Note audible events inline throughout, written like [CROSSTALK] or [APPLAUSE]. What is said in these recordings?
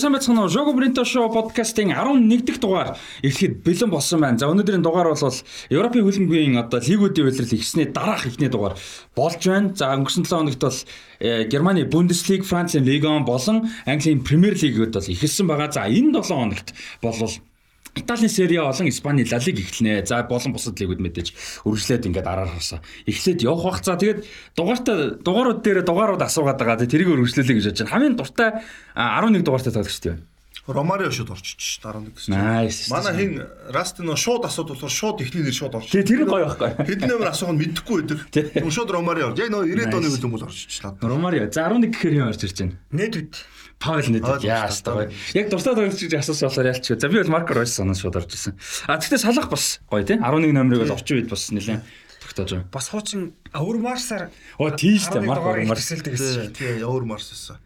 Сайн байцгаана уу? Jogo Brinto Show podcast-ийн 11 дахь дугаар эхлэхэд бэлэн болсон байна. За өнөөдрийн дугаар бол Европын хөлбөмбөгийн одоо лигүүдийн улирал ихснээ дараах ихний дугаар болж байна. За өнгөрсөн 7 хоногт бол э, Германы Бундеслиг, Францын Лиgue 1 болон Английн Премьер Лигүүд бол ихэлсэн байгаа. За энэ 7 хоногт болвол Италийн Сери А болон Испани Ла Лиг эхэлнэ. За болон бусад лигүүд мэдээж үргэлжлээд ингээд араараас эхлээд явах бах. За тэгээд дугаартаа дугаарууд дээр дугаарууд асуугаад байгаа. Тэрийг үргэлжлүүлэе гэж бодож байна. Хамгийн дуртай 11 дугаартай тоглогчтой байна. Ромарио шууд орчиж 11 гэсэн. Манай хин Расти нөө шууд асууд болохоор шууд ихний нэр шууд. Тэгээ тэр гоё байхгүй. Хэдэн номер асуух нь мэдэхгүй байдаг. Тэгм шууд Ромарио. Яг нөө 90 оны хөлбөмбөл орчихлаа. Ромарио. За 11 гэхээр юм орж ирж байна. Нэдвид. Паул нэт. Яастаа гоё. Яг дуртай тоглогч гэж асуусан болохоор ялч. За би бол Марко Ройс санаа шууд орж ирсэн. А тэгтээ салах бас гоё тий. 11 номерыг бол орчин үед бас нэлээд тогтоож байгаа. Бас хуучин өвөр марсаар Оо тийштэй Марко Марс. хэлдэг гэсэн. Тий, өвөр марс байсан.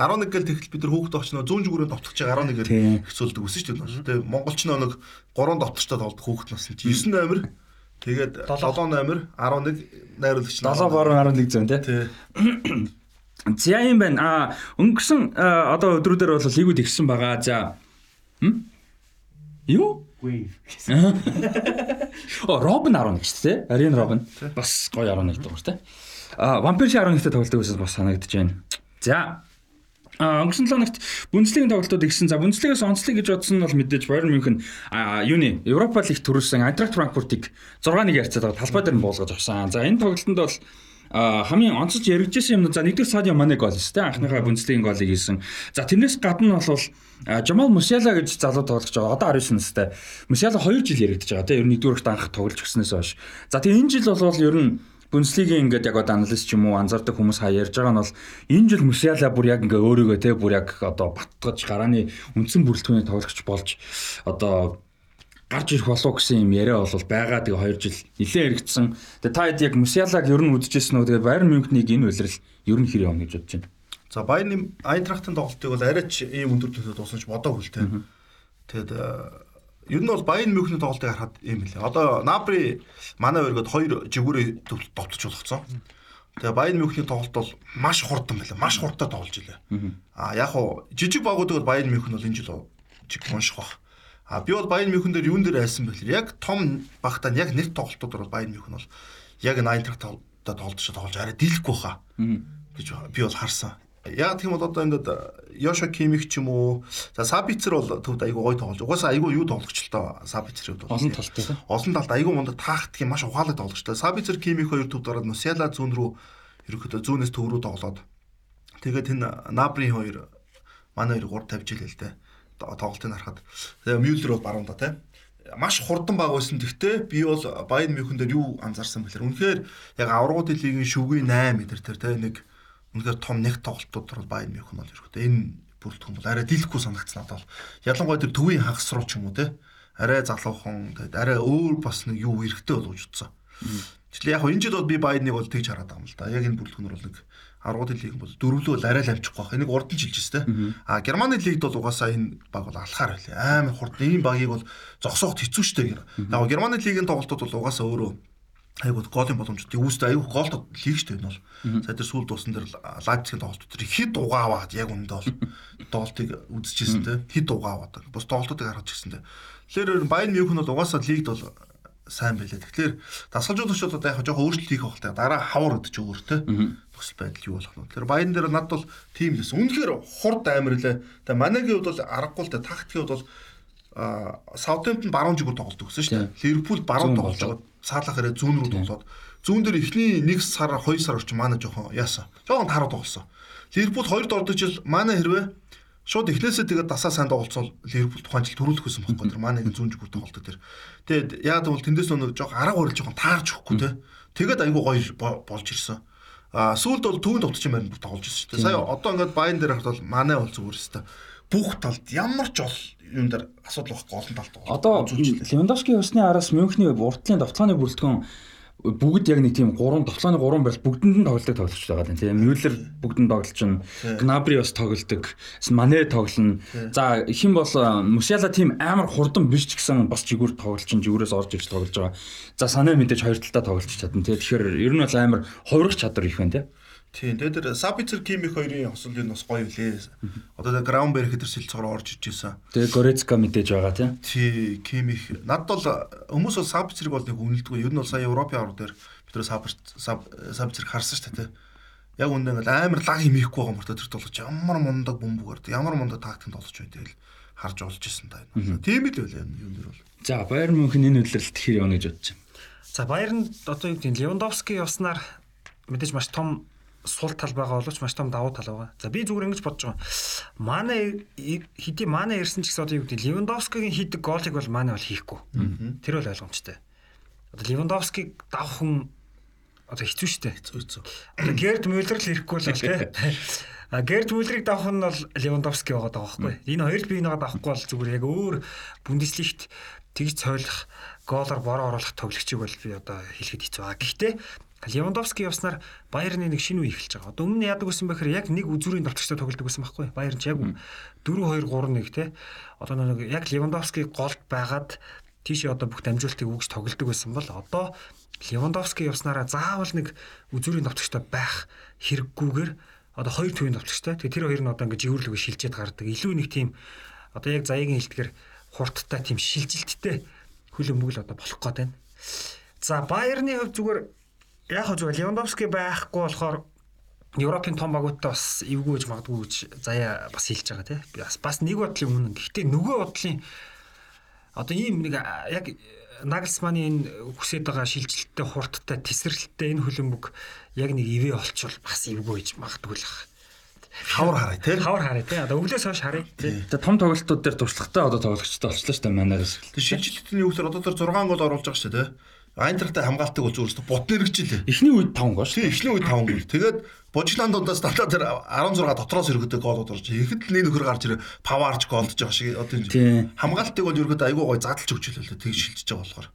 11 гэл тэгтэл бид нар хүүхд очно 100 зүгүүрээ довтгож байгаа 11 гэл хэцүүлдэг өсөн шүү дээ. Тэгээ монголч нэг 3 довтгочтой тоглох хүүхд нас нь 9 номер тэгээд 7 номер 11 найруулагч 7 борон 11 зүүн тий. За юм байна. А өнгөрсөн одоо өдрүүдээр бол лигүүд ихсэн байгаа. За. Юу? Wave. [LAUGHS] О, Робин 11 шүү дээ. Арин Робин. Бас гоё 11 дугаар тий. А, Вампирш 11-т тоглолтыг үсэс бас санагдаж байна. За. А өнгөрсөн 7 хоногт Бундслигийн тоглолтууд игсэн. За Бундслигээс онцлог гэж бодсон нь бол мэдээж Bayern München а юуны Европа лиг төрүүлсэн Eintracht Frankfurt-ыг 6-1 ярцаад байгаа талбай дээр нь буулгаж авсан. За энэ тоглолтод бол хамгийн онцлж яригджсэн юм за нэгдүгээр Садио Мане гол шүү дээ анхныхаа Бундслигийн голыг хийсэн. За тэрнээс гадна бол Жамал Мусиала гэж залуу тоглогч байгаа. Одоо 19 настай. Мусиала 2 жил яригдж байгаа. Тэгээ ер нь нэгдүгээрт анх тоглож гиснээс хойш. За тэгээ энэ жил бол ер нь Бундслигийн ингээд яг одоо аналист ч юм уу анзаардаг хүмүүс хаа ярьж байгаа нь бол энэ жил Мусиала бүр яг ингээ өөрийгөө те бүр яг одоо баттгаж гарааны үндсэн бүрэлдэхүүний тоглогч болж одоо гарч ирэх болов гэсэн юм яриа бол байгаа. Тэгээ 2 жил нэлээд эргэцсэн. Тэгээ та хэд яг Мусиалаг ер нь үдчихсэн үү? Тэгээ Байерн Мюнхнийг энэ үйлрэл ер нь хэр явна гэж бодож байна. За Байерны Айнтрахтын тоглолтыг бол арайч ийм өндөр төлөв дуусна ч бодоогүй л те. Тэгэд ер нь бол Байерн Мюнхний тоглолтыг харахад ийм лээ. Одоо Напри манай өргөд хоёр жигүүрээ довтож болгоцсон. Тэгээ Байерн Мюнхний тоглолт бол маш хурдан байлаа. Маш хурдтай тоглож илээ. А яг хуу жижиг багуудад бол Байерн Мюнхен бол энэ жил жиг унших бах. А би бол Байерн Мюнхен дээр юун дээр айсан бэлэр яг том багтаа яг нэг тоглолтууд бол Байерн Мюнхен бол яг энэ Айнтрахт тоглолтод тоглож арай дийлэхгүй хаа гэж би бол харсан. Яг тийм бол одоо ингээд Йошо Кимих ч юм уу за Сабицер бол төвд айгуу гой тоглож. Угаасаа айгуу юу тоглогч л тоо Сабицер хувьд бол. Олон талтай. Олон талд айгуу мундаг таахтыг маш ухаалаг тоглогч. Сабицер Кимих хоёр төвд ороод Мусяла зүүн рүү ерөөхдөө зүүнээс төв рүү тоглоод тэгээд энэ Набри хоёр манай хоёр гур тавьж илээ л дээ тоглолтыг харахад Мюллер бол баруун да тий маш хурдан баг байсан. Гэхдээ би бол Байерн Мюнхен дээр юу анзаарсан бэлэр. Үнэхээр яг аврагууд лигийн шүгний 8 метр тэр тэ нэг үнэхээр том нэг тоглолтууд бол Байерн Мюнхен бол ерөөхдөө энэ бүрэлдэхүүн бол арай дийлэхгүй санагдсан надад бол. Ялангуяа тэр төвийн хагас руу ч юм уу те. Арай залуухан тэгээд арай өөр бас нэг юу эрэхтэй болж утсан. Тэгэхээр яг энэ жил бол би Байерныг бол тэгж хараад байгаа юм л да. Яг энэ бүрэлдэхүүнөр бол нэг аргууд лиг бол дөрвөлөө арай л амжихгүй байх. Энийг урд нь жилжсэн те. А Германы лигд бол угаасаа энэ баг бол алхаар байлаа. Амар хурд ийм багийг бол зогсооход хэцүү шттэ гэр. Яг Германы лигийн тоглолтууд бол угаасаа өөрөө айгуу голын боломжтой. Үүстэй айгуу голд лиг шттэ энэ бол. За тэр сүүл дууссан дээр Лайпцигийн тоглолтууд тэр хэд угааваад яг үндэ бол [LAUGHS] тоглолтыг үзчихсэн те. Хэд угааваад. Бус тоглолтуудыг харж гисэн те. Тэгэхээр Байерн Мюнхен бол угаасаа лигд бол сайн байлаа. Тэгэхээр дасгалжуулагчид одоо яг жоохон өөрчлөлт хийх байх. Дараа хавар гэдэг ч өөр те нөхцөл байдал юу болох вэ? Тэр баян дээр над бол тийм лээс. Үнэхээр хурд амар лээ. Тэгээ манайгийн хувьд бол аргагүй л дээ. Тактикийн хувьд бол Саутгемптон баруун жигүүр тоглолт өгсөн шүү дээ. Ливерпул баруун тоглож байгаа. Цаалах хэрэг зүүн рүү тоглоод зүүн дээр эхний 1 сар 2 сар орчим манай жоохон яасан. Жоохон тааруу тоглосон. Ливерпул 2 дордож жил манай хэрвээ шууд эхнээсээ тэгээд дасаа сайн тоглолцол Ливерпул тухайн жил төрүүлэх байсан байхгүй тэр манайгийн зүүн жигүүр тоглолт дээр. Тэгээд яг бол тэндээс нөгөө жоохон арга барил жоохон таарч өгөхгүй те. Тэгээд айгүй гоё болж ирсэн. А сүүлд бол төвөнд товтч юм байна тоглож ирсэн шүү дээ. Сая одоо ингээд баян дээр бол манай бол зүгээр өстой. Бүх талд ямар ч бол юм дээр асуудал байхгүй олон талд. Одоо Левандовскийн усны араас Мюнхний уртлын давталгааны бүрэлдэхүүн бүгд яг нэг тийм 3 товтлооны 3 барил бүгдэнд нь тоглолтыг тоглож байгаа юм тийм Мюллер бүгдэнд тоглож чинь Гнабри бас тоглолдог Мане тоглоно. За хэн бол Мусяла тийм амар хурдан биш ч гэсэн бас жигүүр тоглож чинь жигүүрээс орж ирж тоглож байгаа. За Сане мэдээж хоёр талдаа тоглож чадна. Тийм тэгэхээр ер нь бол амар хувирах чадвар их байна тийм Тийм. Тэгээд Сабицер Кимих хоёрын хосол энэ бас гоё лээ. Одоо тэгээд Граунберг хэдэр сэлцгээр орж иж исэн. Тэгээ Горецка мэдээж байгаа тийм. Тий, Кимих. Над бол хүмүүс бол Сабицерыг бол нэг үнэлдэггүй. Ер нь бол сая Европын аврал дээр бид нэр Сабицер харсан шүү дээ. Яг үндэ ингээл амар лаг химихгүй байгаа мөртөө тэр толгоч ямар мундаг бөмбөгөр ямар мундаг тактикт толгоч байдгийг харж олж исэн та. Тийм л байлаа юм дэр бол. За Баерн Мюнхен энэ үйлрэлт хэр явна гэж бодож байна. За Баернд одоо юу гэдэг Левандовски явснаар мэдээж маш том сул тал байгаа боловч маш том давуу тал байгаа. За би зүгээр ингэж бодож байгаа. Манай хэдий манай ирсэн ч гэсэн одоо юу гэдэг Левандовскигийн хийдэг голыг бол манай бол хийхгүй. Тэр бол ойлгомжтой. Одоо Левандовскиг давхан одоо хэцүү шттэ. Хэцүү хэцүү. Одоо Герд Мюллер л ирэхгүй л [LAUGHS] тий. А Герд Мюллерийг давах нь бол Левандовски байгаа даа байхгүй. Энэ хоёрт би нэгээ давахгүй бол зүгээр яг өөр Бундеслигт тэгж цойлох гоолоор бороо оруулах тоглогчийг бол би одоо хэлэхэд хэцүү. Гэхдээ Левандовски явснаар Баерны нэг шинэ үе эхэлж байгаа. Одоо өмнө яадаг байсан бэхээр яг нэг үзүүрийн товчтой тоглодог байсан байхгүй. Баерн ч яг 4 2 3 1 те. Одоо нэг яг Левандовски голд байгаад тийшээ одоо бүх дамжуултыг үгж тоглодог байсан бол одоо Левандовски явснараа заавал нэг үзүүрийн товчтой байх хэрэггүйгээр одоо хоёр төвийн товчтой. Тэгээ тэр хоёр нь одоо ингээд живэрлэг шилжээд гардаг. Илүү нэг тийм одоо яг заяагийн хэлтгэр хурдтай тийм шилжилттэй хөлөмбөг л одоо болох гээд байна. За Баерны хувьд зүгээр яг хөө зүгээр Левандовски байхгүй болохоор Европын том багуудтай бас эвгүй гэж магадгүй гэж заяа бас хэлж байгаа тийм. Бас бас нэг бодлын өмнө. Гэхдээ нөгөө бодлын одоо ийм нэг яг Нагelsmann энэ хүсэж байгаа шилжилттэй хурдтай тесрэлттэй энэ хөлбөмбөг яг нэг ивэ олчвол бас эвгүй гэж магадгүй л байна. Хавар хараа тий. Хавар хараа тий. Одоо өглөөс хойш харъя. Тэгээ том тоглолтууд дээр туршлагатай одоо тоглогчтой болчихлоо шүү дээ манайгаас. Тэг шилжилтний үгээр одоо тэр 6 гол оруулж байгаа шүү дээ. Айнтрахтай хамгаалтыг бол зөвхөн бот нэрэгчлээ. Эхний үед 5 гол. Тийм эхний үед 5 гол. Тэгээд Божланд удаа стартаа тэр 16 дотроос өргөдөг гоолууд орж ихэд л нэг нөхөр гарч ирээ паварч гоолдож байгаа шиг одоо хамгаалтыг бол ерөөдөө айгүй гой задлж өгч хэлээ тэг шилжиж байгаа болохоор.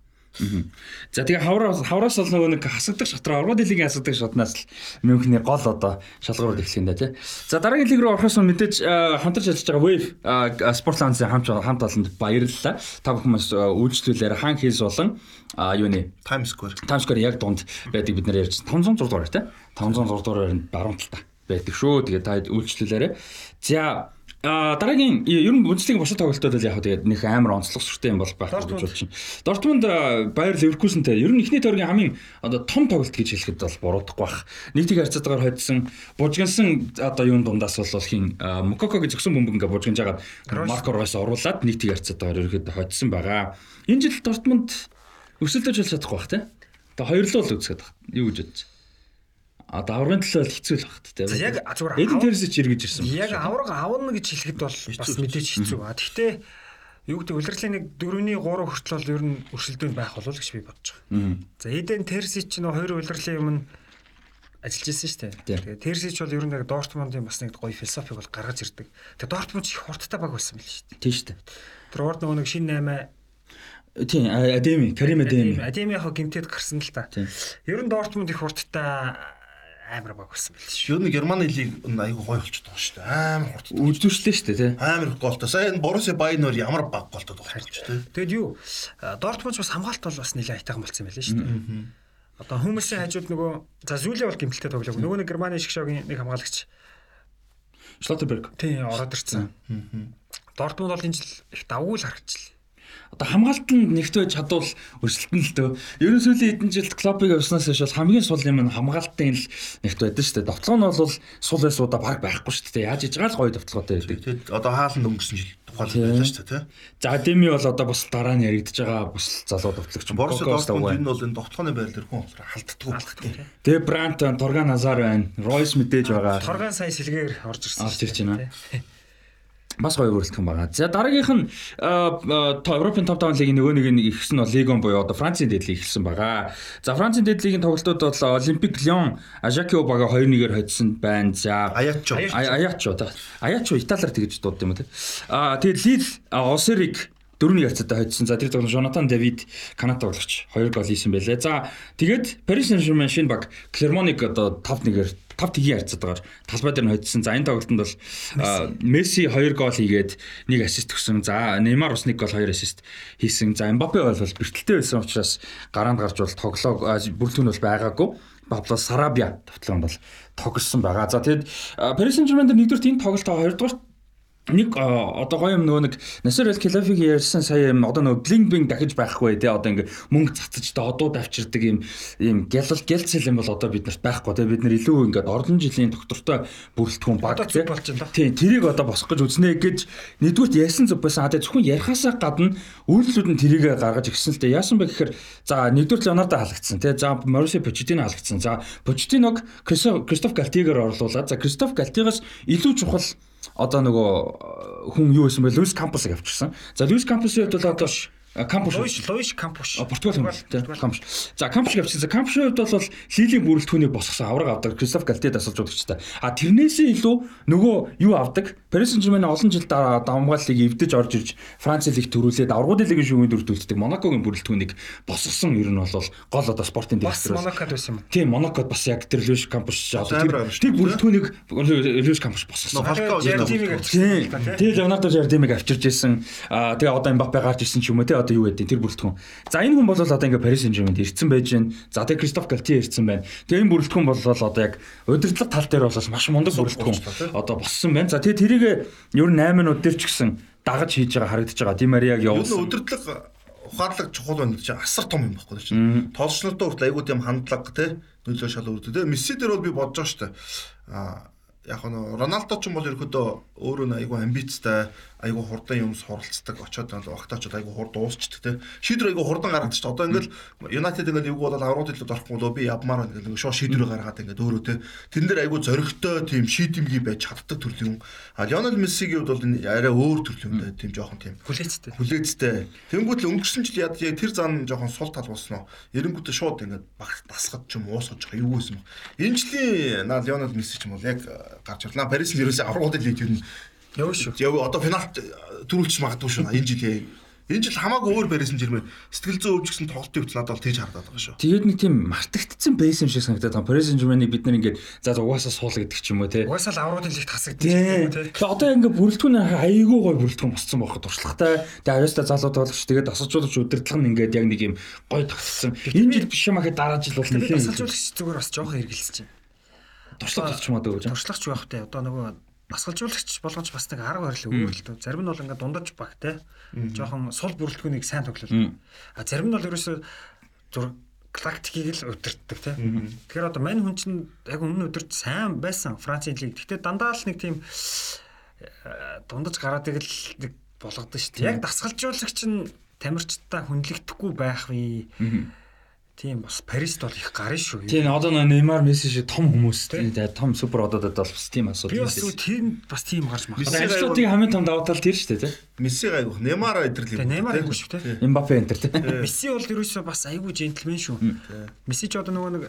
За тэгээ хавраас хавраас бол нөгөө нэг хасагдах шатраа орвоо дэлхийн хасагдах шатнаас л Мюнхний гол одоо шалгуурд эхлэх юм да тий. За дараагийн лиг рүү орохоос мэдээж хамтарч ажиллаж байгаа Wave Спортландсын хамт хамт олонд баярлалаа. Та бүхэн маш үйлчлүүлээр хан хийс болон юу нэ Times Square. Times Square яг дунд байдаг бид нэр ярьж 506 дугаар тий. 506 дугаар баруун талта байдаг шүү. Тэгээ та үйлчлүүлээрэ. За А дараагийн ер нь Бундслигийн бусад тоглолтууд бол яг тэгээд нэг амар онцлог сүртэй юм бол байх гэж бодож байна. Дортмунд Баер Ливеркузентэй ер нь ихний тойргийн хамгийн одоо том тоглолт гэж хэлэхэд бол буруудахгүй бах. Нэг тийг харьцаатаагаар хоцсон бужигнсан одоо юун дундаас бол хин Мококогийн зөксөн бөмбөг ингээ бужигнж агаад Марко Ройс оруулаад нэг тийг харьцаатаагаар ерөөд хоцсон байгаа. Энэ жил Дортмунд өсөлтөж болж чадахгүй бах тий. Одоо хоёрлоо л үзэхэд юу гэж бодож А даврын төлөө хэцүү л багт тийм. Яг зүгээр Эден Терзич эргэж ирсэн. Яг авраг авна гэж хэлэхэд бол бас мэдээж хэцүү. А тэгтээ юу гэдэг улирлын нэг 4-ний 3 хүртэл ер нь өршөлтөнд байх болов гэж би бодож байгаа. За Эден Терзич нөө хоёр улирлын юм ажиллаж ирсэн шүү дээ. Тэгээ Терзич бол ер нь яг Дортмундын бас нэг гоё философиг бол гаргаж ирдэг. Тэгээ Дортмунд их хурдтай баг байсан байл шүү дээ. Тийм шүү дээ. Тэр урд нөгөө нэг шин 8 Тийм, Адеми, Карим Адеми. Адеми яг гинтэд гарсан л та. Ер нь Дортмунд их хурдтай амар баг болсон байл шүү. Юу нэг Германы лиг айгүй гоё болчиход байгаа шүү дээ. Амар хурдтай. Үдвэрчлээ шүү дээ, тий. Амар их голтой. Сая энэ Боруссия Байнер ямар баг голтой тоглож тий. Тэгэд юу Дортмунд бас хамгаалт бол бас нэлээд айтайхан болсон байл шүү дээ. Одоо хүмүүсийн хажууд нөгөө за Зүлээ бол гимтэлтэй тоглоог. Нөгөө нэг Германы шгшогийн нэг хамгаалагч Шлоттерберг. Тий, ороод ирсэн. Дортмунд бол энэ жил их давгүй л харагдчихлаа одоо хамгаалтанд нэгтвэж чадвал өрсөлдөн л дөө. Ерөн сүүлийн хэдэн жилд клубыг явснаас хойш хамгийн сул юм нь хамгаалтын л нэгт байдаг шүү дээ. Довтлого нь бол сул байсуудаа баг байхгүй шүү дээ. Яаж иж байгаа л гоё довтлоготой байдаг. Одоо хаалт өнгөрсөн жил тухайлбал байлаа шүү дээ, тий. За Деми бол одоо бас дараа нь яригдж байгаа бас залуу довтлогч. Борс Дортмунд энэ бол энэ довтлооны байр дээр хүн болохоор халддаггүй. Тэгээ Брант, Торган Азар байна. Ройс мэдээж байгаа. Торган сая сэлгээр орж ирсэн. Орж ирж байна бас гоё өрөлдсөн байгаа. За дараагийнх нь Европын топ 5 лигийн нөгөө нэг нь ихсэн нь Лигон буюу одоо Францын дэдлийг эхэлсэн байгаа. За Францын дэдлигийн тоглолтууд бол Олимпик Лион, Ажакио бага 2-1-ээр хоцсон байна. За Аячо. Аячо та. Аячо Италиар тэгж дууд юм те. Аа тэгээд Лил Осериг дөрөвний ярцаатай хоцсон. За тэр тоглолт Жонатан Давид Канада тоглогч 2 гол хийсэн байлээ. За тэгээд Paris Saint-Germain шинэ баг Clermont-ыг одоо 5-1-ээр 5 тгийн харьцаатаагаар талбай дээр нь хоцсон. За энэ тоглолтод бол Месси 2 гол хийгээд 1 ассист өгсөн. За Неймар бас 1 гол 2 ассист хийсэн. За Мбаппе бол бэртэлтэй байсан учраас гараанд гарч бол тоглоо бүрэлдэхүүн бол байгаагүй. Пабло Сарабia тавтлаганд бол тоглосон байгаа. За тэгэд Paris Saint-Germain дээр нэгдүгээр энэ тоглолтоо хоёрдугаар нэг одоо гоё юм нөгөө нэг Насер Эл Келафиг ярьсан сая юм одоо нөгөө блинг блинг дахиж байхгүй тий одоо ингээ мөнгө цацаж та одуу давчирдаг юм юм гялал гялцэл юм бол одоо бид нарт байхгүй тий бид нар илүү ингээд ордон жилийн доктортой бүрэлдэхүүн баг тий. Тий тэрийг одоо босгох гэж үзнэ гэж нэгдүгürt ярьсан зүг байсан. А тий зөвхөн ярихаасаа гадна үйлдэлүүд нь тэрийг гаргаж ирсэн л дээ. Яасан бэ гэхээр за нэгдүгürt Леонардо халагдсан тий за Маруси Почетино халагдсан. За Почетиног Кристоф Галтигээр орлуулад за Кристоф Галтигаас илүү чухал одоо нөгөө хүн юу байсан бэ? Луис Кампусыг авчирсан. За Луис Кампусын хувьд бол одоо Кампуш Луиш Луиш Кампуш. Португал тийм Кампуш. За Кампушыг авчихсан. Кампушийн хувьд бол лилийн бүрэлдэхүүнийг босгосон авраг авдаг Кристоф Галтед асуулж удагчтай. А тэрнээсээ илүү нөгөө юу авдаг? Paris Saint-Germain олон жил давмгааллыг эвдэж орж ирж Франц лиг төрүүлээд аврагуудын лигийн шүүгийн дүрдүүлдэг Монакогийн бүрэлдэхүүнийг босгосон ер нь бол гол одоо спортын директор. Бас Монакод байсан юм. Тийм Монакод бас яг тэр Луиш Кампуш одоо тэр бүрэлдэхүүнийг Луиш Кампуш босгосон. Тэгээ Леонардо Жардимиг авчирж ирсэн. А тэгээ одоо Мбаппе гарч ирсэн ч юм уу те одоо юу гэдэг тэр бүрэлдэхүүн. За энэ хүн бол одоо ингээ Paris Saint-Germain ирсэн байж байна. За тэгээ Кристоф Галтие ирсэн байна. Тэгээ энэ бүрэлдэхүүн бол одоо яг удирдлага тал дээр бол маш мундаг бүрэлдэхүүн одоо боссон байна. За тэгээ тэрийг ер нь 8 минут дээр ч гэсэн дагаж хийж байгаа харагдаж байгаа. Ди Марияг явуулсан. Удирдлага ухаалаг чухал байна гэж асар том юм баггүй чинь. Тоолчнуудаа хүртэл айгуу тийм хандлага те нөлөө шал үүдэг. Тэгээ Месси дээр бол би бодож байгаа шүү дээ. А яг нь Роналдо ч юм бол ерөөдөө өөрөө айгүй амбицтай айгу хурдан юм суралцдаг очоод багтаачод айгу хурд уусчдаг те. Шийдвэр айгу хурдан гаргадаг ч одоо ингээл United ингээл юу бол аврууд хэлээд орохгүй болоо би явмаар ингээл шууд шийдвэр гаргаад ингээд өөрөө те. Тэрэн дээр айгу зөрөгтэй тийм шийдэмгий байж чаддаг төрлийн хүн. А Lionel Messi-гийн хувьд бол арай өөр төрлийн хүн тийм жоохон тийм. Хүлээцтэй. Хүлээцтэй. Тэнгуут л өнгөрсөн жил яд яг тэр зан жоохон сул тал болсон эренгүүтээ шууд ингээд багт тасгад ч юм уусгаж байгаа. Юу гэсэн энэ жилийн Lionel Messi ч юм бол яг гарч ирлаа Парис нь ерөөсөө аврууд лиг ер нь Яв шүү. Яв одоо финалт төрүүлчих магадгүй шүү. Энэ жил Энэ жил хамаагүй өөр барьсан жирмээ сэтгэл зүйн өвчгсөн тоглолтын хувьд надад бол тэгж харагдаад байгаа шүү. Тэгээд нэг тийм мартагдсан байсан юм шиг санагдаад байгаа. Paris Saint-Germain-ыг бид нар ингээд за угаасаа суул гэдэг ч юм уу те. Угаасаа л авруудын лигт хасагдчих юм те. Тэгээд одоо ингээд бүрэлдэхүүн айгүй гой бүрэлдэхүүн босцсон байхгүй туршлагатай. Тэгээд аюуста залууд болгоч тэгээд асалжуулагч удирдлага нь ингээд яг нэг юм гой тогтсон. Энэ жил биш юм ахаа дараа жил бол нэлээд асалжуулагч зүгээр бас жоохон хэрэгэлсэн чинь. Туршлагач ч юм уу дөө. Туршлагач байх те. Одоо нөгөө насгалжуулагч болгож бас нэг арга барил өгөө л дөө. Зарим нь бол ингээд дундаж баг те. Жохон сул бүрэлдэхүүнийг сайн тоглол. А зарим нь бол ерөөсөө зур тактикийг л удирддаг те. Тэгэхээр одоо мань хүн чинь яг өмнө өдөрт сайн байсан Францын лиг. Гэхдээ дандаа л нэг тийм дундаж гараад ирэл нэг болгодог шүү дээ. Яг дасгалжуулагч нь тамирчтай хүнлэгдэхгүй байх вэ? Тийм бас Парист бол их гарна шүү. Тийм одоо Неймар, Месси шиг том хүмүүс тийм том супер ододод бол бас тийм асуудал. Би бас тийм бас тийм гарч мах. Ажлуудыг хамгийн том давуу тал тэр шүү дээ тийм. Месси гайгүй. Неймар л юм. Неймар гайгүй шүү тийм. Эмбапе энтер тийм. Месси бол ерөөсөө бас айгүй джентльмен шүү. Месси ч одоо нөгөө нэг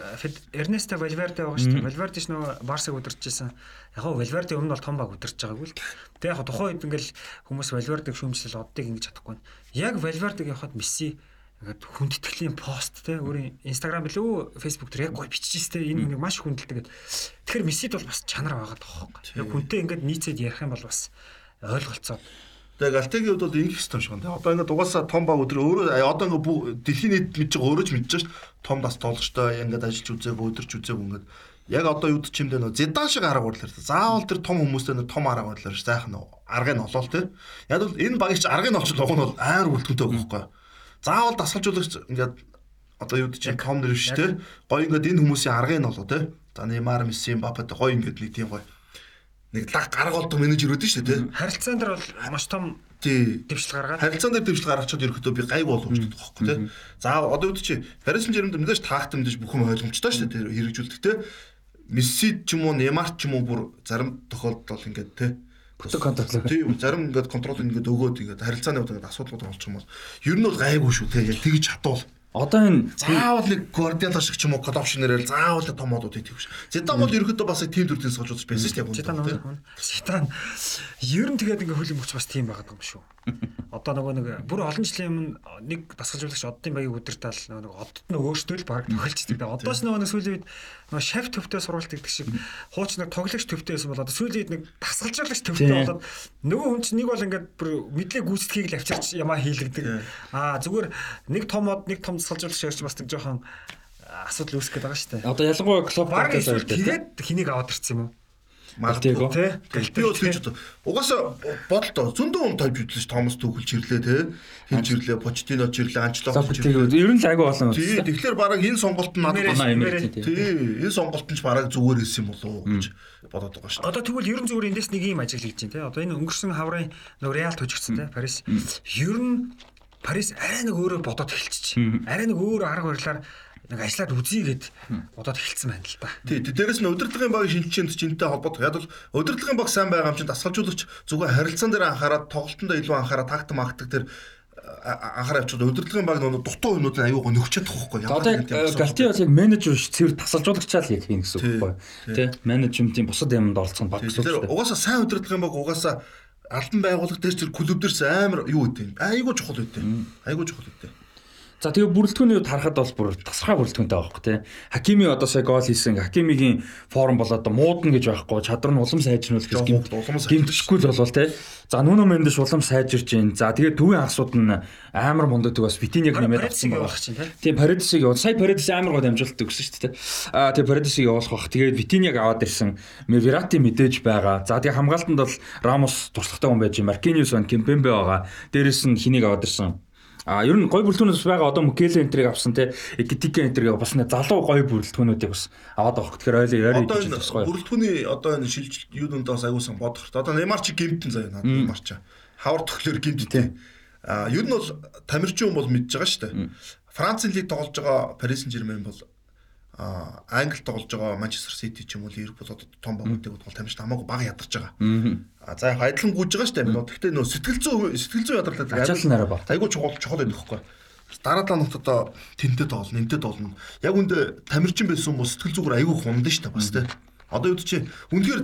Эрнесто Вальверде байгаа шүү. Вальверде ч нөгөө Барсаг удирчижсэн. Яг гоо Вальверде өмнө бол том баг удирч байгаагүй л. Тэг яг тухайн үед ингээл хүмүүс Вальвердег шүүмжлэл оддыг ингэж чадахгүй. Яг Вальвердег явахад Месси ингээд хүндэтгэлийн пост те өөрийн инстаграм билүү фейсбુક дээр яг гой биччихсэн те энэ нэг маш хүндэлдэг. Тэгэхээр мессид бол бас чанар байгаа тоххой. Яг хүнтэй ингээд нийцээд ярих юм бол бас ойлголцоод Тэгээ Галтегийн хувьд бол ингэх систем шиг байна. Одоо ингээд угаасаа том баг өдөр өөрөө одоо ингээд дэлхийн нийт мэдж байгаа өөрөө ч мэдж шүү дээ. Том бас тоглогчтой ингээд ажиллаж үзээг өдөрч үзээг ингээд яг одоо юу ч юм дэ нөө зидан шиг арга барилаар. Заавал тэр том хүмүүстэй нөө том арга барилаар сайхан аргыг нь олоол те. Яг бол энэ багч аргыг нь олчих нуг нь бол айр үлдэнтэй байхгүй юу? Заавал дасгалжуулагч ингээд одоо юу гэж том нэр шүү дээ. Гой ингээд энэ хүмүүсийн аргыг нь болоо те. За Неймар, Месси, Мбаппе гой ингээд нэг тийм гой нэг лаг гарга болдог менежер үүдэн шүү дээ те. Харилцаан дээр бол маш том дэвшил гаргаад харилцаан дээр дэвшил гаргачаад ерөөхдөө би гайг боддог байхгүй те. За одоо үүд чи Paris Saint-Germain дээр мэдээж таагт мэдээж бүх юм ойлгомжтой шүү дээ хэрэгжүүлдэг те. Месси ч юм уу, Неймар ч юм уу бүр зарим тохиолдолд бол ингээд те Бүтэн контрол. Тийм зарим ингээд контрол ингээд өгөөд ингээд харилцааны үед ингээд асуудлууд олчих юм бол ер нь бол гайгүй шүү те яг тэгж хатуул. Одоо энэ заавал нэг Guardiola шиг ч юм уу колопшн нэрэл заавал том модууд хийх биш. Зидан бол ерөөхдөө бас тийм төрлийн суулж байсан шүү дээ. Зидан Зидан ер нь тэгээд ингээд хөлөг мөч бас тийм байгаад байгаа юм шүү. Одоо нөгөө нэг бүр олон жилийн өмнө нэг дасгалжуулагч оддын баяг өдөртөл нөгөө одд нь өөртөө л баг тохиолцдог. [LAUGHS] Одоос нөгөө нэг сүүлийн үед нөгөө шеф төвтэй сургалт гэдэг шиг хууч нэг тоглогч төвтэй байсан бол одоо сүүлийн үед нэг дасгалжуулагч төвтэй болоод нөгөө хүн чинь нэг бол ингээд бүр мэдлэг гүйцэтгийг л авчирч ямаа хийлгдэг. Аа зүгээр нэг том од нэг том дасгалжуулагч ярьж бас нэг жоохон асуудал үүсэх гээд байгаа шүү дээ. Одоо ялангуяа клуб Баг гэдэг эсвэл зүйл дээ. тэгээд хэнийг аваад ирсэн юм уу? Магадгүй. Тэ? Би бол тэгж бодоо. Угаасаа бодолтой зөндөө хүн тавьж үзлээ ш Томас Түхэлж ирлээ те. Хинж ирлээ, Почтино ч ирлээ, Тэгээд ирлээ. ер нь л айгүй олон Тий, тэгэхээр бараг энэ сонголт нь надад Манай Эмирт тий. тий, энэ сонголт нь ч бараг зүгээр хэлсэн юм болов уу гэж бодоод байгаа ш. Одоо тэгвэл ерөн зүгээр эндээс нэг юм ажиглаж байна те. Одоо энэ өнгөрсөн хаврын нэг Реал тожигдсан те. Парис. Ер нь Парис арай нэг өөрөө бодоод эхэлчих. Арай нэг өөр арга барилаар нэг ажиллаад үзье гэд бодоод эхэлсэн байна л да. Тий, дээрээс нь удирдлагын багийн шинжилгээнд чинтэй холбоотой. Яг бол удирдлагын баг сайн байгаа юм чинь дасгалжуулагч зүгээр харилцаан дээр анхаарал, тоглолтондоо илүү анхаарал, такт магтдаг дээр анхаарал авчаад удирдлагын баг нөгөө дутуу юмнуудыг аюугаа нөхч чадах байхгүй. Одоо яг Галти бас яг менежер биш цэвэр тасалжуулагчаал яг хийн гэсэн үг байхгүй. Тэ менежментийн бусад юмд оролцох нь баг гэсэн үг дээ. угаасаа сайн удирдлагын баг угаасаа албан байгууллага дээр чинь клуб дээрс амар юу юм. Айгуу чухал үүтэй. Айгуу чухал үүтэй. За тэгээ бүрэлдэхүүний үед харахад бол бүр тасархай бүрэлдэхүүнтэй байгаа байхгүй тий. Хакими одоо сая гол хийсэн. Хакимигийн форм бол одоо муудна гэж байхгүй. Чадвар нь улам сайжруулах гэж сайжруулах. гимтгшгүй л болвол тий. За нүнө мэндэж улам сайжирж гин. За тэгээ төвийн хасууд нь амар мундаг бас Витиньяг нэмээд авсан байгаа. чинь те. Тийм Паридисыг явуул. Сая Паридис амар гол амжилт өгсөн шүү дээ. Аа тэгээ Паридисыг явуулах бах. Тэгээд Витиньяг аваад ирсэн. Верати мэдээж байгаа. За тэгээ хамгаалтанд бол Рамос туршлагатай хүн байж, Маркиниус байна, Кимпембе байгаа. Дээрээс нь хэнийг аваад ирсэн? А ер нь гой бүрэлдэхүүнээс байгаа одоо Мукеле энтрийг авсан те Экитике энтрийг бас нэг залуу гой бүрэлдэхүүнүүдийг бас аваад байгаа. Тэгэхээр ойлоо Одоо гэж тусгай. бүрэлдэхүүний одоо энэ шилжилт юунууд бас аюусан бодох. Одоо Неймар чи гимтэн заяа надад Неймар чи. Хавар төхлөөр гимтэн. А ер нь бол тамирчин хүн бол мэдж байгаа шүү дээ. Францын лиг тоглож байгаа Paris Saint-Germain бол а Англи тоглож байгаа Manchester City ч юм уу Liverpool одоо том багуудыг бол тамирчин хамаагүй бага ядарч байгаа. А за яг айдлан гүйж байгаа шүү дээ. Гэхдээ нөө сэтгэл зүй сэтгэл зүй ядарлаад Ачаал нараа баг. Айгуу чухал чухал байх байхгүй. Дараа талаа нут одоо тэнтэй тоолно, энтэй тоолно. Яг үндэ тамирчин байсан хүмүүс сэтгэл зүгээр айгуу хундан шүү дээ бас тий. Одоо юу чи үнэхээр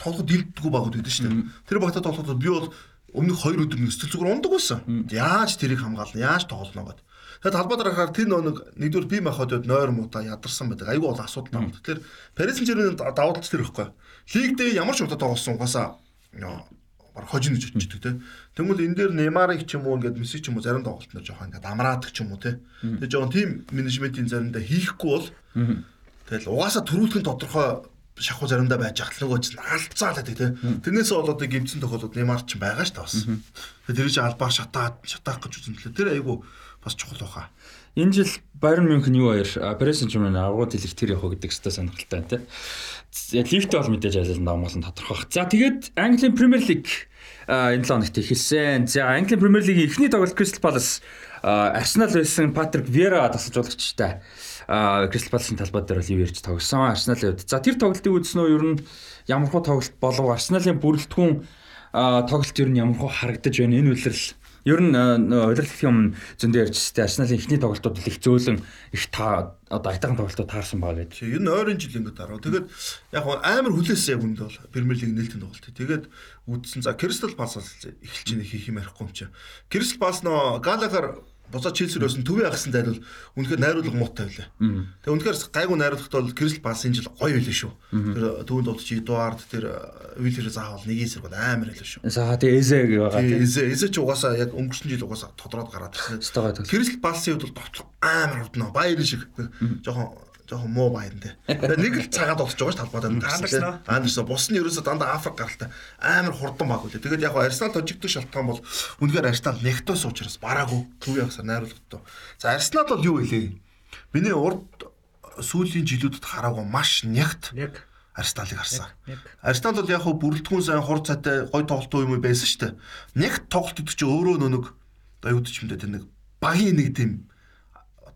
тоглоход дилддэггүй багууд байдаг шүү дээ. Тэр багтаа тоглоход би бол өмнөх 2 өдөр нэг сэтгэл зүгээр ундаг байсан. Яаж тэрийг хамгаална, яаж тоглоно гэдэг. Тэгэхээр талбай дараахаар тэр нэг нэгдүгээр бие махбодод нойр муута ядарсан байдаг. Айгуу бол асуудал таа. Тэгэхээр Paris Saint-Germain тал тэр ихгүй. Лиг дээр ямар ч удаа тоглосон угаасаа баг хожино гэж бодчихдөг те. Тэгмэл энэ дээр Неймарыг ч юм уу ингээд Месси ч юм уу зарим тоглолтноор жоохон ингээд амраадаг ч юм уу те. Тэгээ жоохон тим менежментийн заримдаа хийхгүй бол тэгэл угаасаа төрүүлэх нь тодорхой шахуу заримдаа байж ахт нөгөө чинь алдцаалаад те. Тэрнээс болоод гимцэн тохиолдод Неймар ч байгаа ш та бас. Тэр чинь албаар шатаад шатаах гэж үзэн. Тэр айгу бас чухал баха. Энэ жил Bayern München юу хоёр Paris Saint-Germain аврагууд хэлэх тэр явах гэдэг хэвээр сонирхолтой байна те. Лифт бол мэдээж айлын давмал нь тодорхой. За тэгээд Английн Premier League энэ 7 хоногт эхэлсэн. За Английн Premier League-ийн эхний тоглолт Crystal Palace а, Arsenal байсан Patrick Vieira тасалжуулагчтай Crystal Palace-ын талбай дээр бол юу ярьж тогсон Arsenal-ийн хувьд. За тэр тоглолтыг үзснөө ер нь ямар хуу тоглолт болов Arsenal-ийн бүрэлдэхүүн тоглолт ер нь ямар хуу харагдаж байна. Энэ үлрэл Ер нь удирдлагын юм зөндөө ярьжтэй Арсеналын эхний тоглолтууд их зөөлөн их та одоо айтайхан тоглолтууд таарсан байгаа гэдэг. Тэгээ энэ ойрын жил ингээд дараа. Тэгээд яг амар хүлээсэн яг үндэ бол Премьер Лиг нээлттэй тоглолт. Тэгээд үдсэн за Crystal Palace эхэлж ийн хийх юм ярихгүй юм чи. Crystal Palace нөө Галагаар буцаад Челсироос нь төвөө агсан зайлвал үнэхээр найруулга муутай байлаа. Тэгээ үнэхээр гайгүй найруулгатай бол Crystal Palace энэ жил гоё байлаа шүү. Тэр төвөнд дутч Эдуард тэр Виллер заавал нэг эсрэг бол амар байлаа шүү. За тэгээ Эзэг байгаа тийм. Эзэ эзэ ч угаасаа яг өнгөрсөн жил угаасаа тодроод гараад ирсэн. Crystal Palace-ийн хувьд бол товтлох амар хурдан баяр шиг жоохон жоохон муу баян. Тэгээ нэг л цагаад болчих жоож талбайд Андерсон уу? Андерсон бус нь ерөөсө дандаа Африк гаралтай амар хурдан баг үлээ. Тэгээд яг хоо Арсенал тожигдох шалтгаан бол үнэхээр Арсенал нэгтөөс учраас бараагүй төв ягсаар найруулгатай. За Арсенал бол юу илээ? Миний урд сүүлийн жилүүдэд хараагүй маш нягт Яг Арсеналыг харсан. Арсенал бол яг хөө бүрэлдэхүүн сайн хур цайтай гой тоглолтоо юм байсан шүү дээ. Нэг тоглолт чинь өөрөө юу гэдэг юм дээ тэр нэг багийн нэг тийм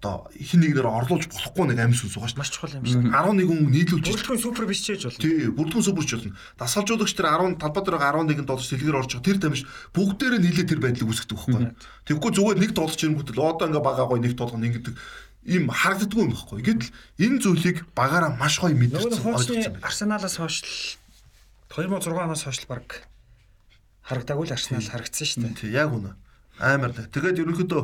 одоо хин нэгээр орлуулж болохгүй нэг амин сүнс байгаа шүү. Маш чухал юм шиг. 11 хүн нийлүүлж. Бүрэлдэхүүн супер биш ч гэж болно. Тий, бүрдгэн сүбэрч болно. Дасгалжуулагч тэр 10 талбай дээр 11 доллар сэлгээр орж байгаа. Тэр тамиш бүгдээрээ нийлээ тэр байдлыг үүсгдэг байхгүй. Тэгэхгүй зүгээр нэг доллар чирэнгүүт л одоо ингээ бага гоё нэг толгой ингэдэг им харагддаггүй юм байхгүй. Гэтэл энэ зүйлийг багаараа маш гоё мэдэрсэн ойлгосон байна. Арсеналаас хойш л 2006 оноос хойш баг харагдаагүй л Арсенал харагдсан шүү дээ. Тий, яг үнэ. Амар. Тэгээд ерөнхийдөө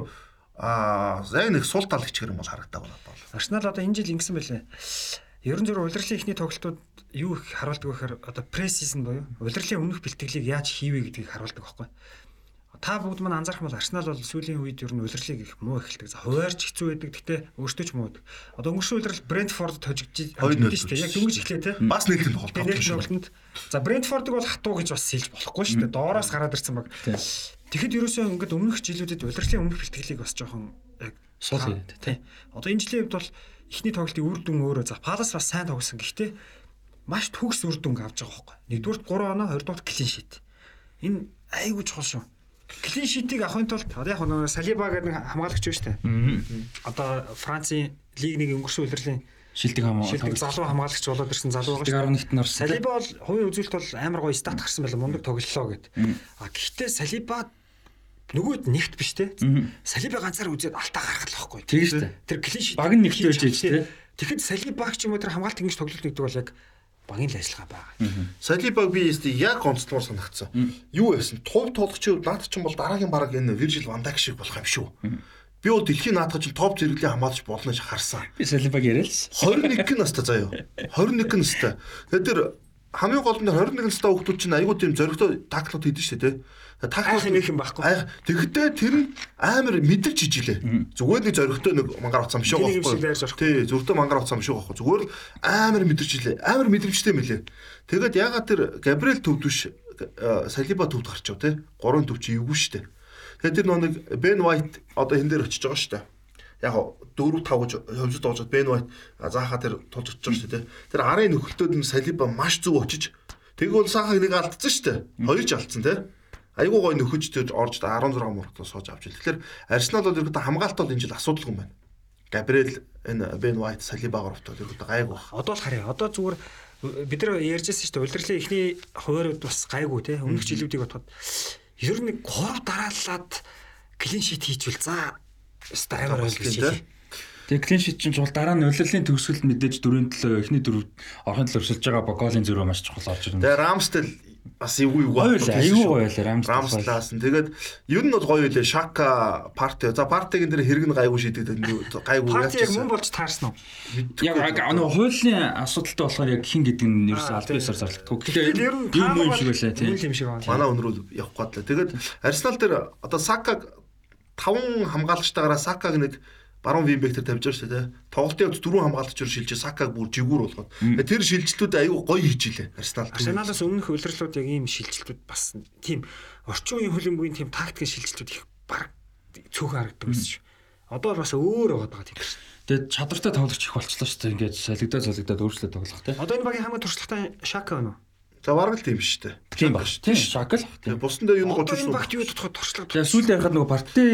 аа яг нэг сул тал хичгэр юм бол харагдаагүй надад бол. Арсенал одоо энэ жил ингэсэн байлээ. Ерөн зөв удирдлагын ихний тоглолтууд юу их харуулдаг вэ гэхээр одоо пресизн буюу удирдлагын өмнөх бэлтгэлийг яаж хийвэ гэдгийг харуулдаг байхгүй. Та бүгд маань анзаарах бол Арсенал бол сүүлийн үед ер нь улирлыг их муу эхэлдэг. За хуваарч хэцүү байдаг. Гэхдээ өөртөө ч муу. Одоо өнгөрсөн улирал Брентфорд тожигдж хожигдсон шүү дээ. Яг дөнгөж эхлэв те. Бас нээлттэй тоглолт тоглолтод за Брентфордыг бол хатуу гэж бас сэлж болохгүй шүү дээ. Доороос гараад ирсэн баг. Тэгэхэд ерөөсөө ингээд өмнөх жилүүдэд улирлын өмнөх бэлтгэлийг бас жоохон яг Сул хийгээд, тий. Одоо энэ жилийн хувьд бол эхний тоглолтын үр дүн өөрөө за Палас бас сайн тоглосон. Гэхдээ маш төгс үр дүн авч байгаа байхгүй. Нэгдүгээр 3 оноо, хоёрдугаар клин шит. Энэ айгүй чухал шүү. Клин шитийг авахын тулд одоо яг нэг Салиба гэдэг нэг хамгаалагч байна шүү дээ. Одоо Францын лиг нэг өнгөрсөн улирлын Шилдэг хамаа. шилдэг залуу хамгаалагч болоод ирсэн залуу байгаа шүү. дээ. 11-т нарсан. Салиба бол хувийн үзүүлэлт бол амар гоё стат гарсан байла мундаг тоглолоо гэд. А гэхдээ Салиба нөгөөд нэгт биш те. Салиба ганцаар үзээд алтаа гаргах л байхгүй. Тэр клин шит Баг нь нэгт байж ээж те. Тэгэхэд Салибаг ч юм уу тэр хамгаалт ингэж тоглолт гэдэг бол яг багийн л ажиллагаа байгаа. Салибаг би яст яг онцлогоор санагдсан. Юу байсан? Тув тоглогчид наад чинь бол дараагийн баг энэ Виржил Ван Дайк шиг болох юм шүү. Би бол дэлхийн наадах чинь топ зэрэглэлийн хамгаалж болно гэж харсан. Би Салибаг яриа л. 21 настай заяа. 21 настай. Тэгээд тэр хамгийн гол нь 21 настай хүмүүс чинь айгүй тийм зөрөгтэй таклууд хийдэж штэ тий. Айх юм их юм байхгүй. Айх. Тэгэхдээ тэр нь амар мэдэрч ижилээ. Зүгээр нэг зөрөгтэй нэг мангар уцсан биш байгаа орох. Тий, зүрхтэй мангар уцсан биш байгаа. Зүгээр л амар мэдэрч ижилээ. Амар мэдрэмжтэй мөлий. Тэгээд ягаад тэр Габриэл төвд биш э, Салиба төвд гарчав тий. Гурван төв чи эвгүй штэ. Тэгээд тэр нэг Бен Вайт одоо хэн дээр очиж байгаа штэ яг 4 5 гэж хөвсөд оожод Бен Вайт заахаа тэр тулж очиж байгаа шүү дээ. Тэр арын нөхөлтөд нь Салиба маш зөв очиж тэгвэл сахаг нэг алдсан дээ. Хоёр ч алдсан тий. Айгуу гой нөхөж тэр орж 16 мөрөгтөө сууж авч ил. Тэгэхээр Арсенал бол ерөөдөө хамгаалалт бол энэ жил асуудалгүй юм байна. Габриэл энэ Бен Вайт Салибагаар автаад ерөөдөө гайгүй байна. Одоо л харъя. Одоо зүгээр бид нар ярьжсэн шүү дээ. Улирлын эхний хуваарууд бас гайгүй те. Өмнөх жилүүдийг бодоход ер нь 3 дараалаад клин шит хийчихвэл за өстой амар ойл гэж хэлээ. Тэгээ клин шит чинь чухал дараа нь улирлын төгсгөл мэдээж дөрөв төлөө эхний дөрөв орхон төлөө өрсөлж байгаа Боголын зөрөө маш чухал орж ирнэ. Тэгээ Рамстел бас эвгүй эвгүй. Гоё л айгүй гоё л Рамс. Рамслаас нь тэгээд ер нь бол гоё үлээ Шака парти. За партигийн дээр хэрэг нь гайгүй шийдэгдээд гайгүй Парти яг мөн болж таарсан уу? Яг нөгөө хуулийн асуудалтай болохоор яг хин гэдэг нь ерөөсөө аль биесээр зарлагдгүй. Тэгэхээр ер нь юм юм шиг байлаа тийм. юм шиг байна. манай өнрүүл явах гээд л. Тэгээд Арсенал дээр одоо Сакаг таван хамгаалагчтайгаараа Сакаг нэг баруун винбектер тавьж байгаа шүү дээ. Тоглолтын хувьд дөрвөн хамгаалагч руу шилжиж Сакаг бүр жигүүр болгоод. Тэр шилжилтүүд аюу гоё хийжилээ Арсенал. Арсеналаас өмнөх удирлууд яг ийм шилжилтүүд бас тийм орчин үеийн хөлбөмбөгийн тийм тактикийн шилжилтүүд их баг цөөхөн харагддаг байсан шүү. Одоо бас өөр байгаа тийм шүү. Тэгээд чадвартай тоглогч их болчихлоо шүү дээ. Ингээд солигдоод солигдоод өөрчлөлт тоглох тийм. Одоо энэ багийн хамгийн туршлагатай Шака байна уу? За бараг л тийм шүү дээ. Тийм баг шүү. Тийм шакал. Тэгээд бусдын дээр юу нэг Одоо энэ 30 багт юу тодорхой туршлага Тэгээ сүүлд ярихад нөгөө парти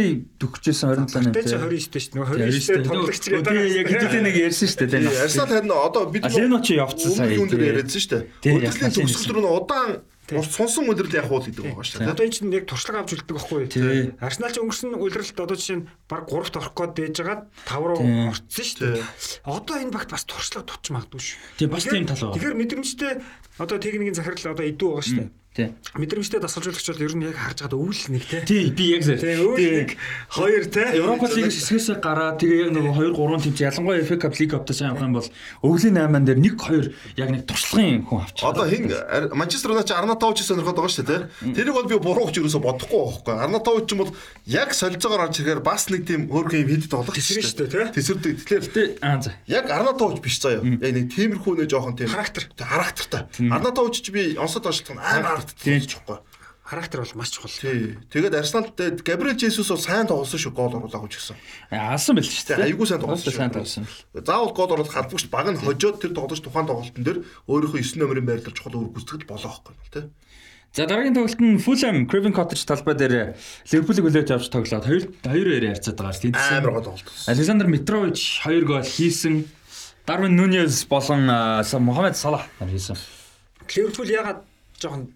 төгчжсэн 27 Тэ чи 29 дээ шүү. Нөгөө 29 тоглогч гэдэг. Тэгээ яг хэдүүлээ нэг ярьсан шүү дээ. Тийм, Арсенал харин одоо бид Алено ч явцсан сая. Өмнө дээр яриадсан шүү дээ. Яг төгсгөл рүү удаан урт сонсон өдрөл явах уу гэдэг байгаа шүү дээ. Одоо энэ чинь яг туршлага авч үлддэг байхгүй? Арсенал ч өнгөрсөн улиралд одоо жишээ нь баг 3-т орох гээд дээж байгаа 5 руу орцсон шүү дээ. Одоо энэ багт бас туршлага тутч магадгүй шүү. Тий, бас тийм тал байгаа. Тэгэхээр мэдрэмжтэй одоо техникийн захирал одоо идүү байгаа шүү дээ. Тийм. Мэдрэмжтэй дасгалжуулагч бол ер нь яг харж байгаа үйл нэг те. Тий, би яг зэрэг. Тий, үйл нэг хоёр те. Европа лигээс хэсгээс гараад тэгээ яг нөгөө 2 3 тимч ялангуяа FA Cup League Cup-таа сайн явах юм бол өвлийн 8-ан дээр 1 2 яг нэг туршлагын хүн авчих. Одоо хин Манчестер Юнайтед Арнатович сонирхоод байгаа шүү дээ. тий. Тэрийг бол би бурууч юусоо бодохгүй байхгүй. Арнатович ч юм бол яг солилцоогоор орж ирэхээр бас нэг тийм хөөрхөн юм хэд тоглох Тесрэн шүү дээ, тий. Тэсэрдэг. Тэгэхээр Тэ аа за. яг Арнатович биш заяа. Яг нэг тиймэрхүү нэ жоохон тийм Характер. Тий, характертай. Арнатович ч би онцод ошлох нь амар Тийм. харагдчихгүй. Характер бол маш чухал. Тий. Тэгээд Арсенал дээр Габриэл Жесус бол сайн тоглосон шүү гол оруулаагүй ч гэсэн. Алсан байл шүү Тий, айгүй сайн тоглосон сайн тоглосон. Заавал гол оруулах халбагч баг нь хожоод тэр тоглож тухайн тоглолтын дээр өөрийнхөө 9 номерын байрлал чухал үр гүйцэтгэл болоо байхгүй юу тий. За дараагийн тоглолт нь Fulham Craven Cottage талбай дээр Ливерпулийг хүлээж авч тоглоод 2 2-2 ярцаад байгаа шүү дээ. Амар гол тоглолт. Александр Митрович 2 гол хийсэн. Дарвин Нуньес болон Са- Мохамед Салах нар хийсэн. Ливерпул ягаад жоохон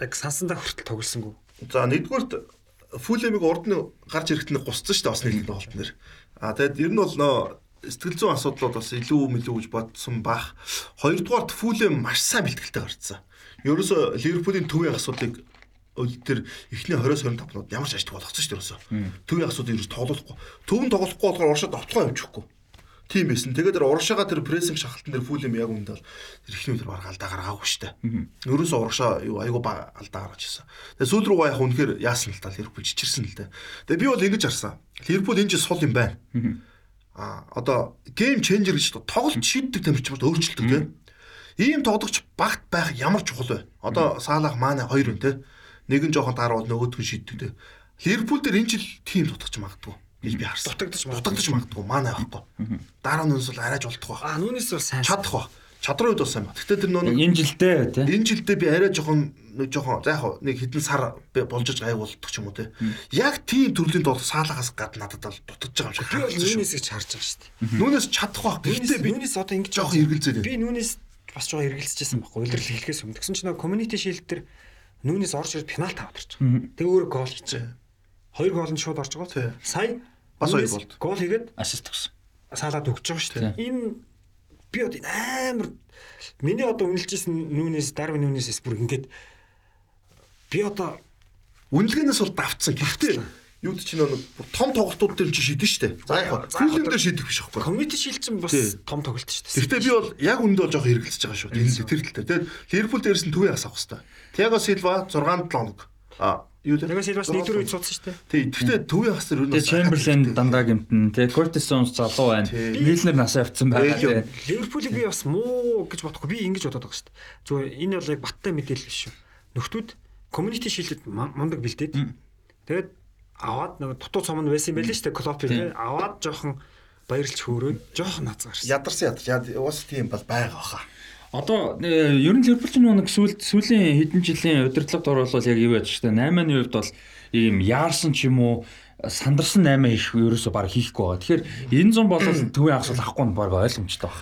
яг сансандаа хүртэл тоглосонгүй. За нэгдүгürt Фулемиг урд нь гарч ирэхэд нь гусцсан шүү дээ бас нэг тоглолтын дээр. А тэгэд ер нь бол нөө сэтгэл зүйн асуудлууд бас илүү мэлүү гэж бодсон бах. Хоёрдугаарт Фулем маш сайн бэлтгэлтэй гарцсан. Ерөөсө Ливерпулийн төвийн асуудлыг өл тэр эхний 20-25 минут ямар ч ажиг болгоцсон шүү дээ ерөөсө. Төвийн асуудыг ерөөс тоглохгүй. Төвн тоглохгүй болохоор оршод довтлоо явчихгүй. Тим байсан. Тэгээд тэр урагшаага тэр прессинг шахалтан дээр фул юм яг үндэ бол тэр ихний өдөр баг алдаа гаргаагүй штэ. Ерөөсөө урагшаа юу айгу баг алдаа гаргаж ирсэн. Тэгээд сүүл рүүгээ яг үнэхээр яасан л та Ливерпул чичирсэн л дээ. Тэгээд би бол ингэж харсан. Ливерпул энэ ч сул юм байна. А одоо гейм ченжер гэж тоглолт шийддэг тамирчид өөрчлөлтөг тийм. Ийм тоглогч багт байх ямар чухал вэ? Одоо Саалах Маана хоёр байна те. Нэг нь жоохон дарууд нөгөөдг нь шийддэг те. Ливерпул дээр энэ жил тим дутгаж магадгүй гэж би харсан. Дутагдаж магадгүй. Дутагдаж магадгүй Маана байхгүй. Дараа нь бол арайж болдох байх. А нүнээс бол сайн. Чадах байх. Чадрын үед бас сайн ба. Гэтэ тэр нөө Энэ жилдээ тий. энэ жилдээ би арай жоохон нэг жоохон за яг хаа нэг хэдэн сар болж иж гай болдог ч юм уу те. Яг тийм төрлийн дол саалагаас гад надад бол дутагдж байгаа юм шиг. Би нүнээс гэж харж байгаа шүү дээ. Нүнээс чадах байх. Гэхдээ би нүнээс одоо ингэж жоохон эргэлзээд Би нүнээс бас жоохон эргэлзэжсэн байхгүй. Улирлал хэлхээс өмнө. Тэгсэн чинь community shield дээр нүнээс орж ирээд пенальт авдарч байгаа. Тэг өөрөө гол хийчихэ. Хоёр гол нь шууд орж байгаа. Сая Бас хоёр болд. Гол хийгээд Ассист өгсөн. саалаад өгч байгаа шүү дээ. Энэ би одоо амар миний одоо үнэлжсэн нүнээс дарвин нүнээс бүр ингээд би одоо үнэлгээнээс бол давцсан. Гэхдээ юуд чинь нэг том тоглолтууд дээр чи шийдэн штэ. За яг одоо- дээр шийдэх биш байхгүй. community shield чинь бас том тоглолт дээ. Гэхдээ би бол яг үндэ бол жоохон эргэлзэж байгаа шүү. Тэр дээр. Тэгээд Ливерпул дээрс нь төвөө асах хэвээр. Тиаго Силва 6 7 хоног. А юу лээ? Нөгөө Силвас нэгдүгээр үед судсан шүү дээ. Тий, гэхдээ төвөө хас тэр Тэгээ Чемберлен дандаа гэмтэн тий. Кортис Сонс залуу байна. Милнер нас авцсан байгаа тий. Ливерпулийг би бас муу гэж бодохгүй. Би ингэж бодоод байгаа шүү дээ. Зүгээр энэ бол яг баттай мэдээлэл биш шүү. Нөхдүүд community shield-д мундаг бэлдээд. Тэгээд аваад нөгөө дутуу цом нь байсан юм байл шүү дээ. Клоп тий. Аваад жоохон баярлж хөөрөөд жоохон нацгарсан. ядарсан ядарч яд уус тийм бол байгаа хаа. Одоо э, ер нь Ливерпул ч нэг сүүл сүүлийн хэдэн жилийн удирдлагад оруулал яг юу яаж штэ 8-ны хувьд бол ийм яарсан ч юм уу сандарсан 8 их ерөөсө баг хийхгүй байгаа. Тэгэхээр энэ зам бол [CLEARS THROAT] төвийн агсал авахгүй нь баг ойлгомжтой баг.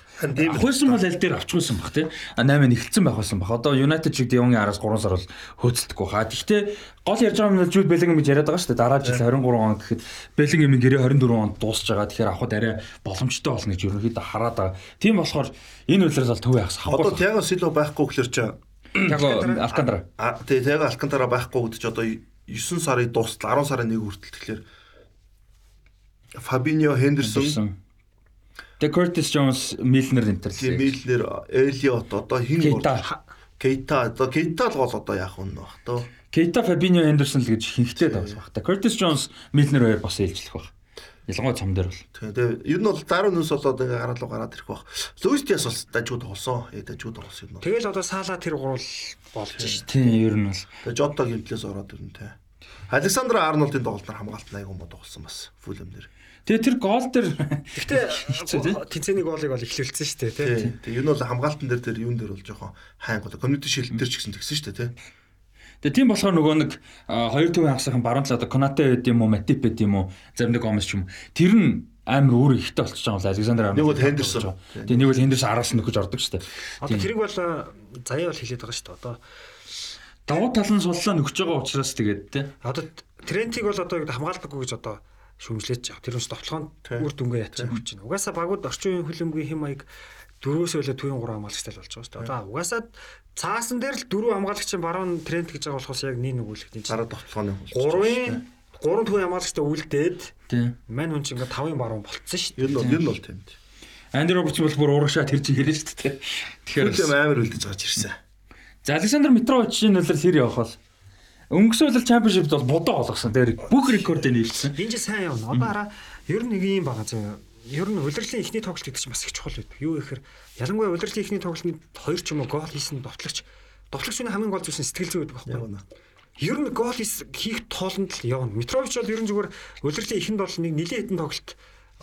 Авахсан бол аль дээр авчихсан баг тий. 8 нэгэлцсэн байх байсан баг. Одоо United шиг Дионгийн араас 3 сар бол хөөцөлдөхгүй хаа. Гэхдээ гол ярьж байгаа юм Жуд Беллингем гэж яриад байгаа шүү дээ. Дараа жил 23 он гэхэд Беллингемийн гэрээ 24 онд дуусж байгаа. Тэгэхээр авахд арай боломжтой болно гэж ерөнхийдөө хараад байгаа. Тийм болохоор энэ үйлрээс бол төвийн Одоо авахгүй. Тиаго Силва байхгүй гэхэлэр чи Яг Алкантара. а тий Тиаго Алкантара байхгүй гэдэг чи одоо 9 сарын дуустал 10 сарын 1 хүртэл тэгэхээр Фабиньо Хендерсон, Тэгээ Curtis Jones, Milner энэ төр. тийм Милнер, Элиот одоо хин Кейта. Кейта одоо Кейта л гол одоо яах вэ нөх тоо. Keita, Fabinho, Henderson л гэж хинхтэй давс баг. Та Curtis Jones, Milner хоёр бас ээлжлэх баг. Ялангуяа цом дээр бол. Тэгээ ер нь бол дараа нүс болоод ингээ гараад руу гараад ирэх бах. Луис Диас бол дажгүй тоглосон. Э дажгүй тоглосон юм. Тэгэл одоо саалаа тэр гурвал болж шүү. Тийм ер нь бол. Тэгээ Жото гимтлээс ороод ирнэ те. Александр Арнолдын тоглолтоор хамгаалт айгүй мод тоглосон бас фүлэм дээр. Тэгээ тэр гол дээр Гэтэ тэнцэний [LAUGHS] гоолыг бол эхлүүлсэн шүү дээ тий. Тий. Тэгээ ер нь бол хамгаалтан дээр тэр юун дээр бол жоохон хайн гол. Community shield дээр ч гэсэн тэгсэн шүү дээ те. Тэгээ тийм болохоор нөгөө нэг хоёр төвийн хагасхан баруун талаа Конате байд юм уу, Матип байд юм уу, заримдаа Гомес ч юм. Тэр нь амар өөр ихтэй болчихж байгаа бол Александр Арнольд. Нэг бол Хендерсон. Тэгээ нэг бол Хендерсон араас нь нөхөж ордог шүү дээ. Одоо тэрийг бол заяа бол хэлээд байгаа шүү дээ. Одоо Давуу тал нь суллаа нөхөж байгаа учраас тэгээд те. одоо трендийг бол одоо хамгаалдаггүй гэж одоо шүмжлээд жаа. Тэр нь товтлогоонд үр дүнгээ ятсан хүч чинь. Угаасаа багууд орчин үеийн хөлбөмбөгийн хэм маяг дөрвөөс өөлө төвийн гурван хамгаалагчтай л болж байгаа шүү дээ. Одоо угаасаа цаасан дээр л дөрөв хамгаалагчийн баруун тренд гэж байгаа болохоос яг нэг тийм чинь. Дараа тоглооны Гурвын гурван төвийн хамгаалагчтай үлдээд Тийм. мань хүн чинь ингээд тавын баруун болцсон шүү дээ. Ер нь бол ер нь бол тийм. Анди Робертс бол бүр урагшаа тэр чинь хэлэн шүү дээ. Тэгэхээр Фүлэм амар үлдэж байгаа ч ирсэн. За Александр Митровичийн нөлөөр хэр явах бол өнгөрсөн жил чемпионшипт бол бодоо олгосон. Тэр бүх рекордыг нийлсэн. Энэ жил сайн явна. Одоо хараа ер нь нэг юм байгаа зөө. Ер нь удирдлын ихний тоглолт гэдэг чинь бас их чухал байдаг. Юу гэхээр ялангуяа удирдлын ихний тоглолтод хоёр ч юм уу гол хийсэн довтлогч довтлогчны хамгийн гол зүйлс нь сэтгэл зүй байдаг байхгүй юу? Ер нь гол хийх тоолонд л явна. Митрович бол ер нь зүгээр удирдлын ихэнд бол нэг нилээ хитэн тоглолт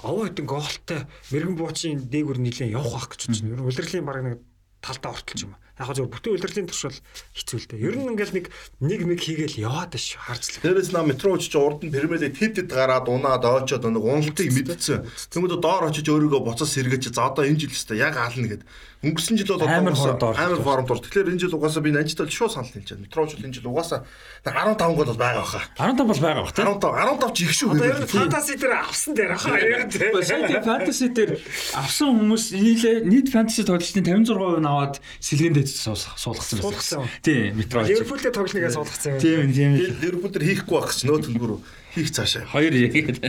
овоо хитэн гоолтой мэрэгэн буучийн дээгүр нилээ явах байх гэж байна. Ер нь удирдлын баг нэг талдаа ортолж юм. Яг зөв бүтэн удирдлын туршил хэцүү л дээ. Ер нь ингээл нэг нэг нэг хийгээл яваад ш харж л. Дээрээс нам метроч ч урд нь Премьер лиг тэд тэд гараад унаад ойчоод нэг уналтыг мэдсэн. Тэнгүүд доор очиж өөрийгөө буцаж сэргэж за одоо энэ жил өстой яг ална гэд Өнгөрсөн жил бол Амар хооронд орж. Тэгэхээр энэ жил угаасаа би бол шууд санал хэлж байна. Метроч энэ жил угаасаа 15 гол бол байгаа баха. 15 бол байгаа бах тий. 15 15 ч их шүү. Одоо нь фантаси дээр авсан дээр яг Сайн тийм фэнтези дээр авсан хүмүүс нийлээ нийт фэнтези тоглолтын 56% нь аваад сэлгэн дэд суулгасан Суулгасан. Тийм, метро. Ливерпултэй тоглоныг суулгацсан. Тийм, тийм. Ливерпул дээр хийхгүй байх гэж нөө төнгөр хийх цаашаа. Хоёр яг.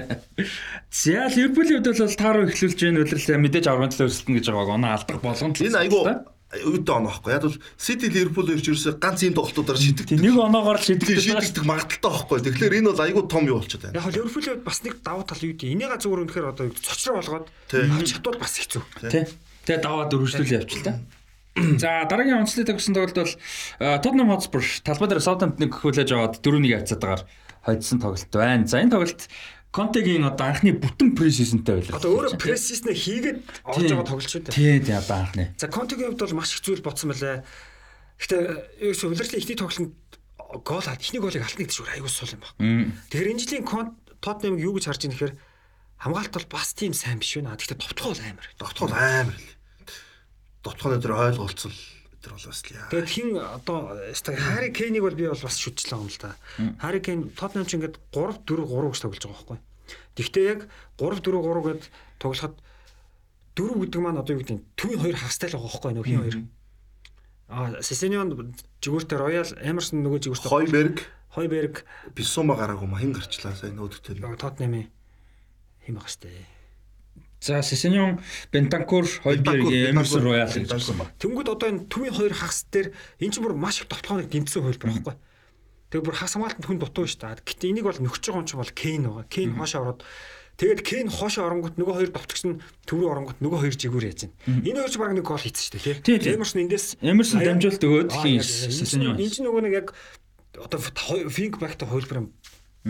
За Ливерпулийн хувьд бол тааруу эхлүүлж байгаа үлрэлээ мэдээж аврагын төлөө өрсөлдөн гэж байгааг оноо алдах болгоно. Энэ айгу өөдөө оноо байхгүй. Яг бол Сити Ливерпул ирж ерөөсөө ганц ийм тоглолтуудаар. Тийм нэг оноогоор л байгаа. шийдэгдэх магадaltaй байхгүй. Тэгэхээр энэ бол айгу том юу болчиход байна. Яг л Ливерпулийн бас нэг давуу тал юу гэдэг. Энийга зүгээр үнэхээр одоо цочроо болгоод Тий. чадвал бас хэцүү. Тий. Тэгээ даваад өргөжлүүл явчихлаа. За дараагийн онцлог төгсөн тоглолт бол Tottenham Hotspur талбай дээр Southampton-ыг хүлээж аваад 4-1 хацаатаагаар хоцсон тоглолт байна. За энэ тоглолт Контегийн одоо анхны бүтэн пресизентэй байлаа. Одоо өөрөө прессиснэ хийгээд орж байгаа тоглолт шүү дээ. Тий, тий одоо анхны. За Контегийн хувьд бол маш их зүйл бодсон байлаа. Гэтэ ч удирдлын ихний тоглолтод гол ад ихний голыг алтныг дэшүүр аягүй сул юм байна. Тэгэхээр энэ жилийн Тотнемыг юу гэж харж байгаа нэхэр хамгаалалт бол бас тийм сайн биш байна. Гэхдээ товтгоо бол амар. Дотгол амар л. Дотгол өдр ойлголцол өдр бол бас л яа. Тэгээд хин одоо ста Хари Кейнийг бол би бол бас шүтжлээ юм л да. Хари Кейн Тотнем ч ингээд 3 4 3 гэж тоглож байгаа байхгүй. Тэгвэл яг 3 4 3 гэд тоглоход дөрөв гэдэг маань одоо юу гэдэг нь төвийн хоёр хагастай л байгаа байхгүй нөх хин хоёр. Аа Сесенион жигүүртээ Роял Эмерсон нөгөө жигүүртээ Хойберг, Хойберг Бисума гараагүй ма хин гарчлаа сайн өөдөртөө. Хим байгаа штэ. За Сесенион, Бентанкур, Хойберг, Эмерсон Роял гэж байсан ба. Тэнгүүд одоо энэ төвийн хоёр хагас дээр эн чинь бүр маш их товтлооны дэмжсэн хөлбөр байхгүй. Тэгээ бүр хагас хамгаалтанд хүн дутуу шүү дээ. Гэтэ энийг бол нөхөж байгаа юм чинь бол Кейн байгаа. Кейн хоошоо ороод тэгээд Кейн хоошоо оронгот нөгөө хоёр довтгч нь төв рүү оронгот нөгөө хоёр жигүүр яаж байна. Энэ хоёр ч баг нэг гол хийсэн шүү дээ тий. Эмерсон эндээс Эмерсон дамжуулт өгөөд хийн. Сесенион. Энэ чинь нөгөө нэг яг одоо финк бакта хөлбөр юм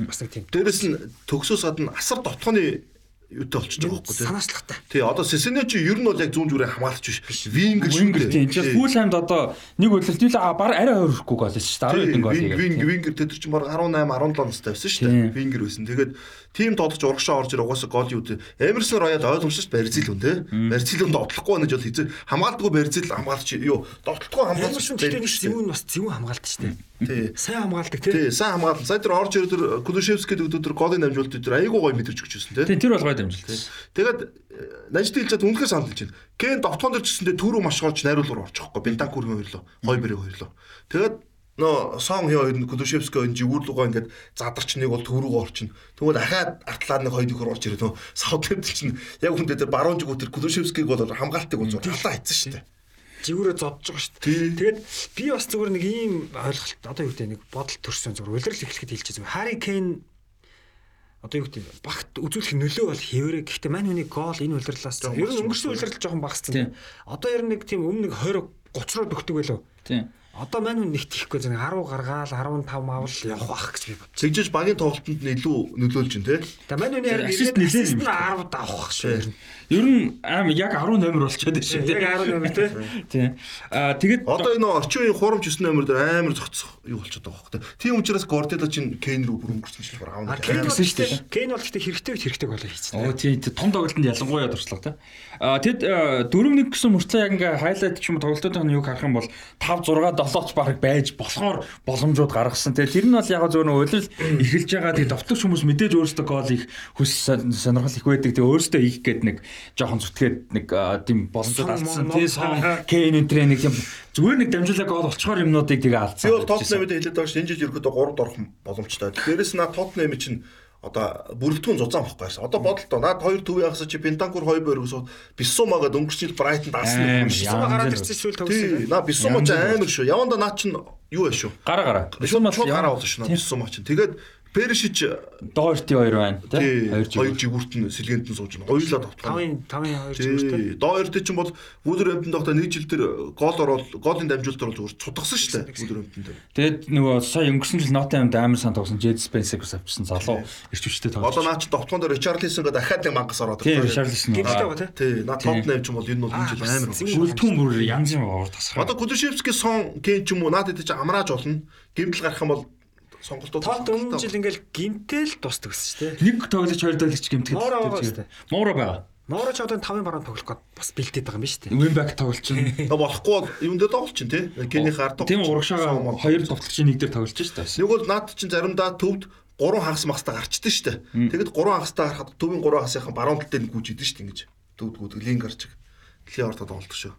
бас нэг тийм Дээрэс нь төгсөөс гадна асар дотгоны юутай болчихж байгаа байхгүй тий. санаачлагтай. Тий, одоо Сесене чи ер нь бол яг зүүн зүрээ хамгаалагч биш. Вингер шүү Вингер тийм. Тэгэхээр Фулхаймд одоо нэг үлэлт юу л баг арай хөрөхгүй гол шүү дээ. 11 гол Винг хийгээд. вингер тэд чинь баг 18 17 настай байсан шүү Тийм. дээ. Вингер байсан. Тэгээд тим тодорч урагшаа орж ир угаасаа гол юу дээ. Эмерсон Роял ойлгомжтой Барзил хүн тий. Барзил хүн дотлохгүй байна гэж бол хэзээ хамгаалдаггүй Барзил хамгаалагч юу дотлохгүй Эмерсон гэхдээ нэг зөвүүн бас зөвүүн хамгаалт шүү дээ. Тий. Сайн хамгаалдаг тий. Тий, сайн хамгаалсан. Сая тэр орж ирээд Кулушевский өдөр голын дамжуулт өдөр айгуу гоё мэдэрч өгч байсан тий. Тийм тэр болгоод дамжуулсан. Тэгээд Нажд хэлжээд үнэхээр санал байна. Кен довтгон дээр ч гэсэндээ түрүү маш голж найруулгаар орчихгүй. Бентанкургийн хоёрлоо, Хойберийн хоёрлоо. Тэгээд нөө сон хий хоёр нь Кулушевский энэ жигүүрлугаа ингээд задарч нэг бол төрүүг орчин. Тэгвэл дахиад артлаад нэг хоёр нөхөр орж ирээ нөө Саутгемптон чинь яг хүндээ тэр баруун жигүүр тэр Кулушевскийг бол хамгаалтыг бол халаа хийсэн шүү дээ. жигүүрээ зодж байгаа шүү Тий. дээ. Тэгээд би бас зүгээр нэг ийм ойлголт одоо юу гэдэг нэг бодол төрсөн зүгээр улирал эхлэхэд хэлчихээ зүгээр. Хари Кейн одоо юу гэдэг багт үзүүлэх нөлөө бол хэвээрээ гэхдээ мань хүний гол энэ улирлаас ер нь өнгөрсөн улирал жоохон Тийм. багассан. Одоо ер нь нэг тийм өмнө нэг 20 30 руу дөгдөг байлоо. Тийм. Одоо мань хүн нэгт ихгүй зөв 10 гаргаал 15 авал явах бах гэж би бод. Тэгжиж багийн тоглолтод нь илүү нөлөөлж байна те. Тэгээ мань хүний харин Assist нэлээд нэлээд юм assist нь 10 давах шүү ер нь. Ер нь аим яг 10 номер болчиход байна шүү. Яг 10 номер тий. Тийм. Аа тэгээд Одоо энэ орчин үеийн хурамч 9 номер дээр амар зогцох юу болчиход байгаа хөх те. Тийм учраас Гвардиола чинь Кейн рүү бүр өнгөрсөн чинь бүр А аав. Кейн Гэсэн шүү дээ. Кейн бол гэхдээ хэрэгтэй үед хэрэгтэй голоо хийчихсэн. Оо тий тий, том тоглолтод ялангуяа дурчлага та. Аа тэгэд 4-1 гэсэн мөртлөө яг ингээ хайлайт ч юм уу тоглолтуудын юг харах юм бол 5 6 7 ч баг байж болохоор боломжууд гаргасан. Тэгээ тэр нь бол яг зөв нэг улирал эхэлж байгаа. Тэгээ довтлогч хүмүүс мэдээж өөрсдөө гол их хүс сонирхол их байдаг. Тэгээ өөрсдөө их гээд нэг жоохон зүтгээд нэг тийм боломжууд Сон, алдсан. мон, Тий ном, сон. Кейн энэ нэг тийм зүгээр нэг дамжуулаа гол олцохоор юмнуудыг тэгээ алдсан. Би бол Тотнемд хэлээд байгаа шүү. Энэ жил ерөөдөө 3-д орох боломжтой. Дээрээс наа Тотнем чинь одоо бүрэлдэхүүн зузаан байхгүй байсан. Одоо бодолтой. Наад хоёр төв яхасаа чи Бентанкур хоёр өргөсөд Бисумагаад өнгөрсөн жил Брайтонд даасан Амар, юм шүү. яа. Сумаа гараад ирсэн Тий, тогсон. наа Бисума ч амар шүү. Яванда наа чин юу вэ шүү? Гараа гараа. Бисума ч гараа болно шүү. Бисума чинь. Тэгээд Першич Доорти хоёр байна. тий Хоёр хоёр жиг. жигүүрт нь сэлгээнд нь сууж байна. Хоёулаа тавтгаа. 5-ын 5-ын 2 зүгээртэй. Тий. Доорт чинь бол Вулверхэмптон доохтой нэг жил тэр гол ороод голын дамжуулалт орол зүгээр цутгасан шүү дээ. Вулверхэмптон дээр. Тэгээд нөгөө сая өнгөрсөн жил Nottingham амар сан тогсон Jed Spencer-ус авчсан залуу ирчвчтэй тоглож. Одоо наа чи тогтмон дээр Ричарлисон гэдэг дахиад нэг мангас ороод ирсэн. Richarlison. Гимтэй байгаа тий. Тий, наа Тотнем ч юм бол энэ бол энэ жил амар байна. Үлдэн бүр янз юм уур тасраа. Одоо Кулушевский сон кен ч юм уу наад чи амрааж болно. Гимтэл гарах юм бол сонголтууд Тот өмнө жил ингээл гинтэл тусдаг гэсэн шүү дээ. нэг тоглож хоёр. Муура байгаа шүү дээ. Муура байгаа. Моро ч одоо 5-ын баруун тоглох гээд бас бэлдээд байгаа юм ба шүү дээ. Win back тоглож чинь. [LAUGHS] Та болохгүй бол юун дээр тоглож чинь тий. Кений хард. Тийм урагшаага хоёр тоглогчийн нэг дээр тоглож шүү дээ. Нэг бол наад чинь заримдаа төвд 3 хагас магастаа гарчдаг шүү дээ. Тэгэд 3 хагастаа гарахад төвийн 3 хагасынхан баруун тал дээр гүйж идэв шүү дээ ингэж. Төвд гүйдэг линк гарч. Дэлхийн ортод тоглолт шүү.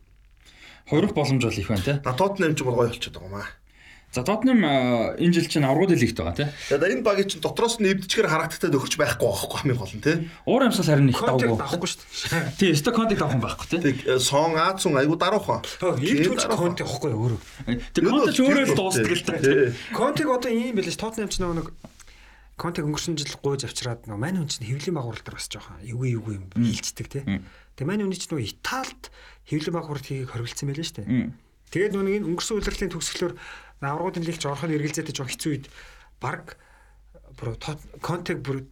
Хувирах боломж бол их байна те. На Тоттенхэм ч бол гоё болчиход байгаа юм аа. За Tottenham энэ жил чинь аврагууд лигт байгаа те. Тэгээд энэ багийн чинь дотроос нь эвдчгээр харагдахтай нөхөрч байхгүй байхгүй хамгийн гол нь тий. Уур амьсгал харин их давгүй. авахгүй шүү дээ. Тийм, өстө контек давах юм байхгүй. Тэг э, сон Аацун айгу даруухан. Ийм түнч контек авахгүй өөрөө. Тэг контек ч өөрөө л дуустдаг л та. Контек одоо ийм байлээ ш Тотtenham ч нэг Контек өнгөрсөн жил гуйж авчираад нөгөө мань хүн чинь хэвлийн багуурал дээр бас жоохон эвгүй эвгүй юм хилчдэг тий. Тэгээ мань хүний чинь нөгөө Италид хэвлийн багуурал хийгийг хоригдсан байлээ шүү дээ. Тэгээд энэ өнгөрсөн удирдлагын төгсгөлөөр аврагуудын лигч орохын эргэлзээтэй жоохон хэцүү үед баг бүр Контек бүр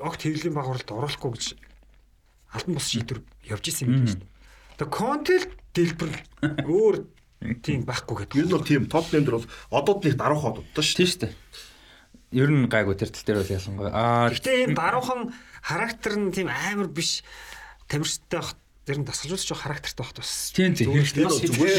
огт хэвлийн багууралд оруулахгүй гэж албан бус шийдвэр явж исэн юм байна шүү дээ. Тэгээ Контел дэлбэр өөр тийм байхгүй гэдэг. Ер нь бол тийм топ нэмдэр бол одод нэг даруухан одод шүү. Тийм шүү дээ. Ер нь гайгүй тэр тал дээр бол ялангуяа. Аа Гэтэ энэ даруухан характер нь тийм амар биш тамирчтай тэр нь дасгалжуулж байгаа характертай бах бас. тийм тийм хэрэгтэй.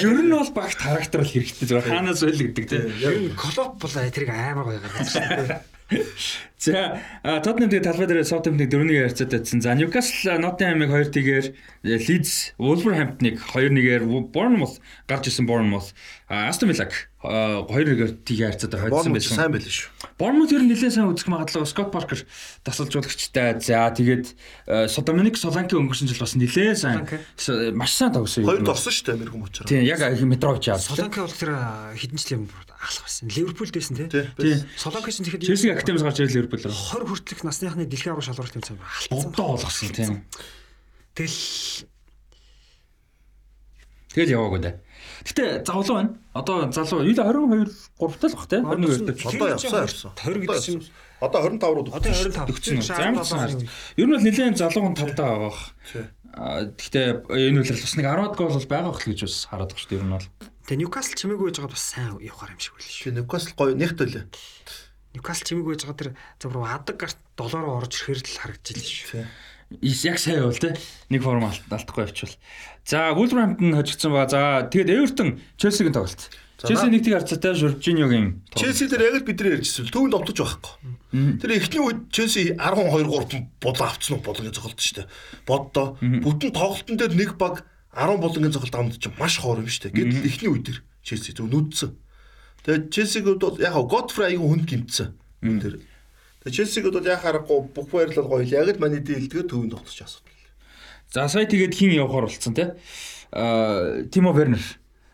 Ер нь бол багт характер бол хэрэгтэй. Хаанаас байл гэдэг тийм. Тэр нь колоп бол тэрийг амар гоё гаргасан. [LAUGHS] За Tottenham тэгээ талбай дээр Southampton-ыг 4-1 ярцаад байсан. За Newcastle Nottingham-ыг 2-1-ээр Leeds Wolverhampton-ыг 2-1-ээр Bournemouth гарч исэн Bournemouth Aston Villa-г 2-1-ээр тийг ярцаад хойдсон Боон байсан. сайн байл шүү. Bournemouth ер нь нэлээд сайн үзэх магадлал Scott Parker тасалжуулагчтай. За тэгээд э, Dominic Solanke өнгөрсөн жил бас нэлээд сайн Solanke. с- маш сайн тоглосон юм. Хоёрд орсон шүү дээ Америк мөчрөө. Тийм яг Митрович яасан. Солонке бол тэр хэдэн жилийн өмнө ахлах байсан. Ливерпул дэсэн тий. Тийм. Солонке чинь тэгэхэд Челси актемс гарч ирэл Ливерпул руу. 20 хүртэлх насныхны дэлхийн аврал шалгуулалт тэмцээн алдсан. Бодоо болгосон тийм. Тэгэл Тэгэл яваагүй дээ. Гэтэ залуу байна. Одоо залуу юу л 22 3 тал бах те 21 дээр. Одоо явсан явсан. 20 гэдэг чинь Одоо 25 руу одоо 25 Төгсөн. Замцсан харж. Ер нь бол нэлээд залуухан тавтаа байгаа бах. Гэхдээ энэ үлрэл бас нэг 10 гол бол байгаа бах л гэж бас хараад байгаа шүү дээ ер нь бол. Тэгээ Ньюкасл чимээгүй байж байгаа бас сайн явахаар юм шиг шүү. Чи Ньюкасл гоё нэгт үлээ. Ньюкасл чимээгүй байж байгаа тэр зөвхөн адаг гарт долоороо орж ирэхээр л харагдаж илээ шүү. Яг сайн бол те. Нэг форм алдахгүй явчихвал. За Wolverhampton хожигдсан ба. За тэгээд Everton Chelsea-гийн тоглолт. Chelsea нэг тийг харцаатай Jorginho-гийн тоглолт. Челси дээр яг л бидний ярьжсэн. Төвөнд овтож байхгүй. Тэр эхний үед Челси 12 3 булан авцсан уу болгоны цогцолт шүү дээ. Боддоо. Бүтэн тоглолтын дээр нэг баг 10 булангийн цогцолт авнад чинь маш хоор юм шүү дээ. Гэтэл эхний үед тэр Челси зөв нүдсэн. Тэгээд Челсигүүд бол яг Godfrey аягүй хүнд гимцсэн. Дээр. Тэгээд Челсигүүд бол яг харахгүй бүх баярлал гоё. Яг л маний дийлдгээ төвөнд тогтчих асуудал. За сая тэгээд хин явахаар болцсон те. Аа Тимо Вернер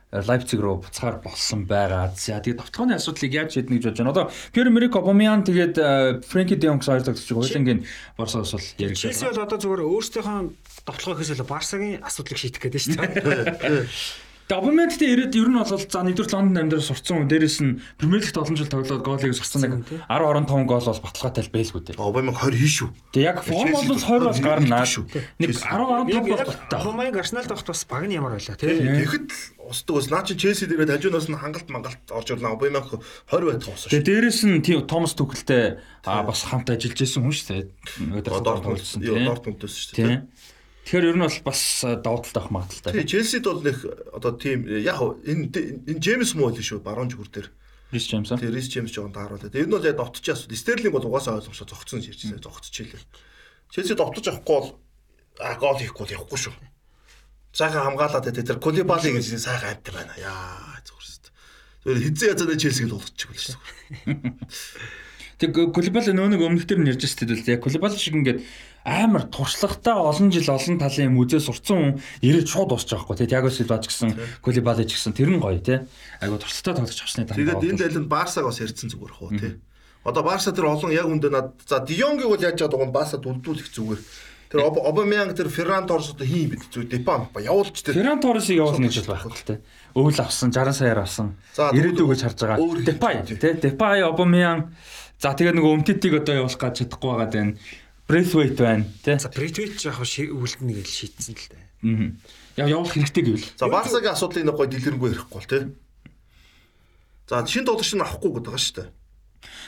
Лайпциг руу буцаар болсон байгаа. За тэгээд товтлооны асуудлыг яаж шийднэ гэж бодож байна. Одоо Пьер Эмерик Обамян тэгээд Фрэнки Де Йонгс хоёр тоглож байгаа. Хойлонгийн Барсаас бол яригдсан. Челси бол одоо зүгээр өөрсдийнхөө товтлогоо хийсэл Барсагийн асуудлыг шийдэх гэдэг шүү дээ. Обамян гэдэг ирээд ер нь бол за нэгдүгээр Лондон амьдараа сурцсан хүн дээрэс нь Премьер Лигт олон жил тоглоод гоолыг сурцсан нэг 10 25 гол бол баталгаатай л байлгүй дээ. Обамяг 20 хий шүү. Тэгээд яг форм бол 20 бас гарнаа. шүү. Нэг 10 15 бол баттай. Ромайг Арсеналд авахт бас баг нь ямар байлаа тий. Тэгэхэд устдаг бас наа чи Челси дээрээ хажуунаас нь хангалт мангалт орж ирлээ. Обамяг 20 байх тоосон шүү. Тэгээ дээрэс нь тийм Томас Түхэлтэй бас хамт ажиллаж байсан хүн шүү. Өдөр Дортмунд тоглосон юу тийм. Дортмундээс шүү. Тэгэхээр ер нь бол бас давуу талтай авах магадaltaй. Тэгээ Челсид бол нэг одоо тийм яг энэ энэ Джеймс муу л шүү баруун зүгүр дээр. Рис Джеймс. Тэгээ Рис Джеймс жоохон тааруулаа. Тэгээ энэ нь бол яг довтч асууд. Стерлинг бол угаасаа ойлгомжтой зогцсон ярьжсэн зогцчихлээ. Челси довтож авахгүй бол а гол хийхгүй бол явахгүй шүү. Сайхан хамгаалаад тэ тэр Кулибали гэж сайхан амт байна. Яа зүгээр шүү. Тэр хизээ язаад Челсиг л болгочих байл шүү. Тэг Кулибали нөө нэг өмнөх төр нь ярьж шүү дээ. Яг Кулибали шиг ингээд амар туршлагатай олон жил олон талын юм үзээс сурцсан хүн ирээд шууд дуусчих واخгүй тий Тиаго Силвач гэсэн Колибалич гэсэн тэр нь гоё тий айгу туршлагатай тоглож авсны дараа Тэгээд энэ айлын Барсаг бас ирдсэн зүгээр хөө тий Одоо Барса тэр олон яг үндэ над за Дионгийг бол яаж чаддаг гон Барса дүлдүүлэх зүгээр. Тэр Обамянг тэр Ферран Торсод хийн бид зүй Депам ба явуулж тэр Ферран Торсыг явуулна гэж байхгүй л тэ. Өвөл авсан 60 саяар авсан. Ирээдүг гэж харж байгаа. Депай тэ. Депай Обамян за тэгээ нөгөө өмтөдийг одоо явуулах гэж чадахгүй байгаа даа. Breathwaite байна тий. За Брэдвейт яг үлдэнэ гэж шийдсэн л дээ. Аа. Яг явуулах хэрэгтэй гэвэл. За Барсагийн асуудлыг нэг гой дэлгэрэнгүй ярихгүй бол тий. За шин тоглогч нь авахгүй гэдэг байгаа шүү дээ.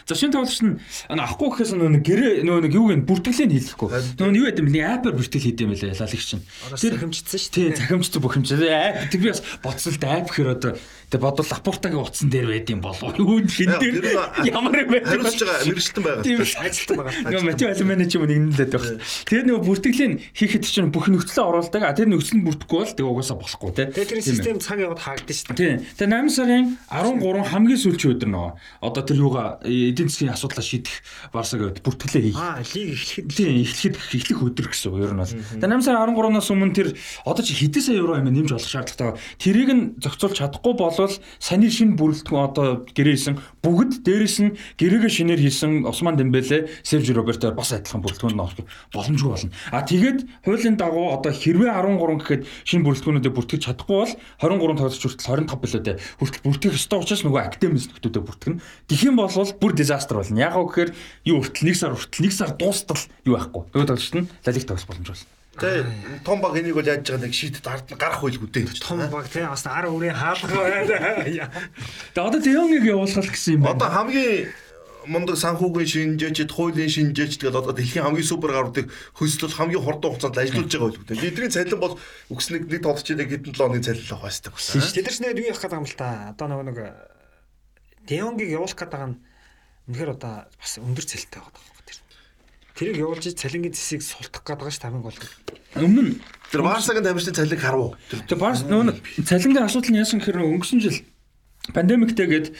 За шинэ тоглогч нь авахгүй гэхээс нөгөө гэрээ нөгөө нэг юу гэн бүртгэлийг хийлэхгүй. Нөгөө юу ядэм нэг апаар бүртгэл хийдэм байлаа ялагч чинь. Тэр захимжцсан шүү дээ. Тийм захимжцсан бохимжаа. Ап тэр би бас бодсол ап гэхээр одоо тэг бодвол лапортагийн утсан дээр байд юм болов? Юу хин дээр ямар юм бэ? Хариуцж байгаа мэрэгчлэн байгаа. Ажилтан байгаа. Нөгөө матио алиманы ч юм нэг нэлээд байх. Тэгээд нөгөө бүртгэлийн хийхэд чинь бүх нөхцөлөө оруулдаг. А тэр нөхцөл нь бүрдэхгүй бол тэг угаасаа болохгүй те. Тэгээд тэр систем цаг яваад хаагдсан шүү дээ. Тийм. Тэгээд 8 сарын 13 хамгийн сүүлчийн өдөр нөгөө одоо тэр юугаа эдийн засгийн асуудлаа шийдэх барсаг бүртгэлээ хийх. Аа, лиг эхлэхэд тийм эхлэхэд эхлэх өдөр гэсэн үг ер нь бол. Тэгээд 8 сарын 13-наас өмнө тэр одоо чи хэдэн сая евро юм нэмж олох шаардлагатай. Тэрийг нь зохицуулж чадахгүй болвол саний шин бүрэлдэхүүн одоо гэрээсэн бүгд дээрэс нь гэрээгээ шинээр хийсэн Осман Дембеле, Серж Роберто бас адилхан бүрэлдэхүүн авах боломжгүй болно. А тэгээд хуулийн дагуу одоо хэрвээ 13 гэхэд шинэ бүрэлдэхүүнүүдэд бүртгэж чадахгүй бол 23 тоглогч хүртэл 25 билүү дээ. Хүртэл бүртгэх ёстой учраас нөгөө академис нөхдүүдэд бүртгэнэ. Юм бол бүр дизастер болно. Яг уу гэхээр юу хүртэл 1 сар хүртэл 1 сар дуустал юу байхгүй. Нөгөө тоглогчт нь лалиг тоглох боломж болно. Тэ том баг энийг бол яаж байгаа нэг шийдэд ард нь гарах байлгүй дээ. Том баг тэ бас ар үрийн хаалга байна. Тэгээ одоо Деонгийг явуулах гэсэн юм байна. Одоо хамгийн мундаг санхүүгийн шинжээчд, хуулийн шинжээчд гэдэг одоо дэлхийн хамгийн супер гаруудыг хөсөлж хамгийн хурдан хугацаанд ажиллаж байгаа байлгүй дээ. Эдний цалин бол үгснэг нэг тоглолчдыг хэдэн 7 хоногийн цалин авах хэрэгтэй байна. Тэд нар нэг юу явах гэдэг юм л та. Одоо нөгөө нэг Деонгийг явуулах гэдэг нь үнэхээр одоо бас өндөр цалинтай байгаа Тэрийг явуулж цалингийн зэсийг султах гэдэг шүү тамиг бол. Өмнө тэр Барсагийн тамирчны цалин харав. Тэр Барс нөө цалингийн асуудал нь яасан гэхээр өнгөрсөн жил пандемиктэйгээд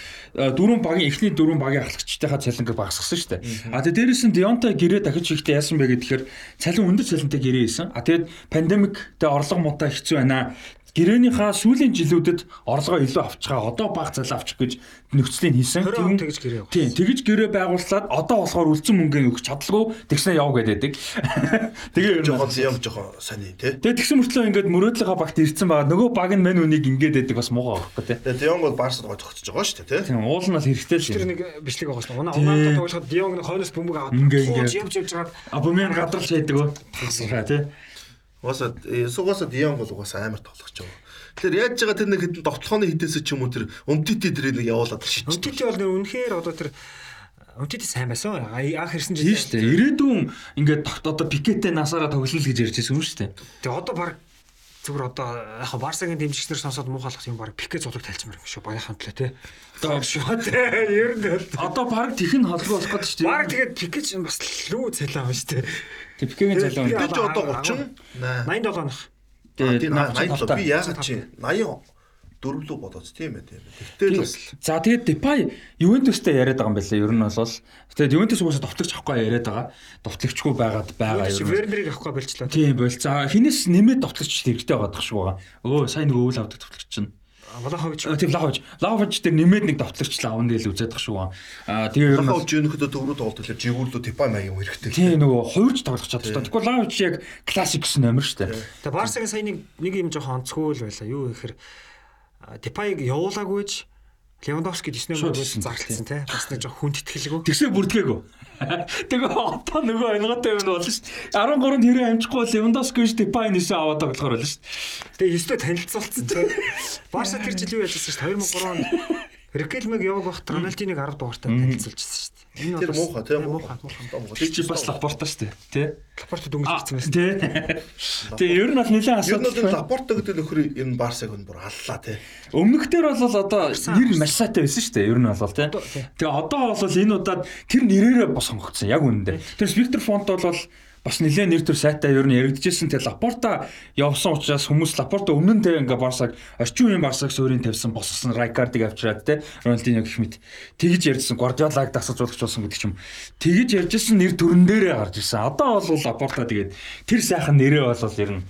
дөрвөн багийн эхний дөрвөн багийн ахлагчтайхаа цалинг багасгасан шүү дээ. А тэгээд дээрээс нь Дионта гэрээ дахиж ихтэй яасан бэ гэхээр цалин өндөр цалинтай гэрээ хийсэн. А тэгээд пандемиктэй орлого муутай хэцүү байна гэрээнийхаа сүүлийн жилүүдэд орлогоо илүү авчихаа одоо баг цалин авчих гэж нөхцөлийг хийсэн. Тийм тэгж гэрээ явуулсан. Тийм тэгж гэрээ байгууллаад одоо болохоор үлдсэн мөнгөний өгч чадлаггүй тэгснэ яв гэдэг. [LAUGHS] Тэгээ жоохон юм жоохон сони тий. Тэгээ тэгсэн мөртлөө ингээд мөрөөдлөгөө багт ирсэн байгаа. Нөгөө баг нь мань үнийг ингээд байдаг бас муугаа байхгүй тий. Тэгээ Дион бол Барсад гой зогсож байгаа шүү дээ тий. Тийм уул нь бол хэрэгтэй л. Тэр нэг бичлэг байгаа шүү. Унаа унаатаа тоглоход Дион нэг хойноос бөмбөг аваад ингээд явж явж байгаа. А бөмбөг гадрал шийдэг өө. Тий. Угаасаа сугаасаа Дион бол угаасаа амар тоглож байгаа. Тэгэхээр яаж байгаа тэр нэг хэдэн довтлооны хідээс ч юм уу тэр өмтити тэр нэг явуулаад шийдчих. Өмтити бол үнэхээр одоо тэр өмтити сайн байсан. Анх ирсэн жил шүү дээ. Ирээдүйн ингээд одоо пикетэ насаараа тоглоно л гэж ярьж байсан юм шүү дээ. Тэгээ одоо баг зүгээр одоо яг Барсагийн дэмжигчнэр сонсоод муухайлах юм баг пикет зулаг тайлцмаар юм шүү багийнхаа төлөө тий. Одоо шүү тий. Ер нь одоо баг тхэн холбоо болох гэдэг дээ. Баг тэгээд пикет бас лүү цалин авах шүү дээ. Тэг пикегийн цалин. Пикет одоо 30 87 нах. Тэгээд 80 би яагаад чи 80 дөрвөлөө бодооц тийм ээ тийм ээ. Тэгтэл бас за тэгээд Depay Juventus-тэй яриад байгаа юм байна лээ. Ер нь бол тэгээд Juventus угаасаа товтлогч авахгүй яриад байгаа. Товтлогчгүй байгаад байгаа юм. Вернерийг авахгүй болчлаа. Тийм бол. За хинээс нэмээд товтлогч хэрэгтэй байгаа дах шүү байгаа. Өө сайн нэг өвөл авдаг товтлогч чинь. Влахович. Тийм Влахович. Влахович дээр нэмээд нэг давтлагчлаа авна гэж үзээд тах шүү. Аа тэгээ ер нь Влахович өнөхөдөө төврөө тоглолт гэхэлэр жигүүрлөө Типа маягийн хэрэгтэй. Тийм нөгөө хоёрч тоглох чаддаг. Тэгвэл Влахович яг классик гэсэн номер шүү дээ. Тэгээ Барсагийн сая нэг нэг юм жоохон онцгүй л байла. Юу гэхээр Типаыг явуулаагүйч Левандовски 9 номерээс зарлцсан тий. Бас нэг жоох хүнд итгэлгүй. Тэгсээ бүрдгээгүй. [LAUGHS] Тэгээ одоо нөгөө ойлгоотой юм болно шүү дээ. 13-нд хэрэг амжихгүй Левандовски биш Депай нээсээ аваад тоглохоор болно шүү дээ. Тэгээ 9-д танилцуулсан тий. Барса тэр жил юу яжсэн шүү дээ. 2003 онд Рикелмег яваг багт Рональдиныг 10 дугаартай танилцуулчихсан шүү дээ. Энэ тэр муухай тийм муухай муухай. Тэр чи бас лапорта шүү дээ. Тэ? Лапорта дөнгөж ирсэн байсан. [LAUGHS] Тэ. Тэгээ ер нь бол нэлээд асуудал. Ер нь лапорта гэдэг нөхөр ер нь Барсаг нь бүр аллаа тий. Өмнөхдөр бол одоо нэр маш сайтай байсан шүү дээ. Ер нь бол тий. Тэгээ одоо бол энэ удаад тэр нэрээрээ бос сонгогдсон яг үнэндээ. Тэр Виктор Фонт бол бас нэлээд нэр төр сайтай ер нь яригдчихсэн. Тэгээ Лапорта явсан учраас хүмүүс Лапорта өмнө нь тэгээ ингээ Барсаг орчин үеийн Барсаг суурийн тавьсан босгосон Райкардыг авчираад те Рональдиньо гэх мэт тэгж ярьжсэн Гвардиолаг дасгалжуулагч болсон гэдэг юм. Тэгж ярьжсэн нэр төрөн дээрээ гарч ирсэн. Одоо бол Лапорта тэгээд тэр сайхан нэрээ бол ер нь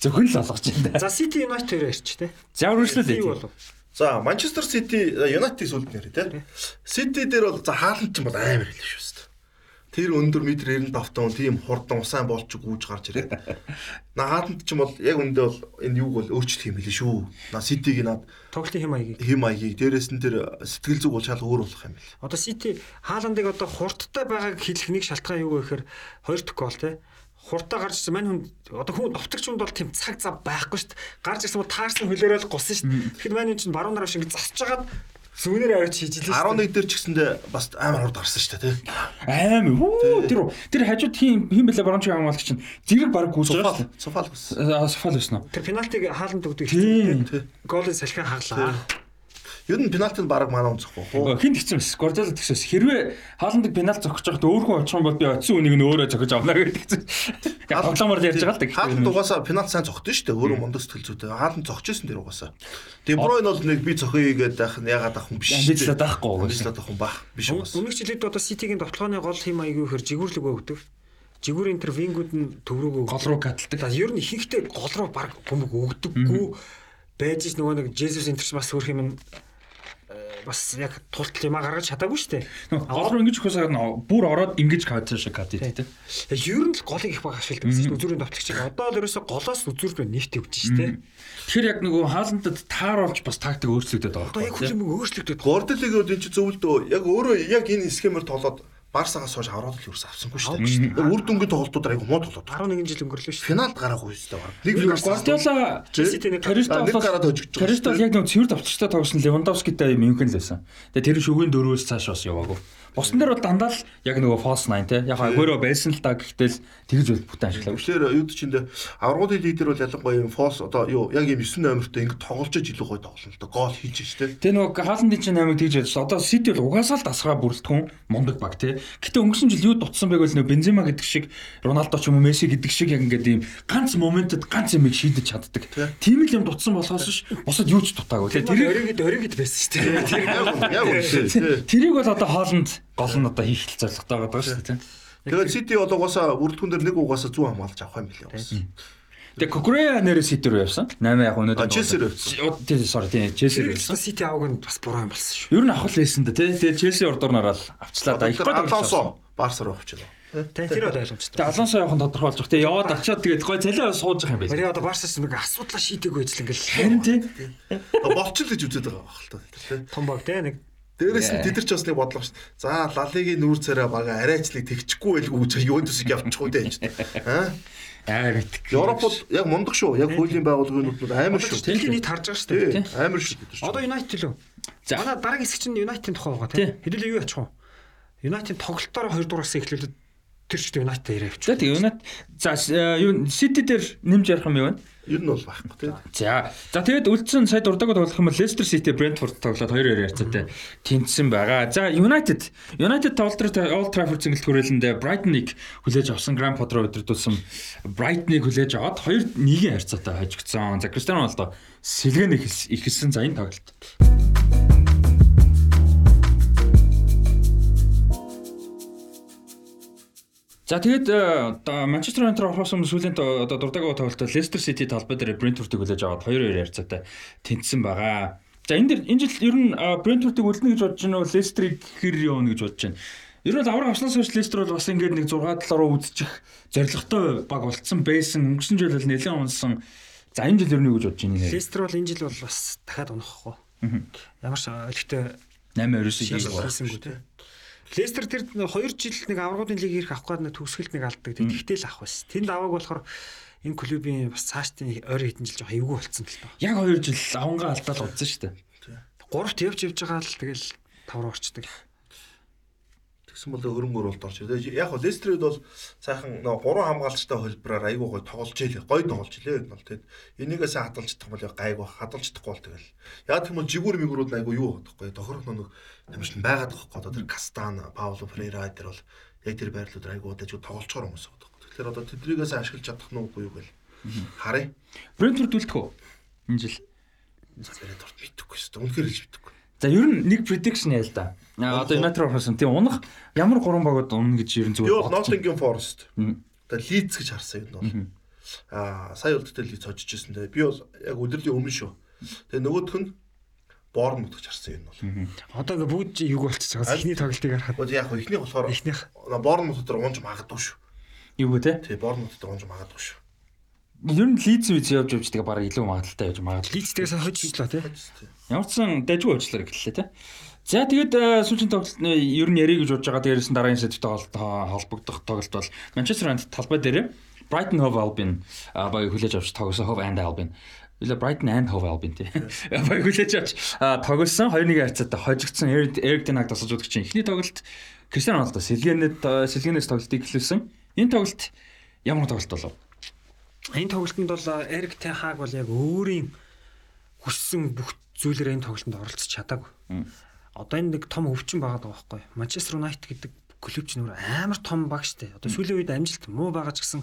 зөвхөн л олгож байна. За City United дээр ярьч те. За үргэлжлүүлээ. За Манчестер Сити Юнайтед сүлд нэр те. Сити дээр бол за хаалт ч юм бол амар хэлээ шүү дээ. Тэр өндөр метр 97 тийм хурдан усаан болч гүйж гарч ирээд. [LAUGHS] Нааданд ч юм бол яг үндэ бол энэ юуг бол өөрчлөх юм билээ шүү. На Ситиг над тоглолтын хэм маягийг хэм маягийг дээрэс нь тэр сэтгэл зүг бол шал өөр болох юм бэл. Одоо Сити Хааландыг одоо хурдтай байгааг хэлэх нэг шалтгаан юу вэ гэхээр хоёр гол те хурдтай гарч ирсэн мань хүн одоо хүн довтогч хүнд бол тийм цаг зав байхгүй шүү дээ. Гарч ирсэн бол таарсан хөлөөрөө л гусан шүү дээ. Тэгэхээр мань хүн чинь баруун нараа шиг засаж хагаад Сүүнээр авч хийж илээ. 11 дээр ч гэсэндээ бас амар хурд гарсан шүү дээ тий. Аим үү тэр тэр хажууд хин хин бэлээ бронч хамгаалт чинь зэрэг баг гүйж Суфал байгаа. суфал уу? Тэр пенальтиг хаалт өгдөг. Тийм. Голын салхин хаглаа. Ер нь пенальтид баг манай унцахгүй хөө. Хин тэгсэн байсан. Гвардиола тэгсээс хэрвээ хааландыг пенальт зогсож байхад өөрхөн очих юм бол би оцсон үнийг нь өөрөө зогсож авна тэгсэн. Яг тоглоомор л ярьж байгаа л да. Хаалт угаасаа пенальт сайн цогтсон шүү дээ. Өөрөө мундаг сэтгэл зүйтэй. Хаалт цогчсон тэр угаасаа. Дебройн бол нэг би цохиё гэдэг ах нь ягаад ах юм биш. Амжилтлаад байхгүй угаасаа. Амжилтлаад ах юм ба. Биш угаасаа. Өмнөх жилүүд одоо Ситигийн тоглооны гол хэм аягүй хэр жигүүрлэг өгдөг. Жигүүрийн тэр вингүүд нь төв рүүгээ гол руу каталдаг. За ер нь ихэнхдээ гол руу баг бөмбөг өгдөггүй байж ш нөгөө нэг Jesus интерч бас хөрх юм нь бас яг тултал юм гаргаж чадаагүй шүү дээ. Гол руу ингэж хөөсөөр нь бүр ороод ингэж кат шиг кат хийдэг. Ер нь л голыг их баг ашигладаг гэсэн чинь үзүүрийн давтлагч. Одоо л ерөөсө голоос үзүүрд нэгт өгч шүү дээ. Тэгэхээр яг нөгөө хааландад тааруулж бас тактик өөрчлөгдөд байгаа. Одоо яг хүлэмж өөрчлөгдөд. Горделигийн энэ чи зөвлөдөө яг өөрөө яг энэ схемээр тоглоод Барсагаас хойш аврал л ерөөс авсангүй шүү дээ. Үр дүнгийн тоглолтууд айгу муу тоглоод. 11 жил өнгөрлөө шүү. Финалд гараагүй шүү дээ. Нэг Гвардиола нэг Кариста нэг гараад хожигдож байгаа Кариста бол яг нэг цэвэр давтагчтай тоглосон Левандовскитай Мюнхен л байсан. Тэгээ тэр шүгэн дөрвөөс цааш бас яваагүй. Босон дээр бол дандаа л яг нөгөө false nine те. Яг агөөрөө байсан л та гэхдээ л тэгж бол бүтэн ашиглаагүй. Тэгэхээр юу ч юм аврагын лидер бол ялангуяа юм фолс одоо юу яг юм 9 номертой ингэ тоглож илүү гоё тоглоно л да. Гол хийж шүү дээ. Тэгээ нөгөө хааландын чинь амиг тэгж ярьж одоо Сити бол угаасаа л дасгаа бүрэлдэхүүн мундаг баг те. Гэтэ өнгөрсөн жил юу дутсан байг бол нөгөө Бензема гэдэг шиг Роналдо ч юм уу Месси гэдэг шиг яг ингээд ийм ганц моментэд ганц юмыг шийдэж чаддаг. Тийм л юм дутсан болохоос ш босод юу ч дутаагүй те. Тэр Тэр оригид оригид байсан яг үнэ. тэрийг бол одоо хоолнд гол нь одоо хийх л зорилготой байгаа шүү дээ. Тэгээд Сити бол угаасаа бүрдгүүн дээр нэг угаасаа зүү хамгаалж авах юм билээ бас. Тэгээ Кукурея нэрээ Сити рүү явсан. 8 яг өнөөдөр. А, Челси рүү явсан. Тийм sorry тийм Челси рүү явсан. Сити аваг нь бас буруу юм болсон шүү. Ер нь авах л байсан да тий. Тэгээ Челси ордоор нараад авчлаа да. Их гол Алонсо Барса руу авчихлаа. Тэ тэр бол ойлгомжтой. Тэгээ Алонсо явах нь тодорхойлж байгаа. Тэгээ яваад очиод тэгээд гой цалиа сууж байгаа юм байл. Бари одоо Барсас нэг асуудлаа шийдэггүй ажил ингээл Харин тий. Болчихл гэж үзээд байгаа байх л та. тий. том баг те нэг Дээрээс нь тэд нар ч бас нэг бодлого шүү. За Лалигийн нүүр царай бага арайчлыг тэгчихгүй байлгүй гэж [LAUGHS] Ювентусыг явчихгүй дээ гэж. Аа? Аа битг. Европ бол яг мундаг шүү. Яг хуулийн байгууллагын нүднүүд амар шүү. дэлхийн нийт харж байгаа шүү дээ. Амар шүү бид нар. Одоо United лөө. За. Манай дараагийн хэсэг чинь United-ийн тухай байгаа Тий. те. Хэдүүлээ юу яачих вэ? United тоглолтоор 2 дугаараас эхлүүлээд тэр ч гэдэг United ирээ авчих. За тэгээ юунат за юу Сити дээр нэмж ярих юм юу вэ? Ер нь бол байхгүй тий. За. За тэгээд үлдсэн сая дурдаагаа тоглох юм бол Leicester City Brentford тоглоод 2-2 ярьцаатай тэнцсэн байгаа. За United United тоглолт Old Trafford цэнгэлт хүрээлэндээ Brighton-ыг хүлээж авсан Grand Potter өдөрдүүлсэн Brighton-ыг хүлээж аваад 2-1-ийн харьцаатай хожигдсон. За Cristiano Ronaldo сэлгэн ихэлсэн за энэ тоглолт. За тэгээд э, одоо Манчестер Юнайтед орохоос өмнө сүүлийн одоо дурдаагаа тоглолтод Leicester City талбай дээр Brentford-ыг хүлээж аваад 2-2 ярцаатай тэнцсэн байгаа. За энэ дэр энэ жил ер нь э, Brentford-ыг үлдэнэ гэж бодож байна уу? Leicester-ыг хэр явна гэж бодож байна. Ер нь авраг авснаас хойш Leicester бол бас ингээд нэг 6 талаараа үзчих зоригтой баг болцсон байсан. Өнгөрсөн жил бол нэлээд унсан. За энэ жил ер нь юу гэж бодож байна? Leicester бол энэ жил бол бас дахиад унахгүй. Ямар ч өлтөө 8-9-ийг хийсэнгүй те. Лестер тэр 2 жил нэг аврагуудын лиг ирэх авах гээд нэг төгсгөлт нэг алддаг. Тэгтэл л авах байсан. Тэнд аваг болохоор энэ клубийн бас цаашдын ойр хэдэн жил жоохон эвгүй болцсон л доо. Яг 2 жил авангаа алдаал удсан шүү дээ. Гуравт явж явж байгаа л тэгэл тавраа орчдөг. Тэгсэн бол хөрөнгө оруулалт орж ирээ. Яг хөө Лестерд бол сайхан нөө гурван хамгаалагчтай хөлбраар айгүй гой тоглож ийлээ. Гой тоглож ийлээ энэ бол тэгэд энийгээс хадгалж чадах бол гайгүй хадгалж чадахгүй бол тэгэл. Яг тийм бол жигүүр мигүүрүүд нь айгүй юу бодохгүй. Тохирох нэг тамирчин байгаад байгаа одоо тэр Кастан, Пауло Фрейра тэр бол яг тэр байрлууд айгүй удаж тоглолцоор хүмүүс бодохгүй. Тэгэхээр одоо тэдрийгээс ашиглаж чадах нь үгүй юу гэл. Харъя. Brentford үлдэх үү? Энэ жил. Зэрэг дурт мэдхгүй шүү дээ. Үнэхээр хэлж мэдхгүй. За ер нь нэг prediction яа л да. Одоо United орсон тийм унах ямар гурван багууд унах гэж ер нь зүгээр байна. Nottingham Forest. Одоо Leeds гэж харсан юм бол. Аа, сая үлдэлтэй Leeds очиж ирсэн дээ. Би бол яг өдрлийн өмнө шүү. Тэгээ нөгөөх нь Bournemouth гэж харсан юм бол. Одоо ингээ бүгд юг байгаа. Эхний тоглолтыг харахад Одоо яг ихний болохоор эхнийх Bournemouth дээр унж магадгүй шүү. Юу вэ те? Тэгээ Bournemouth дээр унж магадгүй шүү. Ер нь Leeds үз явж явж тэгээ бараг илүү магадaltaй байж магадгүй. лидтэйгээ сайн хожижлаа тий. Ямар ч сан дайггүй уучлаарай гэлээ те. За тэгээд э, сүүлийн тоглолт ер нь ярих гэж бодож байгаа дээрээс нь дараагийн сэдвтэй хол- холбогдох тоглолт бол Manchester United талбай дээр Brighton Hove Albion а баг хүлээж авч тоглосон Hove and Albion. Билээ Brighton and Hove Albion тий. [LAUGHS] Баяр хүлээж авч тоглосон 2-1 харьцаатай хожигдсон Эрик Ten Hag тасалж чинь эхний тоглолт Кристиано Роналдо сэлгэнэд сэлгэнээс тоглолтыг эхлүүлсэн. Энэ тоглолт ямар тоглолт болов? Энэ тоглолтод бол Эрик Hag бол яг өөрийн хүссэн бүх зүйлээр энэ тоглолтод оролцож чадаагүй. Одоо энэ нэг том өвчин байгаа даа байхгүй. Манчестер Юнайтед гэдэг клуб ч нөр амар том баг штэ. Одоо сүүлийн үед амжилт муу байгаа ч гэсэн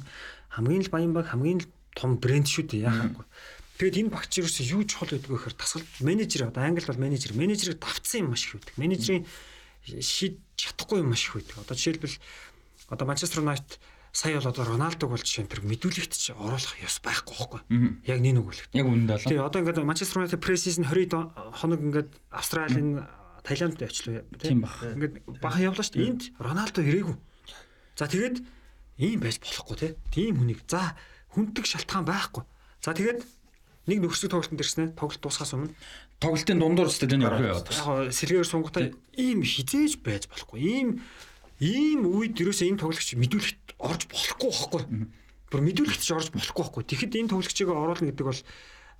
хамгийн л баян баг хамгийн л том брэнд шүү дээ яахаагүй. Тэгээд энэ багч ерөөсөө юу чухал байдг вэ гэхээр тасгал менежер одоо англид бол менежер менежерийг давтсан юм их байдаг. Менежерийн шийд чадахгүй юм их байдаг. Одоо жишээлбэл одоо Манчестер Юнайтед сая бол одоо Роналдог бол жишээ нь тэр мэдүүлэгт ч оруулах ёс байхгүй байхгүй. Яг нэг үг л. Яг үнэндээ л. Тэгээ одоо ингээд Манчестер Юнайтед пресизн 20 хоног ингээд Австралийн Таиландд очлоо тийм баг. Ингээд бахан явлаа шүү дээ. Энд Роналдо ирээгүй. За тэгээд ийм байж болохгүй те. Тийм хүнийг за хүнддэг шалтгаан байхгүй. За тэгээд нэг нөхцөл тоглолтод ирсэн ээ. Тоглолт дуусахаас өмнө тоглолтын дундуур тэний орхио яваад. Яг сэлгээр сунгахтай ийм хизээж байж болохгүй. Ийм ийм үед ерөөсөө ийм тоглогч мэдүүлэхт орж болохгүй байхгүй. Бүр мэдүүлэхт ч орж болохгүй байхгүй. Тэгэхэд энэ тоглогчийг оруулна гэдэг бол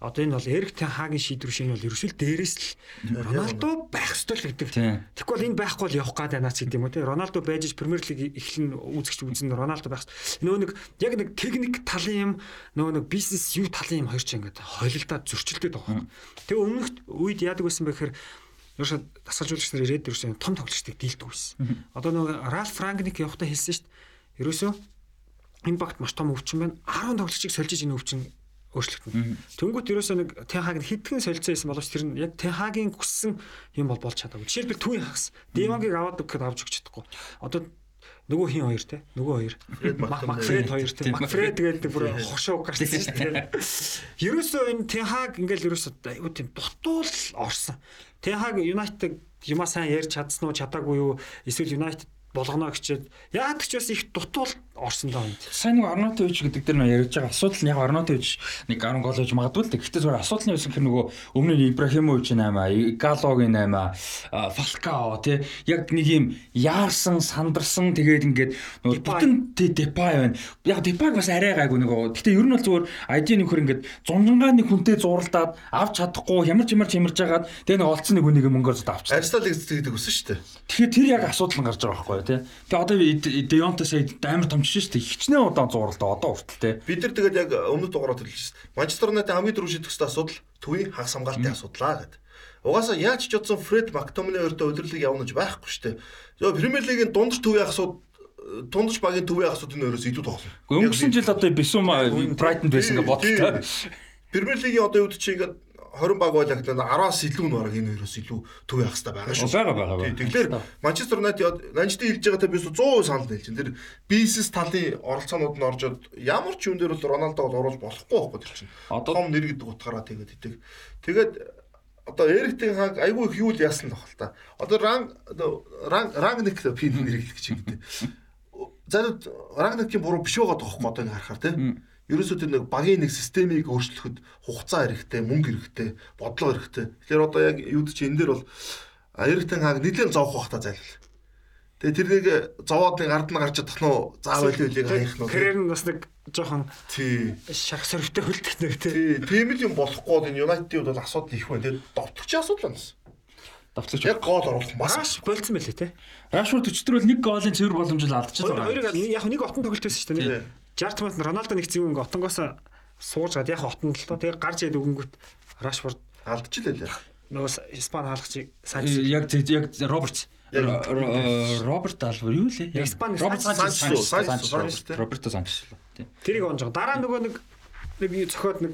одоо энэ бол Эрик Тен Хагийн шийдвэр шиг бол ерөөсөө дээрээс л Роналдо байх ёстой л гэдэг. Тэгэхгүй бол энэ байхгүй бол явах гээд байна ч гэдэг юм уу те. Роналдо байж Премьер лиг эхлэн үзэгч үзэн Роналдо байх. Нөгөө нэг яг нэг техник талын юм нөгөө нэг бизнес юу талын юм хоёр ч ингээд хойлолдоод зөрчилдөд байгаа. Тэгээ өмнөх үед яадаг байсан бэ гэхээр ерөөсөө дасгалжуулагч нар ирээд ерөөсөө том тоглогчдыг дийлдэг байсан. Одоо нөгөө Ральф Франгник явахдаа хэлсэн шүү дээ. Ерөөсөө багт маш том өвчин байна. 10 тоглогчийг сольж иж энэ өвчин өөрчлөгдөн. Тэнгүүт ерөөсөө нэг Тенхаг хитгэн солилцсон байсан боловч тэр нь яг Тенхагийн хүссэн юм бол болж чадаагүй. Жишээлбэл түүний хагас Демагийг аваад гэхэд авч өгч чадахгүй. Одоо нөгөө хин хоёр те? Нөгөө хоёр. Макфред хоёр те? Макфред гэдэг бүр хошоо гарсан шүү дээ. Ерөөсөө энэ Тенхаг ингээл ерөөсөө юу тийм дутуул орсон. Тенхаг Юнайтед юмаа сайн ярьж чадсан уу чадаагүй юу? Эсвэл Юнайтед болгоно гэчихэд яг ч бас их дутуул орсон даа. Сайн нэг Арнотович гэдэг дээр нөө ярьж байгаа асуудал нь яг Арнотович нэг 10 гол хийж магадгүй л дээ. Гэхдээ зүгээр асуудал нь юусэн хэр нөгөө өмнө нь Ибрахимович 8, Галогийн 8, Фалкао тий яг нэг юм яарсан, сандарсан тэгээд ингээд нөгөө бүтэн Депай байна. Яг Депайг бас арай гайгүй нөгөө. Гэхдээ ер нь бол зүгээр ID нөхөр ингээд зунжангаа нэг хүнтэй зурлаад авч чадахгүй хямарч хямарч хямарч жагаад тэгээд нэг олцсон нэг хүнийг мөнгөөр зөд авч. Арсенал гэдэг өсөн шүү дээ. Тэгэхээр тэр яг асуудал нь гарч байгаа байхгүй тий. Тэгээ одоо Деонта сая амар томчж шүү дээ. Хичнээн удаан зууралдаа одоо уртал тий. Бид нар тэгээд яг өмнөд дугаараар хэлчихсэн. Манчестер Юнайтед хамгийн дөрөв шийдэх хэвээр асуудал төвийн хагас хамгаалтын асуудлаа гэдэг. Угаасаа яаж ч утсан Фред Мактомны өртөө удирлыг явна гэж байхгүй шүү дээ. Тэгээ Премьер лигийн дундаж төвийн хагасууд тундаж багийн төвийн хагасуудын өрөөс илүү тоглоно. Өнгөрсөн жил одоо Бисума Брайтон байсан гэж бодлоо. Премьер лигийн одоо юу гэж чи ингээд 20 баг байлаа нь 10-аас илүү нь бараг энэ хоёроос илүү төв явах хэрэгтэй байгаа шүү. Бага бага. Тэгэхээр Манчестер Юнайтед Нанчдын хэлж байгаа та бис 100% санал хэлж байна. Тэр бизнес талын оролцоонууд нь оржод ямар ч юм дээр бол Роналдо бол оруулж болохгүй байхгүй тэр чинь. Том нэр гэдэг утгаараа тэгээд идэг. Тэгээд одоо Эриктийн хааг айгүй их юу л яасан л баг л та. Одоо ранг ранг рангник пин нэрлэх гэж юм гэдэг. Заримд рангникийн буруу биш байгаа тоххой одоо ингэ харахаар тийм ерөөсөө тэр нэг багийн нэг системийг өөрчлөхөд хугацаа хэрэгтэй, мөнгө хэрэгтэй, бодлого хэрэгтэй. Тэгэхээр одоо яг юуд чи энэ дээр бол Эритэн хааг нэлээд зовх бах та зайлвал. Тэгээ тэрнийг зовоод нэг ард нь гарч чадах нь? Заавал үлийг хаях нь? Тэрээр нь бас нэг жоохон тий шарх сөрөвтэй хөлтөх нэг тий. Тий, тийм л юм болохгүй энэ Юнайтед бол асуудал их байна. Тэгээ довтлогч асуудал байна. Давцлагч яг гол оруулах маш болцсон байлээ те. Рашфорд өчтөрөл нэг гоолын цэвэр боломжтой алдчихсан. Хоёрыг яг нэг отон тоглолт байсан шүү дээ. 60 минут Роналдо нэг зэвэн ингээ отонгоос сууж гад яг отонд л тоо. Тэгээ гарч яд өгөнгөт Рашфорд алдчихлээ лээ. Нөгөө Испани хаалгачийг Санчес яг яг Роберт Роберт Алвар юу лээ? Яг Испани Роберт Санчес Роберто Санчес. Тэрийг онж. Дараа нөгөө нэг нэг цохоод нэг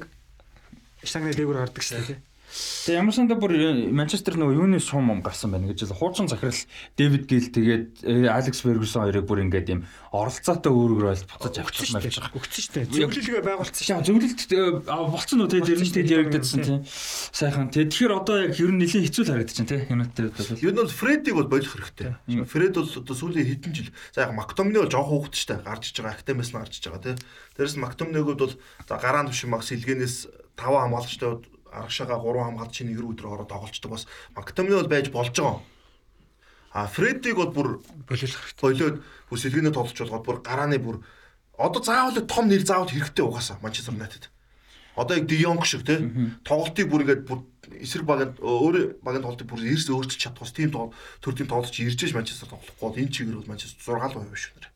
штангны дээгүүр гардаг шүү дээ. Тэгээ ямар санда бүр Манчестер нөгөө юуны сум ум гарсан байна гэж л хуучин захирал Дэвид Гил тэгээд Алекс Фергюсон хоёрыг бүр ингээд юм оролцоотой өөрөөр бол буцаж авчихсан байж байгаа. Өгсөн шүү дээ. Зөвлөлгөө байгуулсан шүү. Зөвлөлт болцсон уу тэгээд ерөнхийд тэгээд яригдсан тийм. Сайхан. Тэгээд тэгэхээр одоо яг ер нь нэлийн хэцүү л харагдчихэв тийм. Юнайтед бол. Юу нь бол Фредийг бол болох хэрэгтэй. Фред бол одоо сүүлийн хэдэн жил яг Мактомны бол жоох хөөгд шүү дээ. Гарч иж байгаа. Актемэс нь гарч иж байгаа тийм. Дээрээс Мактомнэгүүд бол за гараан төвшин маг сэлгэнээс таван хамгаалагчтай аргашаага 3 хамгаалт чинь нэг өдөр ороод тоглолцдог бас Мактомны бол байж болж байгаа. А Фреддиг бол бүр болиулах хэрэгтэй. Болиод бүр сэлгэнэ тоглож болгоод бүр гарааны бүр одоо заавал том нэр заавал хэрэгтэй угаасаа Манчестер Юнайтед. Одоо яг Дионг шиг те тоглолтыг бүр ингээд бүр эсрэг багийн өөр багийн тоглолтыг бүр эрс өөрчилж чадхаас тийм төр тийм тоглолт чи ирж ш Манчестер тоглохгүй бол энэ чигээр бол Манчестер 6 л хувь шүү нэр.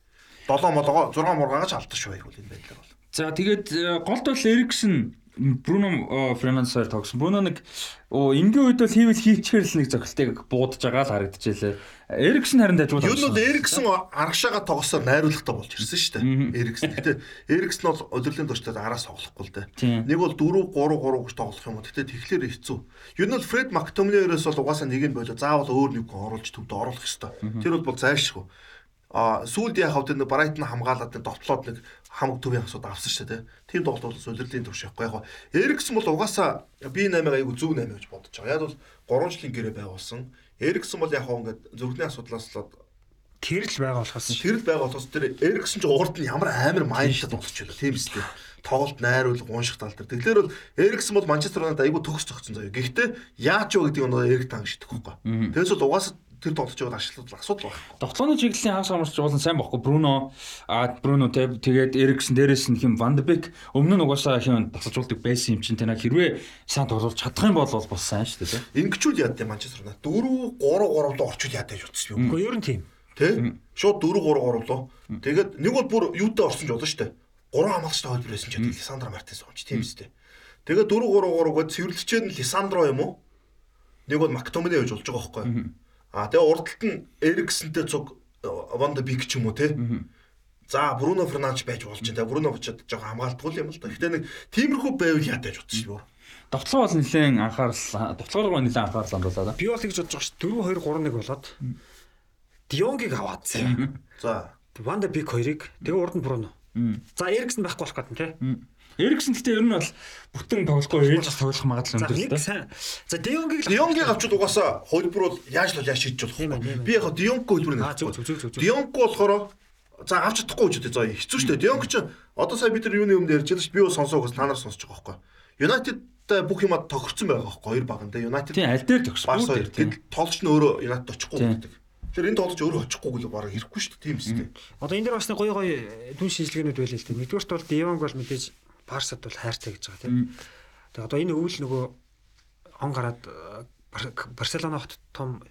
7 молгоо 6 мургаач алдах шүү яг бол энэ байдлаар бол. За тэгээд э, голд бол Эриксэн Бруно Фернандесаар тогсон. Бруно нэг энгийн үед бол хийвэл хийчихээр л нэг зохилтыг буудаж байгаа л харагдчихлээ. Эриксэн харин дажгүй. Юу нь Эриксэн аргашаага тогсоор найруулгатай болж ирсэн шүү дээ. Эриксэн. Гэтэ Эриксэн бол удирлын туршдад араас тоглохгүй л дээ. Нэг бол 4 3 3 гэж тоглох юм. Гэтэ тэгэхээр хэцүү. Юу нь бол Фред Мактоминерээс бол угаасаа нэг нь болоо заавал өөр нэг хүн оруулж төвд оруулах хэрэгтэй. Тэр бол зайлшгүй а сүүлд яг хавд нэг Брайтон хамгаалаад нэг довтлоод нэг хамаг төвийн асуудал авсан шүү дээ. Тийм тоглолт бол улирлын төвш явахгүй яг. Эриксэн бол угаасаа B8 айгу зөв 8 гэж бодож байгаа. Яг бол 3 жилийн гэрээ байгуулсан. Эриксэн бол яг ингээд зүрхний асуудлаас л тэр л байгаа болохоос тэр л байгаа болохоос тэр Эриксэн ч уурд нь ямар амар майндтай болчихлоо тийм үстэй. Тоглолт найруулга унших тал дээр. Тэгэхээр бол Эриксэн бол Манчестер Юнайтед айгу төгс зогцсон заяа. Гэхдээ яач вэ гэдэг нь Эрик танг шидэхгүй байхгүй. Тэгээс бол угаасаа тэр тоглож байгаа ашиглал асуудал байхгүй. Тоглооны чиглэлийн хагас хамарч уулан сайн байхгүй. Бруно а Бруно тэгээд Эриксэн дээрээс нь хим Ван де Бек өмнө нь угаасаа хим тасалжуулдаг байсан юм чинь те хэрвээ сайн тоглож чадах юм бол бол сайн шүү дээ те. Ингэчүүл яад юм Манчестер Юнайтед 4 3 3 руу орчуул яад гэж утсан юм. Үгүй ер нь тийм. Тэ? Шууд 4 3 3 руу. Тэгээд нэг бол бүр юутай орсон ч болно шүү дээ. 3 хамгаалагчтай хөлбөр байсан ч Лисандро Мартинес онч тийм үстэй. Тэгээд 4 3 3 гээд цэвэрлэгчээр нь Лисандро юм уу? Нэг бол Мактомине гэж болж байгаа байхгүй. А тэгээ урдталт нь Эриксентэй цуг Ванда Бик ч юм уу те. За Бруно Фернандеш байж болж байна. Бруно бочод жоохон хамгаалтгүй юм л да. Гэтэ нэг тиймэрхүү байвал ядаж утсан юм. Довтлоо бол нэлээд анхаарал довтлогоор нэлээд анхаарал хандуулаад. Би бол гэж бодож байгаа ш 4 2 3 1 болоод Дионгийг аваад заяа. За Ванда Бик хоёрыг тэгээ урд нь Бруно. За Эриксэн байхгүй болох гэдэг нь те. Эриксэн гэхдээ ер нь бол бүтэн тоглохгүй ээж тоглох магадлал өндөр л да. За Дионгийг Дионгийг авчид угаасаа хөлбөр бол яаж л яаж шийдэж болох вэ? Би яг Дионг хөлбөр нэг. Дионг болохоор за авч чадахгүй ч үү за хэцүү шүү дээ. Дионг ч одоо сая бид нар юуны өмнө ярьж байгаа ш би бол сонсоогоос та нар сонсож байгаа байхгүй. United бүх юм тохирцсон байгаа байхгүй хоёр баг нь. United Тийм аль дээр тохирсон. Тэгэл тоглолч нь өөрөө United очихгүй гэдэг. Тэр энэ тоглож өөрөө очихгүй л бараг ирэхгүй шүү дээ. Тийм үстэй. Одоо энэ дээр бас нэг гоё гоё дүн шинжилгээнүүд байлаа л дээ. Нэгдүгээрт бол Дионг бол мэдээж Барсад бол хайртай гэж байгаа тийм. Тэгээ одоо энэ өвөл нөгөө он гараад Барселона хот том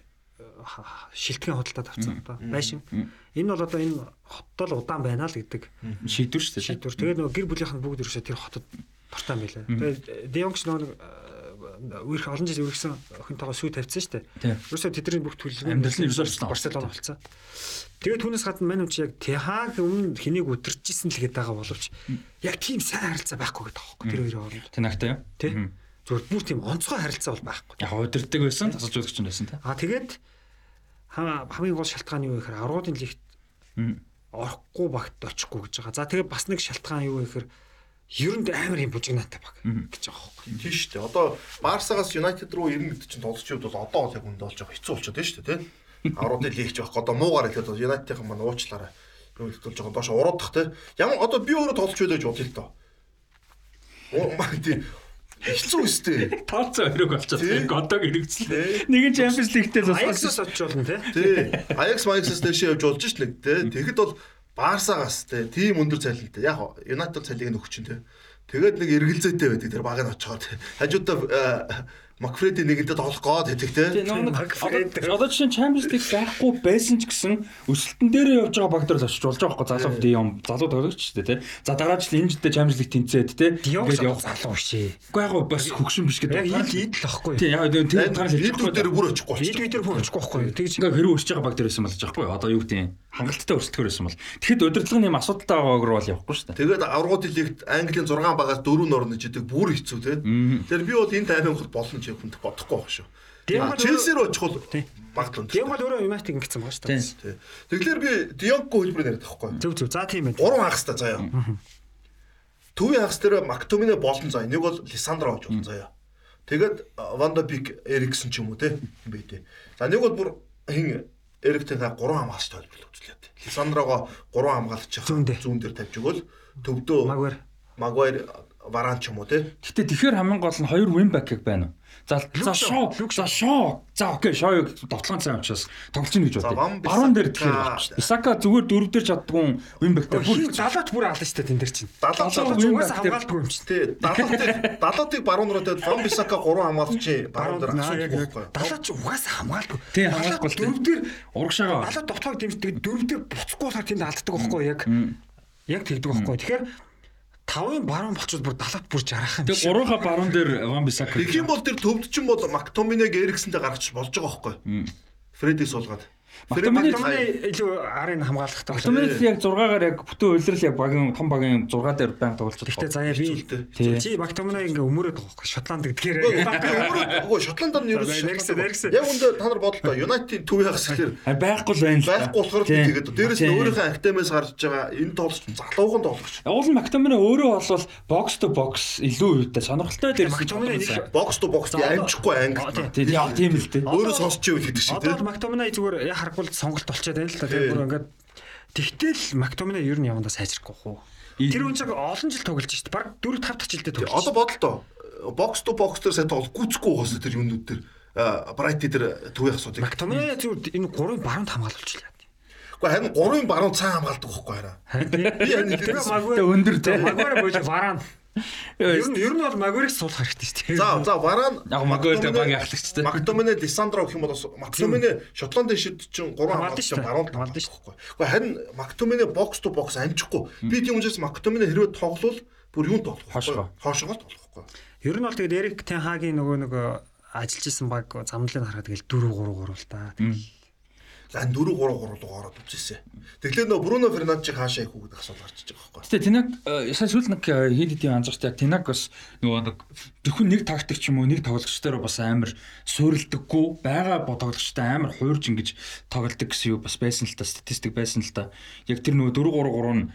шилтгэн худалдаад авсан одоо байшин. Энэ бол одоо энэ хотод л удаан байна л гэдэг шийдвэр шүү дээ. Шийдвэр. Тэгээд нөгөө гэр бүлийнх нь бүгд ерөөсөө тэр хотод бартаа байлаа. Тэгээд Деонгс нөгөө үерх олон жил үргэсэн охинтойгоо сүй тавьсан шүү дээ. Ерөөсөө тэдний бүх төлөв амьдрал нь ерөөсөө Барселона болцсон. Тэгээд түүнээс гадна мань үчи яг Техаг өмнө хэнийг өдөрчижсэн л гээд байгаа боловч яг тийм сайн харилцаа байхгүй гэдэг аахгүй тэр хоёрын хооронд. Тэнагтай юу? Тэ. Зүгээр бүр тийм онцгой харилцаа бол байхгүй. Яг өдөрдөг байсан, тасалжуулагч нь байсан та. Аа тэгээд хамгийн гол шалтгаан юу гэхээр аргуудын лигт орохгүй багт очихгүй гэж байгаа. За тэгээд бас нэг шалтгаан юу гэхээр ер нь амар юм бужигнаатай баг гэж байгаа байхгүй. Тийм шүү дээ. Одоо Барсагаас United руу ирнэ гэдэг чинь тоглолчид бол одоо яг үндэ болж байгаа хэцүү болчиход байна шүү дээ, тийм. Аруудын лигч байхгүй. Одоо муугаар хэлээд United-ийн маань уучлаарай. Юу хэлдэл жоохон доош уруудах тийм. Ямар одоо би өөрөө тоглолч байлаа гэж бодъё л доо. Оо маа тийм Хэцүү үстэй. [LAUGHS] Тооцоо хэрэг болчихсон. Годог хэрэгцлээ. Нэг нь Champions League-тэй засгаас очиж болно тий. Ajax Ajax-аас дэшээ явж болж ш нэг тий. Тэгэхэд бол Барсагаас тийм өндөр цалинтай. Яг United цалиг нь өгч чинь. Тэгээд нэг эргэлзээтэй байдаг тэр баг нь очихоор хажуудаа Макфреди нэгэнтэд тоглох гээд хэдэг те. Одоо жишээ нь Champions League байхгүй байсан ч гэсэн өсөлтөн дээр явж байгаа баг дээр л очиж болж байгаа байхгүй залуу Диом залуу тоглогч ч те. За дараа жил энэ жилдээ Champions League тэнцээд те. Ингээд явах залуу шээ. Үгүй яг бас хөгшин биш гэдэг. Яг ил л байхгүй. Тийм яг тэр хэлчихгүй дээр бүр очихгүй. Ил дээр бүр очихгүй байхгүй. Тэгж ингээд хэрэг өсөж байгаа баг дээр байсан болж байгаа байхгүй. Одоо юу гэдэг юм хангалттай өрсөлдөхөр байсан бол тэгэхэд удирдлагын юм асуудалтай байгаагаар бол явахгүй шүү дээ. Тэгээд аврагууд лигт Английн 6 багаас 4 орно жидэг бүр хэцүү те. Тэгэхээр би бол энэ таймын хол болно ч хүнд бодохгүй байх шүү. Челси рүү очих бол багтлан. Тийм бол өөрөө Юнайтед ингэсэн байгаа шүү дээ. Тэгэхээр би Дионго хөлбөр яриад байхгүй. Зөв зөв. За тийм ээ. Гурван хагас та заяа. Төвийн хагас дээр Мактомине болон заяа. Нэг бол Лисандро гэж болно заяа. Тэгээд Ванда Бик Эриксэн ч юм уу те. Би тий. За нэг бол бүр хин Эрик Тенхаг 3 хамгаалагч төлбөрлө үзлээ. Лисандрого 3 хамгаалагч зүүн дээр тавьж өгөөл төвдөө Магвар Магуайр Варан ч юм уу те. Гэтэ тэгэхээр хамгийн гол нь хоёр win back байна уу? За за шоо, за шоо. За окей, шоо довтлон цай учраас тоглож ийн гэж бодъё. Баруун дээр тэгэхээр багч. Исака зүгээр дөрөв дээр чаддгүй win back-тай бүр далаач бүр алан штэ тэн дээр чинь. 70 Далаач win угаасаа back дээр- хамгаалдаг юм чинь. Тий, 70-ыг [LAUGHS] 70-ыг баруун руу тавьад Ван Бисака 3 хамгаалагчийн баруун дээр байхгүй. далаач угаасаа хамгаалдаг. Тий, хамгаалахгүй. Дөрөв дээр урагшаага. далаа довтоог дэмждэг дөрөв дээр буцахгүй болохоор тэнд алддаг байхгүй яг. Яг тэгдэг байхгүй. Тэгэхээр тавын баруун болчихвол бүр далаат бүр жарахан. Тэгээ гурванхаа баруун дээр Ван Бисака. Тэгэх юм бол тэр төвдчин бол Мактоминег Эриксэнтэй гаргачих болж байгаа байхгүй. Фредди суулгаад. Мактомины илүү арын хамгаалахтай. Автоматик яг 6-гаар яг бүтэн үйлрэл яг багийн том багийн 6 дээр банк тоглож Гэхдээ заяа би чи Мактомины ингээ өмөрөөд байгаа байхгүй Шотланд гэдгээр. Шотландд нь ерөөс Нэргсэн, нэргсэн. Яг үндэ та нар бодлоо. Юнайтед төв яхас гэхээр байхгүй л байна л байхгүй болохоор тэгээд дээрэс нь өөрийнхөө академиас гарч байгаа энэ тоглогч залууган тоглогч. Уул нь Мактомино өөрөө болвол бокс то бокс илүү үүтэй сонирхолтой дээр Мактомины нэг Бокс то бокс амжихгүй яа тийм л дээ. Өөрөө сонсч ивэл гэдэг шиг Одоо тийм. Мактомины зүгээр яг харахгүй л сонголт болчиход байна л та. Тэгээд бүр ингээд тэгтэл Мактомины ер нь явандаа сайжрахгүй хөө. Тэр үн цаг олон жил тоглож шít. Бараг 4 5 дахь жилдээ тоглож. Одоо бодлоо. Бокс то бокс дээр сайн тоглох гүцэхгүй угаасаа тэр юмнууд дээр Брайти тэр төв яхасуудыг. Мактомины зүгээр энэ гурвын баруунд хамгаалуулчихлаа. Гэхдээ харин гурван баруун цаан хамгаалдаг байхгүй хараа. Би харин Тэр магвар өндөр тий. Магвар боож варан. Ер нь ер нь бол магварыг суулгах хэрэгтэй шүү дээ. За за Варан Яг Магуайртэй баг яхагчтай. Мактомине Лисандро гэх юм бол Мактомине Шотландын шид чинь 3 Хамгаалдаг хамгаалагч шүү дээ. баруун хамгаалдаг байхгүй. Гэхдээ харин Мактомине бокс то бокс амжихгүй. Би тийм учраас Мактомине хэрвээ тоглол бүр юунд тоглох вэ? Хошгоо тоглохгүй. Ер нь бол тэгээд Эрик Тен Хагийн нөгөө нэг ажиллаж исэн баг замналыг харахад тэгэл 4 3 3 л та. За 4 3 3 руу ороод үзээсэ. Тэгэхээр нөө Бруно Фернандчийг хаашаа их хүүгд асуул гарч иж байгаа байхгүй. Гэтэ Тинаг сая сүүл нэг э, хэд хэдийн анзаартай Тинаг бас нөгөө нэг зөвхөн нэг тактик ч юм уу нэг тоглогч дээр бас амар суурилдаггүй байгаа бодгологчтой амар хуурж ингэж тоглолдог гэсэн юу бас байсан л та статистик байсан л та. Яг тэр нөгөө 4 3 3 нь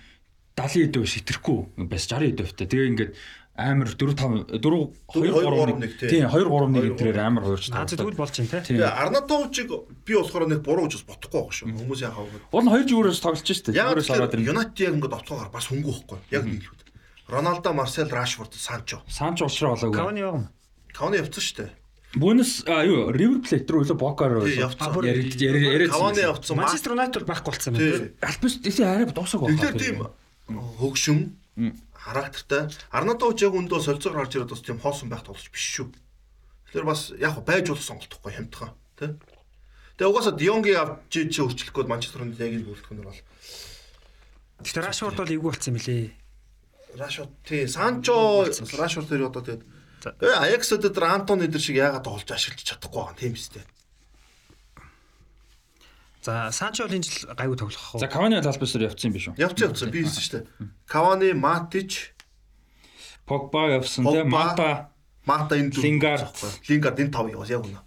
70 эдөө шитрэхгүй бас 60 эдөөтэй. Тэгээ ингээд амар 4 5 4 2 3 1 тий. тий 2 3 1 гэдрээр амар хуурж Аа тоглодог. тэгвэл байна те. Тий. Тэгээ Арнатовчиг би болохоор нэг буруу гэж бас бодохгүй байгаа шүү. Хүмүүс яхаа вэ? Уул нь хоёр зүгээрээс тоглож штэ. Яг Зүгээрээс ороод ирнэ. Юнайтед яг ингээд оцгоогоор бас хөнгөө байхгүй. Яг нэг л үү. Роналдо, Марсел, Рашфорд, Санчо. Санч уушраа болоогүй. Кавани явна. Кавани явцсан шүү дээ. Бүүнес а юу Ривер Плейт рүү илүү Бокаар Тий, явцсан. яриад яриад Кавани явцсан. Манчестер Юнайтед бол байхгүй болсон байна. Тий. Альбис тийш арай дуусах байна. Тэгэхээр тийм хөгшин характертай. Арнатовч яг өндөө солилцоогоор гарч ирээд бас тийм хоосон байх тоглож биш шүү. Тэгэхээр бас яг байж болох сонголтохгүй хямдхан тий. Тэгээ угаасаа Дионгийн авч чи өөрчлөхгүй Манчестер Юнайтед яг энэ бүрэлдэхүүнээр бол Гэхдээ Рашфорд бол эвгүй болсон мөлий. Рашфорд тий Санчо Рашфорд дээр одоо тэгээд Аяксд дээр Антони дээр шиг яагаад тоглож ашиглаж чадахгүй байгаа юм тийм дээ. За Санчо бол энэ жил гайгүй тоглох За хөө. Кавани альбисээр явцсан юм биш үү? Явц явцсан би хэлсэн шүү дээ. Кавани, Матич, Погба явсан Погба. Мата Мата энэ дөрөв Лингард. байхгүй. Лингард энэ тав яваас яг үнэ.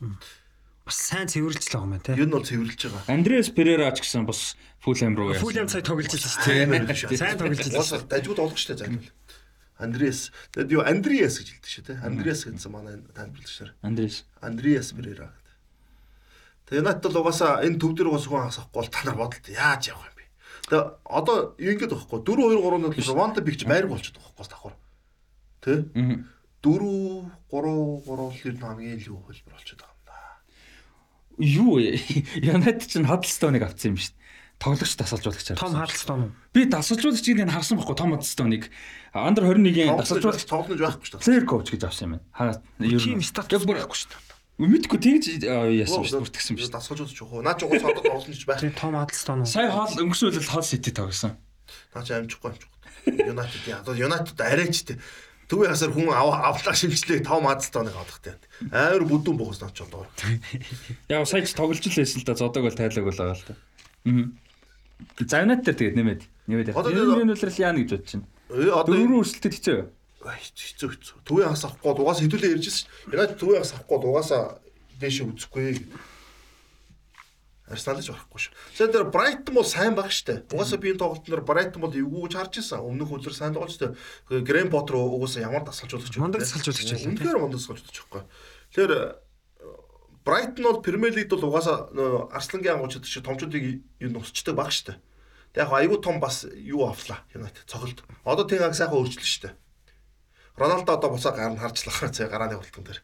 Бас сайн цэвэрлжлээ байгаа юм байна те. Ер нь бол цэвэрлж байгаа. Андреас Перера ч гэсэн бас Фулхэм руу явсан. Фулэм цай тоглож байсан шүү дээ. Тийм шүү. Сайн тоглож байсан. Уусаа дажгууд олох штэ зайлвал. Андреас. Тэгэд юу Андреас гэж хэлдэг шүү те. Андреас гэсэн манай тайлбарлагчаар. Андреас. Андреас Перера. Тэгээ надад бол угаасаа энэ төв дээр угаас хүн хасахгүй бол та нар бодолт яаж явах юм бэ? Тэгээ одоо ингэдэг байхгүй 4 2 3 нь Ронда бигч байрг болчиход байгаа байхгүй давхар. Тэ? 4 3 3 л хамгийн илүү хөлбөр болчиход байгаа юм да. Юу вэ? Юнайтед ч Хадлстоныг авсан юм шүү дээ. Тоглогч тасалжуулагч Том Харлстон уу? Би тасалжуулагчийг нь харсан байхгүй Том Хадлстоныг. Андер 21-ийн тасалжуулагч тоглож байхгүй шүү дээ. Церковч гэж авсан юм байна. Хаа ер Тим нь статус байхгүй шүү дээ. Мэдгүй тэгж яасан дээ. Бүртгсэн биш. Дасгаж удаж чухуу. Наа ч угаас одоо тоглосон ч байх. Тийм Том Харлстон уу? Сая хоол өнгөрсөн үйл хоол сити тоглосон. Наа ч амжихгүй амжихгүй. Юнайтед яа. Одоо Юнайтед арайч тэ. Төвийн хасаар хүн ав- авлаа шимжлээ тав мадстоныг авах тэ. Амар бүдүүн бохос наач одоо. Яг сая ч тоглож л байсан л да зодог бол тайлаг бол байгаа л да. Аа. За Юнайтед тэгээд нэмээд нэмээд Энэ үлрэл яана гэж бодож байна. Э одоо Дөрвөн өрсөлдөд хэцүү. Ай, хэцүү хэцүү. Төвийн хас авахгүй бол угаасаа хэдүүлээ ярьжсэн. Юнайтед төвийн хас авахгүй бол угаасаа дээшээ үзэхгүй. Арсенал ч барахгүй шүү. Сайн дээр Брайтон бол сайн баг штэ. Угаасаа би энэ тоглолтын дээр Брайтон бол эвгүй гэж харж ирсэн. Өмнөх өдөр сайн тоглож штэ. Грэм Поттер угаасаа ямар дасгалжуулагч вэ? Мундаг дасгалжуулагч байлаа, Үнэхээр мундаг дасгалжуулагч байхгүй. Тэгэхээр Брайтон бол Премьер Лигт бол угаасаа Арслангийн ангуучид шиг томчуудыг юу нусчдаг баг штэ. Яг айгүй том бас юу авлаа Юнайтед цогцолд. Одоо Тен Хаг сайхан өөрчлөлт шүү дээ. Роналдо одоо буцаа гар нь харчлах [LAUGHS] цай гарааны хурдтан дээр.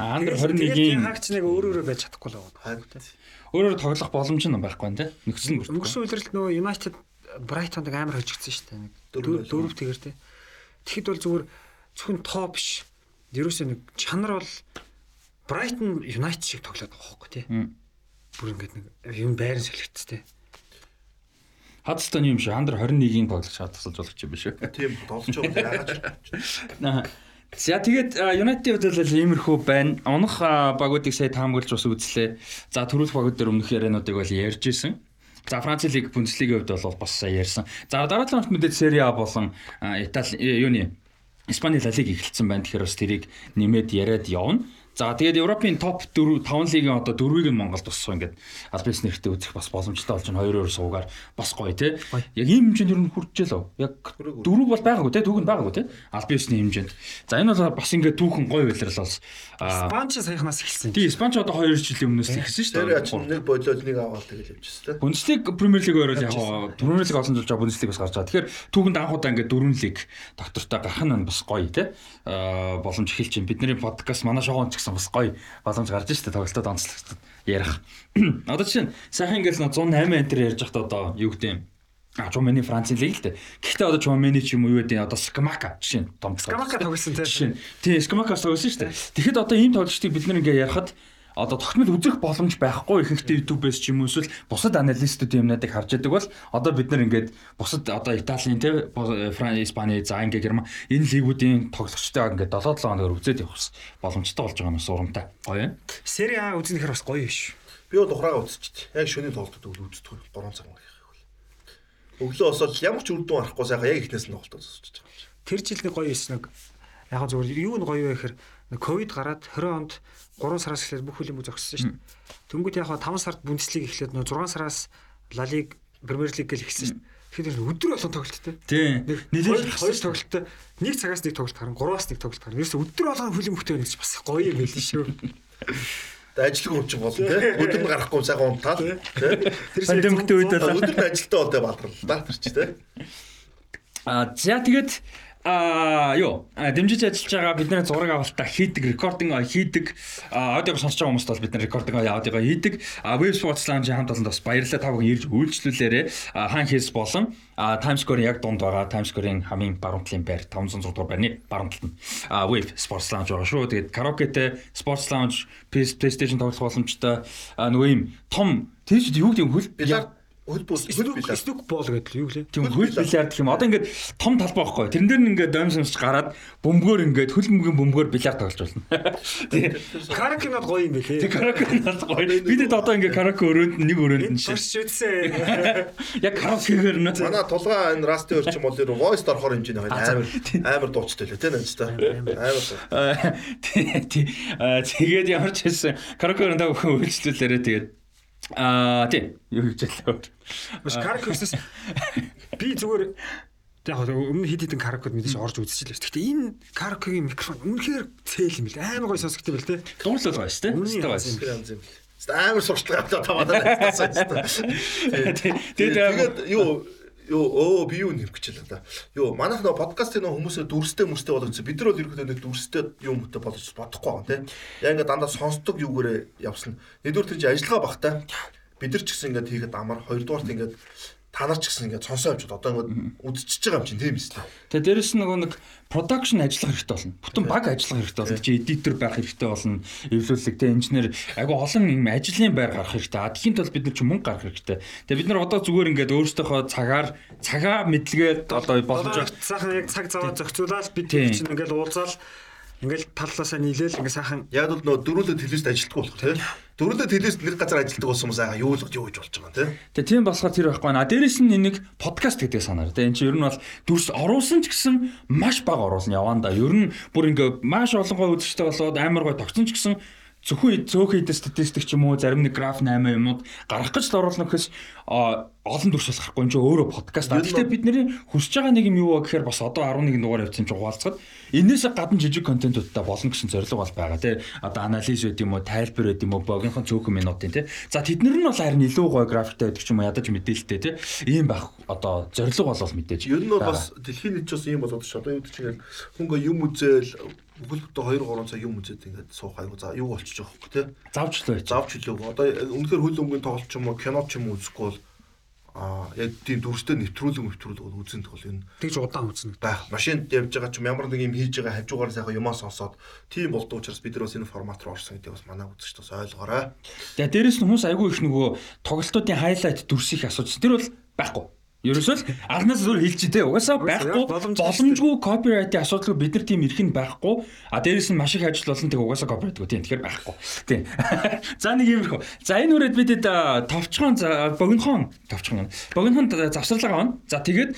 А андер Тэгээд 21-ийн хаагч нэг өөр өөрө байж чадахгүй л. Харин өөрөөр тоглох боломж нь байхгүй байна те. Нөхцөл нь бүрдэх. Өнгөрсөн үеэрлэлд нөгөө United Brighton-ыг амар хожигдсан шүү дээ. Нэг Дөрөв тэгэр те. Тэгэхэд бол зүгээр зөвхөн тоо биш. Ерөөсөө нэг чанар бол Brighton United шиг тоглоод байгаа хөөхгүй те. Мм. Бүр ингээд нэг юм байран солигдсон те. Хадстон юм шиг андер 21-ийн тоглох шат тусалж болох юм биш үү? тийм тоглож байгаа яагаад Аа. За тэгээд United хувьд л иймэрхүү байна. Унах багуудыг сая таамаглаж бас үзлээ. За төрүүлэх багууд дээр өмнөх яриануудыг бол ярьж исэн. За Франц лиг Бундслигийн хувьд бол бас сая ярьсан. За дараагийн онцгой мэдээд Serie А болон Итали э, юуны Испани Ла Лиг эхэлсэн байна. Тэгэхээр бас тэрийг нэмээд яриад явна. За тэгээд Европын топ 4 5 лигийн одоо дөрвийг нь Монголд тусах ингээд аль бис нэртэй үзэх бас боломжтой болж байна. Хоёр өөр суугаар бас гоё те. Яг ийм хэмжээнд ер нь хүрчээлөө. Яг дөрөв бол байгаагүй те. Түүхэнд байгаагүй те. Аль бисний хэмжээнд. За энэ бол бас ингээд түүхэн гоё үйлрэл бол аа Спанч саяхнаас эхэлсэн. тий Испанч одоо 2 жилийн өмнөөс эхэлсэн шүү Тэр дээ. ач нэг болоод нэг аваад тэгэл явчихсан тийм. Бундслиг Премьер лиг өөрөө яг Премьер лиг олон жил жоо Бундслигээс гарч байгаа. Тэгэхээр түүхэнд анхудаа ингээд дөрвөн лиг доктортой гарах нь бас гоё. Аа боломж эхэлж байна. Бидний подкаст манай ч гэсэн бас гоё боломж гарч штэ тоглолтод онцлогдсон ярих. [CLEARS THROAT] Одоо жишээ нь сайхан ингээд нэг 108 антер ярьж байхдаа одоо юу гэдэг юм А Чумэний Францын лиг л дээ. Гэхдээ одоо Чумэний ч юм уу юу гэдэг одоо Скамака жишээ том Скамака тоглосон те. Жишээ нь. Тий, Скамакас тоглосон шүү дээ. Тэгэхэд одоо ийм тоглолтыг бид нэр ингээ ярахад одоо тогтмол үзэх боломж байхгүй ихэнхдээ YouTube-ээс ч юм уу эсвэл бусад аналистууд юмнуудыг харж яадаг бол одоо бид нар ингээд бусад одоо Италийн те Франц, Испани, за Англи, Герман энэ лигүүдийн тоглогчтой ингээд 7 7 хоногор үзээд явах боломжтой болж байгаа нь бас урамтай. Гоё юм. Serie A үзнэхэр бас гоё биш. Би бол ухраагаа үзчихчих. Яг шөнийн тоглолтод үл үздэг 3 цаг мөн. Өглөө босоод ямар ч үр дүн арахгүй сайхан яг ихнээс нь тоглолтод үзчихэж байгаа. Тэр жил нэг гоё юм нэг яг зүгээр юу нь гоё вэ гэхээр ковид гараад 20 онд 3 сараас эхлээд бүх бүз зогссон шүү дээ. Тэнгүүд яг 5 сард Бундслиг эхлээд нөө 6 сараас Ла Лиг, Премьер Лиг гэл эхэлсэн шүү дээ. Тэгэхээр өдөр болгон тоглолттой. Тий. Нэлээд хоёр тоглолттой. Нэг цагаас нэг тоглолт гарна, гураас нэг тоглолт гарна. Ерөөсө өдөр болгон хүлийн бүхтэй байна гэж бас гоё юм байл шүү. Тэгээ ажлын хүн ч болно тийм. Өдөр нь гарахгүй сайхан унтаал тийм. Пандемиктэй үед л Өдөр нь ажилтаа бол тэгээ баларлаа тэр чи тийм. А за тэгээд а юу дэмжиж ажиллаж байгаа бид нэр зураг авалтаа хийдэг рекординг хийдэг. Аудиог сонсож байгаа хүмүүст бол бид нэр рекординг аудиогоо хийдэг. А Web Sports Lounge хамт олонд бас баярлалаа. Та бүхэн ирж үйлчлүүлээрэ хаан хийс болон Square-ийн яг дунд байгаа Square-ийн хамгийн баруун талын байр 506 дугаар байрны баруун талд нь Web Sports Lounge байгаа шүү. Тэгээд караокетэй Lounge PS PlayStation тоглох боломжтой. Нөгөө юм том чинь юу гэдэг хөл хөл билар. Стук бол гэдэг юу лээ. Тийм хөл бильярд гэх юм. Одоо ингээд том талбай байхгүй. Тэрэн дээр нь ингээд домсомж гараад бөмбөгөөр ингээд хөл бөмбөгийн бөмбөгөөр бильярд тоглож болно. Тийм. Каракинод гоё юм бэлээ. караоке нас гоё. Бидэд одоо ингээд караоке өрөөнд нэг өрөөнд нь шээ. Яг караокегээр нь. Манай тулгаа энэ расти өрчим бол ер voice орохоор хэмжээний хоёр амар амар дуучтай лээ тийм нэмжтэй. Амар. Тий. тий. Аа, Тэгээд ямар ч хэлсэн караоке өрөөнд үйлчлүүлээрээ тэгээд аа тий. Юу хийж ялаа. Маш каракинос би зүгээр яг өмнө хэд хэдэн каракод мэдээж орж үзчихлээ. Гэхдээ энэ каракогийн микрофон үнэхээр цээл юм бэл амар гоё сонсогдсон бэл те. Дуурлал байгаа шүү дээ. Үнийн Өстэй ганц юм. юм. Амар сурчлага таваад. [LAUGHS] Тэгээд Тэгээд юу юу оо би юу нэмэх гэж да. Юу манайх нөө подкастын нөө хүмүүсээ дүрстэй мөрстэй болгоцсон. Бид нар бол ерөөхдөө нэг дүрстэй юм хөтэ болгож бодохгүй байгаа тийм. Яг ингээ дандаа сонсдог юугээрээ явсан. Нэгдүгээр тэр чинь ажиллагаа багтай. Бид нар ч гэсэн ингээд хийгээд амар хоёрдугаарт ингээд та нар ч гэсэн ингээд сонсоо явж одоо ингээд үдчихэж байгаа юм чинь тийм дээ. Тэгээ дээрэс нь нөгөө нэг production ажиллах хэрэгтэй болно. Бүтэн баг ажиллах хэрэгтэй болно. Чи editor байх хэрэгтэй болно. Эвлүүлэгтэй инженер айгу олон юм ажлын байр гарах хэрэгтэй. А тхийн тулд бид нар чи мөнгө гаргах хэрэгтэй. Тэгээ бид нар одоо зүгээр ингээд өөрсдийнхөө цагаар цагаа мэдлэгээд одоо боломж сайхан яг цаг цаваа зохицуулаад бид чинь ингээл уулзаал ингээл таллаасаа нийлээл ингээ сайхан Яг бол нөө дөрүүлээ телевизт ажилтдаг болох тийм. Дөрүүлээ телевизт нэг газар ажилтдаг болсон хүмүүс аа юу л юу гэж болж байгаа тийм. Тэгээ тийм болохоор тэр байхгүй наа. Дээрэс нь энийг подкаст гэдэг санаар. Тэгээ эн чинь ер нь бол дүрс оруулсан ч гэсэн маш бага оруулна яванда. Ер нь бүр ингээ маш олон гой үзэгчтэй болоод амар гой тогтсон ч гэсэн зөвхөн цөөхөн хэдэн статистик ч юм уу зарим нэг граф 8 юмнууд гаргах гэж л оруулна гэхээс олон төрс болохгүй энэ ч өөрөө подкаст. А, Гэхдээ бидний хүсэж байгаа нэг юм юу вэ гэхээр бас одоо 11 дугаар явцсан ч ухаалцахад энээс гадна жижиг контентуудтай болно гэсэн зорилго бол байгаа тий. Одоо анализ байд юм уу, тайлбар байд юм уу, богинохон цөөхөн минутын тий. За тэднэр нь бол харин илүү гоё графиктай байдаг ч юм уу ядаж мэдээлэлтэй тий. Ийм байх одоо зорилго бол мэдээж. Ер нь бол бас дэлхийн нийт ч бас ийм болоод ш. Одоо юу гэж чинь хөнгө юм үзэл бүхэлдээ 2 3 цаг юм үзээд ингээд суух айгу за юу болчих жоох хөө тий. Завч л байж. Завч хэлэв. Одоо үнэхээр хөл өмгийн тоглолт ч юм уу, кино ч юм уу үзэхгүй бол аа яг тийм дүрстэй нэвтрүүлэг нэвтрүүлэг үзэн тохол энэ тэгж удаан үзнэ. байх. Машинд явж байгаа ч юм ямар нэг юм хийж байгаа хажуугаар сайхан юмаа сонсоод тийм болдог учраас бид нар бас энэ формат руу орсон гэдэг бас манай үзэгч бас ойлгоорой. Тэгээ дээрэс нь хүмүүс айгүй их нөгөө тоглолтуудын хайлайт дүрсийг асууж. Тэр бол байхгүй. Ерөөсөө л анхнаас зөв хэлчих тий. Угаасаа байхгүй боломжгүй копирайтын асуудал бид нар тийм эрхэнд байхгүй. А дээрэс нь маш их ажил болон тэг угаасаа копирайтгүй тийм тэгэхээр байхгүй. Тий. [LAUGHS] За нэг юм их. За энэ үрээд бидэд товчхон богинохон товчхон. Богинохон завсарлага авна. За тэгээд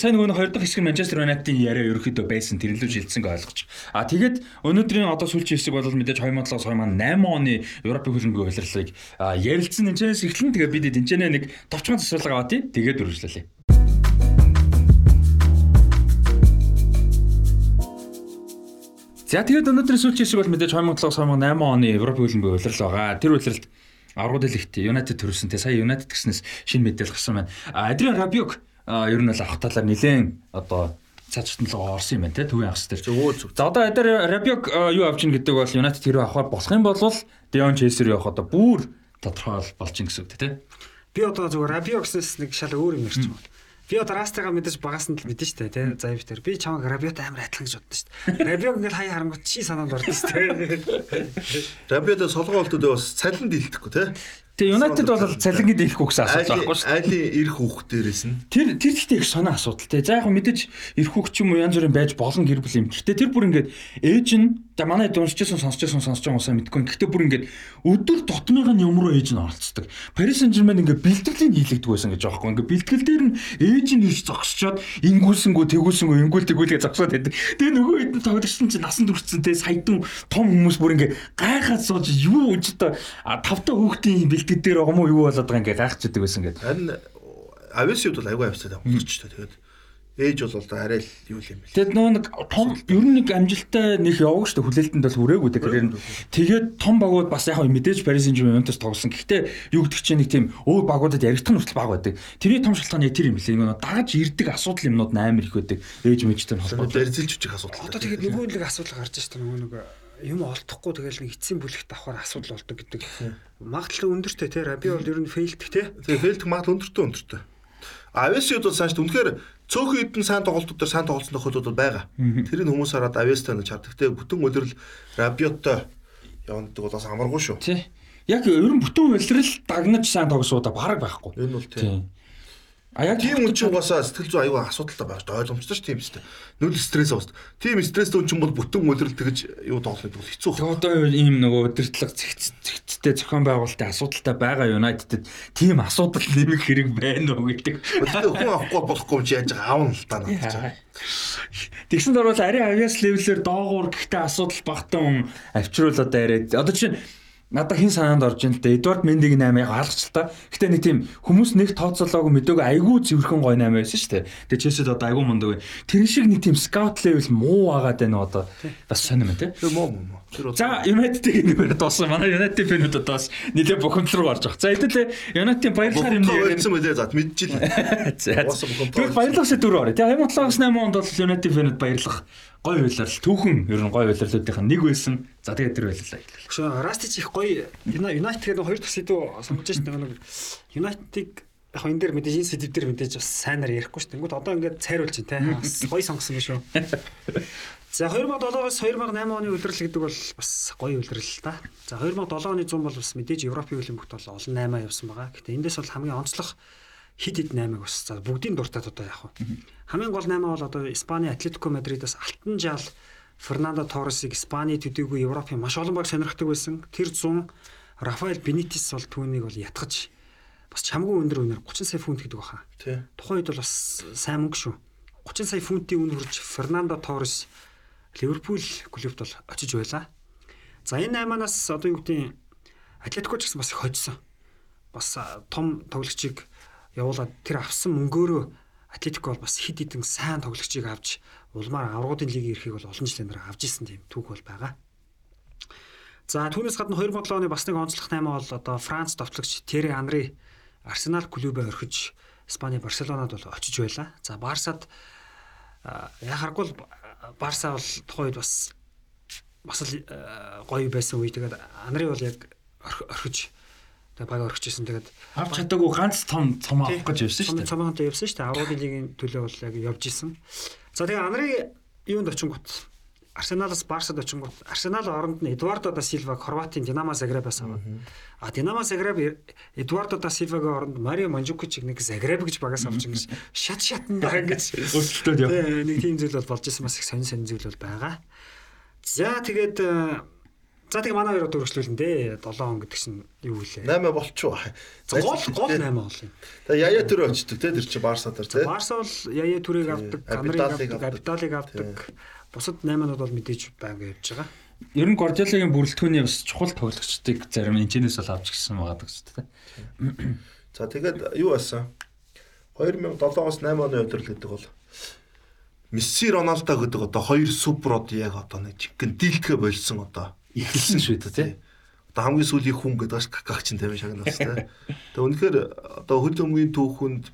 сайн нөгөө хоёр дахь хэсэг нь Манчестер Юнайтедийн яриа ерөөхдөө байсан тэрнлүү жилдсэнг ойлгож. А тэгээд өнөөдрийн одоо сүүлчийн хэсэг бол мэдээж 2007-оос 2008 оны Европын хөлбөмбөгийн улирлыг ярилцсан энэчнээс эхлэн тэгээд бидэд энэчнээ нэг товчхон завсарлага аваа тий. Тэгээд үргэлжлээ боллоо. За тэгээд өнөөдрийн сүүлчийн хэсэг бол мэдээж 2007-2008 оны Европ хөлбөмбөгийн улирал байгаа. Тэр улиралд аврагд лигт United төрүүлсэн. Тэ сая United гэснээс шинэ мэдээлэл гарсан байна. Адриан Рабиук ер нь бол авах талаар нэлээд одоо цаашд нь л орсон юм байна те төвийн ахс дээр. За одоо Адриан Рабиук юу авч ийн гэдэг бол United хэрэг авахар болох юм бол Дион Чесер явах одоо бүр тодорхой болж ин гэсэн үг те. Би одоо зүгээр Рабио гэснээс нэг шал өөр юм ярьж байгаа. Би одоо мэдээж багаас нь л мэдэн штэ тий заяв дээр. Би чамаг Рабиотой амар адилхан гэж боддоо штэ. Рабио ингээл хаяа харангуй чи санаанд ордоо штэ. Рабиотой солгоолтууд бас цалин дийлдэхгүй тий. Тэгээ United бол цалингийн дийлэхгүй гэсэн асуудал байхгүй шүү. Айлын ирэх хүүхд дээрээс нь. Тэр тэр ихтэй их сонир асуудал те. За яг мэдээж ирэх хүүхд ч юм уу янз бүрийн байж олон гэр бүл юм. Гэхдээ тэр бүр ингээд ээж нь За манай дуусчихсан сонсчихсан сонсож байгаа усаа мэдгүй. Гэхдээ бүр ингээд өдөр тутмыг нь юм руу ээж нь оролцдог. Paris Saint-Germain ингээд бэлтгэлийн хийлэгдэг байсан гэж юм. Ингээд бэлтгэл дээр нь ээж нь ирж зогсчоод ингүүлсэнгүү тэгүүлсэнгүү ингүүл тэгүүлгээ зогсоод байдаг. Тэгээ нөгөө хэд тоглогчдын чинь насан туршсан те саядун том хүмүүс бүр ингээд гайхаад сууж юу үж одоо тавтай хүүхдийн бэлтгэл дээр байгаа мó юу болоод байгаа ингээд гайхчихдаг байсан гэдэг. Харин авиасууд бол аюу авцаад амжилттай тэгээд ээж бол одоо арай л юу юм бэ. Тэгэд нөө нэг том ер нь нэг амжилттай нэг яваг штэ хүлээлтэнд бол хүрээгүй нь. Тэгээд том багууд бас яг мэдээж Paris Saint-Germain Juventus тоглосон. Гэхдээ юу гэдэг чинь нэг тийм өөр багуудад яригдах хүртэл баг байдаг. Тэрний том шалтгаан яг тэр юм лээ. Нөгөө дагаж ирдэг асуудал юмнууд амар их байдаг. Ээж мэжтэй холбоотой эрзэлж үчих асуудал. Одоо тэгээд нөгөө нэг асуудал гарч штэ нөгөө нэг юм олдохгүй тэгэл нэг эцсийн бүлэгт авахар асуудал болдог гэдэг. Магадлал өндөртэй те. Би бол ер нь фейлдэх те. Тэгээ фейлдэх магадлал өндөртэй өндөртэй. Авиасууд бол цааш үнэхээр цөөхөн хэдэн сайн тоглолтууд дээр сайн тоглосон тохиолдлууд байгаа. Тэр нь хүмүүс хараад авиастай нэг чардаг. Гэтэ бүтэн үлрэл Рабиоттой явдаг бол бас амаргүй шүү. Тий. Яг ер нь бүтэн үлрэл дагнаж сайн тогсоодаа бараг байхгүй. Энэ бол тий. А яг тийм үн чинь угаасаа сэтгэл зүй аюу асуудалтай байгаа шүү дээ. Ойлгомжтой ш тийм шүү дээ. Нүл стресс уус. Тийм стресстэй үн чинь бол бүтэн үлрэл тэгж юу тоглох бол хэцүү. Тэгээ одоо ийм нөгөө өдөртлөг зэгцтэй зохион байгуулалтын асуудалтай байгаа United-д тийм асуудал нэмэх хэрэг байна уу гэдэг. Хүн авахгүй болохгүй чи яаж аавн л та надад. Тэгсэн дөрвөл ари авиас левелээр доогуур гэхдээ асуудал багтан авчруулаад яриад. Одоо чинь надад хин санаанд орж ин л дээ. Эдвард Мендиг 8-ыг алгач л та. Гэтэ нэг тийм хүмүүс нэг тооцоолоогүй мэдээгүй айгүй цэвэрхэн гой 8 байсан шүү дээ. Тэгээ чэсэд одоо айгүй мундаг. Тэр шиг нэг тийм скаут левел муу агаад байна одоо. Бас сонирм тий. Муу муу. За United-ийг нэмэр доосон. Манай United фэнүүд одоо бас нэлээд бухимдал руу орж байгаа. За хэдүүлээ United-ийн баярлахаар юм дээр ярьсан мөлий за мэдчихлээ. [LAUGHS] За. Тэр баярлах шиг дөрөв орё. Тэгээ 2007-8 онд бол United фэнүүд баярлах гой үйлрэл түүхэн ер нь гой үйлрэлүүдийнх нь нэг байсан. За тэгээд тэр байлаа. Гэхдээ Rastich их гой United гэдэг хоёр дахь сэдв сонгож шít нэг United яг энэ дээр мэдээж энэ сэдв дээр мэдээж бас сайнаар ярихгүй шүү. Тэнгүүд одоо ингээд цайруулж байна те. Гой сонгосон юм шүү. За 2007-оос 2008 оны үлрэл гэдэг бол бас гоё үлрэл л да. За 2007 оны 100 бол бас мэдээж Европын хөлбөмбөгт бол олон 8 явсан байгаа. Гэтэ эндээс бол хамгийн онцлог хид хид 8-ыг бас за бүгдийн дуртад одоо яах вэ? Хамгийн гол 8 бол одоо Испани Атлетико Мадридаас алтан жаал Фернандо Торресыг Испани төдийгүй Европын маш олон баг сонирхдаг байсан. Тэр 100 Рафаэл Бенитес бол түүнийг бол ятгаж бас чамгүй өндөр үнээр 30 сая фунт гэдэг баха. Тухайн үед бол бас сайн мөнгө шүү. 30 сая фунтын үн хүрч Фернандо Торрес Ливерпул клубт бол очиж байлаа. За энэ 8-аас одоо юу гэдэг Атлетико ч гэсэн бас их хоцсон. Бас том тоглогчийг явуулаад тэр авсан мөнгөөрөө Атлетико бол бас хид хідэн сайн тоглогчийг авч улмаар аврагуудын лигийн ирэхийг бол олон жилийн дараа авч исэн тийм түүх бол байгаа. За түүнээс гадна 2007 оны бас нэг онцлог 8 бол одоо Франц товтлогч Терри Анри Арсенал клубээ орхиж Испани Барселонад бол очиж байла. За Барсад яхаггүй Барса бол тухайн үед бас бас л гоё байсан үе. Тэгээд Анри бол яг орхиж тэгээ баг орчихсон. Тэгээд авч чадаагүй ганц том цом авах гэж явсан шүү дээ. Цомоонтой явсан шүү дээ. Аврагын лигийн төлөө бол яг явж исэн. За тэгээ Анри юунд очингот Арсеналаас Барсад очингот Арсенал оронд нь Эдуардо да Силва Хорватын Динамо Загребаас аваад а Динамо Загреб Эдуардо да Силвагийн оронд Марио Манжукич нэг Загреб гэж багаас авч ингэж шат шатнд ингэж өөрчлөлтөд яв. нэг тийм зүйл бол болж исэн бас их сонин сонин зүйл бол байгаа. За тэгээд За тэгээ манай хоёроо дөрвөлжлүүлэн дээ. 7 он гэдэг чинь юу вэ? 8 болчихоо. Гол гол 8 бол юм. Тэгээ яя төрөө очдөг те тэр чи Барса дээр те. Барса бол яя төрийг авдаг, Камрыг авдаг, Капиталыг авдаг. Бусад 8-нууд бол мэдээж байнга явж байгаа. Ер нь Гордиолагийн бүрэлдэхүүний бас чухал тоглогчдыг зарим энэчнээс бол авч гисэн байгаа гэсэн тэ. За тэгээд юу байсан? 2007-оос 8 оны өдрөл гэдэг бол Месси Роналдо гэдэг одоо хоёр суперод яг одоо нэг жигэн дийлдэхэ болсон одоо эхэлсэн шүү дээ тий. Одоо хамгийн сүүлийн хүн гэдэг бас каках чинь тавин шагнаас тий. Тэгээ үнэхээр одоо хөл өмгийн түүхэнд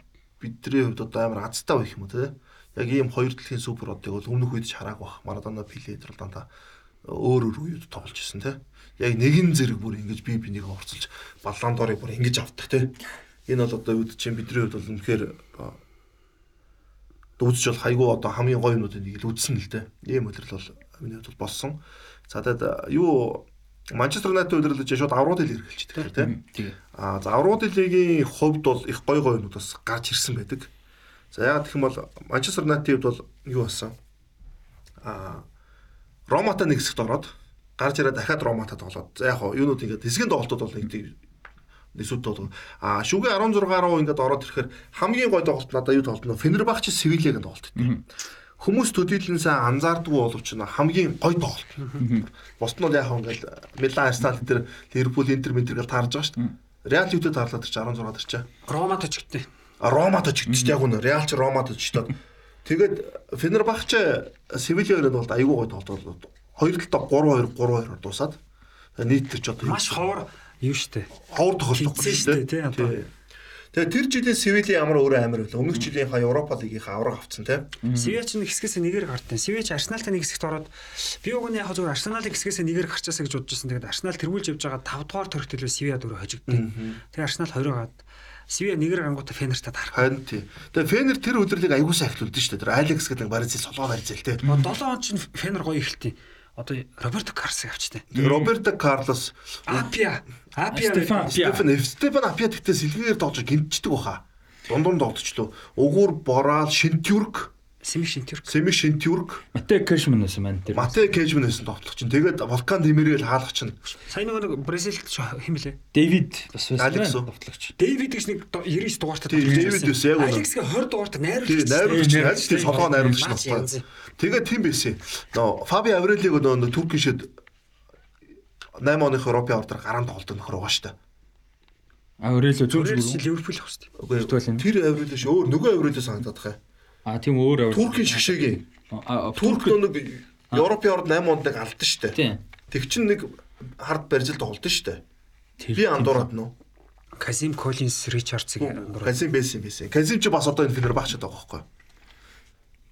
бидний хувьд одоо амар азтай байх юм уу тий. Яг ийм хоёр дэлхийн супер одыг бол өмнөх үед харааг бах. Марадона, Пеле дээр дандаа өөр өөр үед тоглож исэн тий. Яг нэгэн зэрэг бүр ингэж бие бинийг орцолж балландорыг бүр ингэж авдаг тий. Энэ бол одоо үед чинь бидний хувьд бол үнэхээр үзэж бол хайгуу одоо хамгийн гоё юмнуудыг л үзсэн л дээ. Ийм өдрөл бол миний хувьд бол болсон. За тэгээд юу Манчестер Юнайтед удирлаж шууд аврууд хэл хэрэгэлчихдэг тийм. Аа за аврууд лигийн хувьд бол их гой гой юмуд бас гарч ирсэн байдаг. За яагаад гэх юм бол Манчестер Юнайтед бол юу болсон? Аа Роматай нэг хэсэгт ороод гарч ирээд дахиад Роматай тоглоод. За яг юунууд ингээд хэсгийн тоглолтууд бол нэг нэсүүд тоглоо. А шүгэ 16 руу ингээд ороод ирэхээр хамгийн гой тоглолт надад юу тоглолт нөө Фенербахч Севилягийн тоглолт хүмүүс төдийлэн сайн анзаардгүй боловч хамгийн гой тоглолт. Босд нь бол яг ингээд Милан, Арсенал дээр Ливерпул, Интер, Интер гэж таарж байгаа шүү дээ. Реал юудэд таарлаад ирч 16 дэрчээ. Рома точигдтээ. А Рома точигдчих яг үнэ. Реал ч Рома точигдоод. Тэгээд Фенербахче Севиля өрөөд бол айгүй гой тоглолт. Хоёр талдаа 3-2 3-2-оор дуусаад нийт тэр ч одоо маш ховор юу штэ. Ховор тохиолдох шүү дээ. Тийм. Тэгээ тэр жилийн Севилийн ямар өөрөө амар байлаа. Өмнөх жилийнхаа Европа лигийнхаа авраг авцсан те. Севиа ч нэг хэсгээс нэгээр гартаа. Севиа ч Арсеналтай нэг хэсэгт ороод би уг нь яг зүгээр Арсеналын хэсгээс нэгээр гарчаасаа гэж бодож байсан. Тэгээд Арсенал тэргүүлж явж байгаа 5 дугаар төрөлт төлөө Севиа дөрөв хожигдтыг. Тэгээ Арсенал 20 гаад Севиа нэгээр гангуудаа Фенертад харах. Харин тий. Тэгээ Фенер тэр өдрлийг аягуулсан ахлуулдаг шүү дээ. Тэр Алекс гэдэг нэг бариц солгоо барьцэл те. 7 он чинь Фенер гоё ихэлтий одоо Роберто Карлосыг авчтай. Роберто Карлос Апиа Апиа Стефан Стефан Стефан Апиа тэгтээ сэлгээр доож гинтчдэг баха. Дундуур догдчихлоо. Угуур бораал шинтүрк Семи шинтүрк. Семи шинтүрк. Матэ Кэшман байсан маань тэр. Матэ Кэшман байсан тоглох чинь. Тэгээд Вулкан Демирэл хаалгах чинь. Сайн нэг Бразилд хэм лээ. Дэвид бас байсан тоглогч. Дэвид гэж нэг 99 дугаартай Дэвид байсан яг үнэ. Алекс 20 дугаартай найруулагч. Тийм найруулагч. Найруулагч тийм солгоо найруулагч настай. Тэгээд тийм байсан. Нөө Фаби Аврелиг нөө Турк шид 8 оных Европын ордор гараанд тоглолт нөхөр байгаа шүү дээ. Аврелио зөв зөв Ливерпул авах шүү дээ. Тэр Аврелио ш өөр нөгөө Аврелио санагдаад байгаа юм. А тийм өөр Туркийн шгшээгийн. Турк нэг Европын орд 8 онд нэг алдсан шүү дээ. Тэг чин нэг хард барьжил тоглолт шүү дээ. Би андуураад нөө. Казим Коллинс Ричардсыг андуураад. Казим байсан байсан. Казим ч бас одоо энэ финер багчаад байгаа байхгүй юу?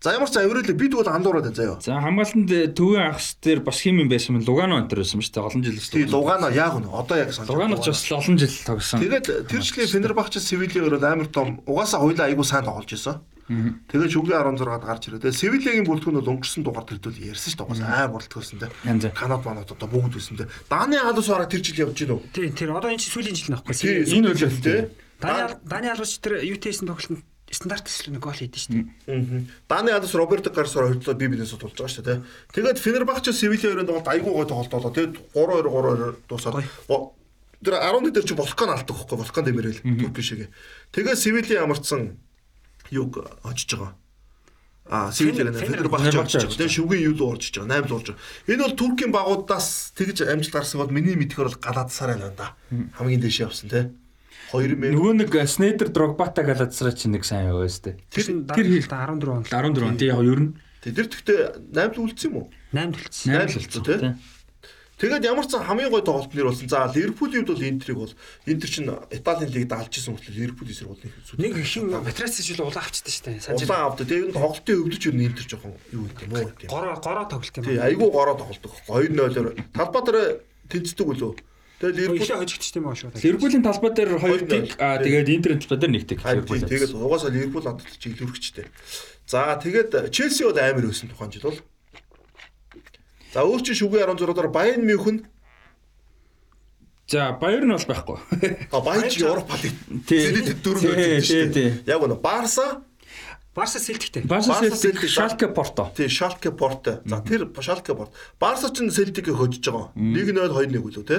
За ямар ч авирал бид бол андуураад байна заяа. За хамгаалтанд төвийн ахс дээр бас хим юм байсан мэн Лугано энэ байсан шүү дээ олон жил шүү. Тий Лугано яг нь одоо яг санаж. Лугано ч бас олон жил тогсон. Тэгээд тэр жилийн Фенербахч Севилийн өрөө амар том угаасаа хоёлаа айгуу сайн тоглож исэн. Тэгээд шүглэн 16-ад гарч ирээ. Тэгээд Севилийн бүрэлдэхүүн бол өнгөрсөн дугаар төрдөл ярьсан шүү дээ. Амар бүрэлдэхүүнсэн дээ. Канад манад одоо бүгд байсан дээ. Дааны халуус бараг тэр жил явж гинөө. Тийм тэр одоо энэ сүүлийн жил нөхгүй. Энэ үйл дээ. Дани Дани халуус тэр UT-сэн тоглолтод стандарт төсөл нэг гол хийдэж шүү дээ. Даны адас Роберто Карсор хоёртлоо би бинээс тулж байгаа шүү дээ. Тэгээд Фенербахч Севилийн хоёрын тоглолт айгүй гой тоглолт болоо. Тэгээд 3-2 3-2 дуусаад тэр 11 дээр чи Волкан алдаг хөхгүй Волкан дэмэрэл Турк шиг. Тэгээд Севилийн амарцсан юг очиж байгаа. А Севильяг Фенер багч орж байгаа. Тэгээ шүгэн юу л орж иж байгаа. 8 л орж байгаа. Энэ бол Туркийн багуудаас тэгж амжилт гарсан бол миний мэдхээр бол Галатасарай байна да. Хамгийн дэше явсан те. 2000 Нөгөө нэг Снейдер Дрогбата Галатсарай чинь нэг сайн яваа өстэй. Тэр тэр хэлт 14 он. 14 он тий яг ер нь тэр тэгтээ 8 л үлдсэн юм уу? 8 төлцсөн. 8 л болсон тий. Тэгээд ямар ч хамгийн гой тоглолт нэр болсон. За Ливерпулийн хувьд бол Интерийг бол Интер чинь Италийн лигт алж исэн хүртэл Ливерпулийн эсрэг бол нэг хин Матрасич л улаан авчдаг шүү дээ. Улаан авдаг. Тэгээд энэ тоглолтын өвдөж юу Интер жоохон юу гэдэг юм уу? Гороо гороо тоглолт юм. Тий, айгүй гороо тоглолдог. 2-0-оор талбай дээр тэнцдэг үлөө. Тэгээд Ливерпул хожигдчихсан юм аа шүү. Ливерпулийн талбай дээр 2 тиг аа тэгээд Интерийн талбай дээр 1 тиг. Тэгээд угаасаа Ливерпул хадгалж илүүрхчтэй. За тэгээд Челси бол амар өсөн тухайн жил бол За өөр чинь шүгэ 16-аар Баян Мюнхен За Баяр нь бол байхгүй. А Баян ч Европ лиг. Тий. дөрөв байж шүү дээ. Яг гоо Барса Барса Селтиктэй. Барса Селтик Шалке Порто. Тий, Шалке Порто. За тэр Шалке Порто. Барса ч Селтикийг хожиж байгаа. 1-0 2-1 үлээ те.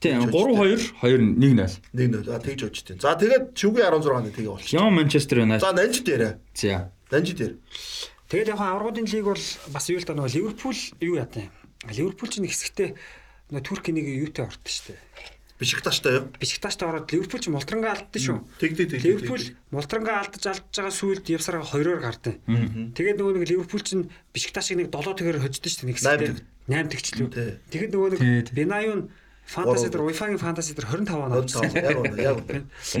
Тий, 3-2 2-1-0. 1-0. А тэгж хожиж байна. За тэгээд шүгэ 16-ны тэгээ болчих. Яа Манчестер Юнайтед. За Нанжид яриа. За. Нанжид яриа. Тэгээд яг аврагуудын лиг бол бас юу л да нөгөө Ливерпул юу яатаа. Ливерпул ч нэг хэсэгтээ нөгөө Туркийн нэг юутай ордог шүү дээ. Бишикташтай юу? Бишикташтай ороод Ливерпул ч Молтрангаа алдсан шүү. Тэг тэг тэг. Ливерпул Молтрангаа алдаж алдаж байгаа сүйд Явсараа 2-оор гардаа. Тэгээд нөгөө нэг Ливерпул ч Бишикташиг нэг 7 тэгээр хождсон шүү нэг хэсэгтээ. 8 тэгчлүү. Тэгээд нөгөө нэг Бенаюн Фантаси дээр UEFA-гийн фантаси дээр 25 он авсан. Яг яг.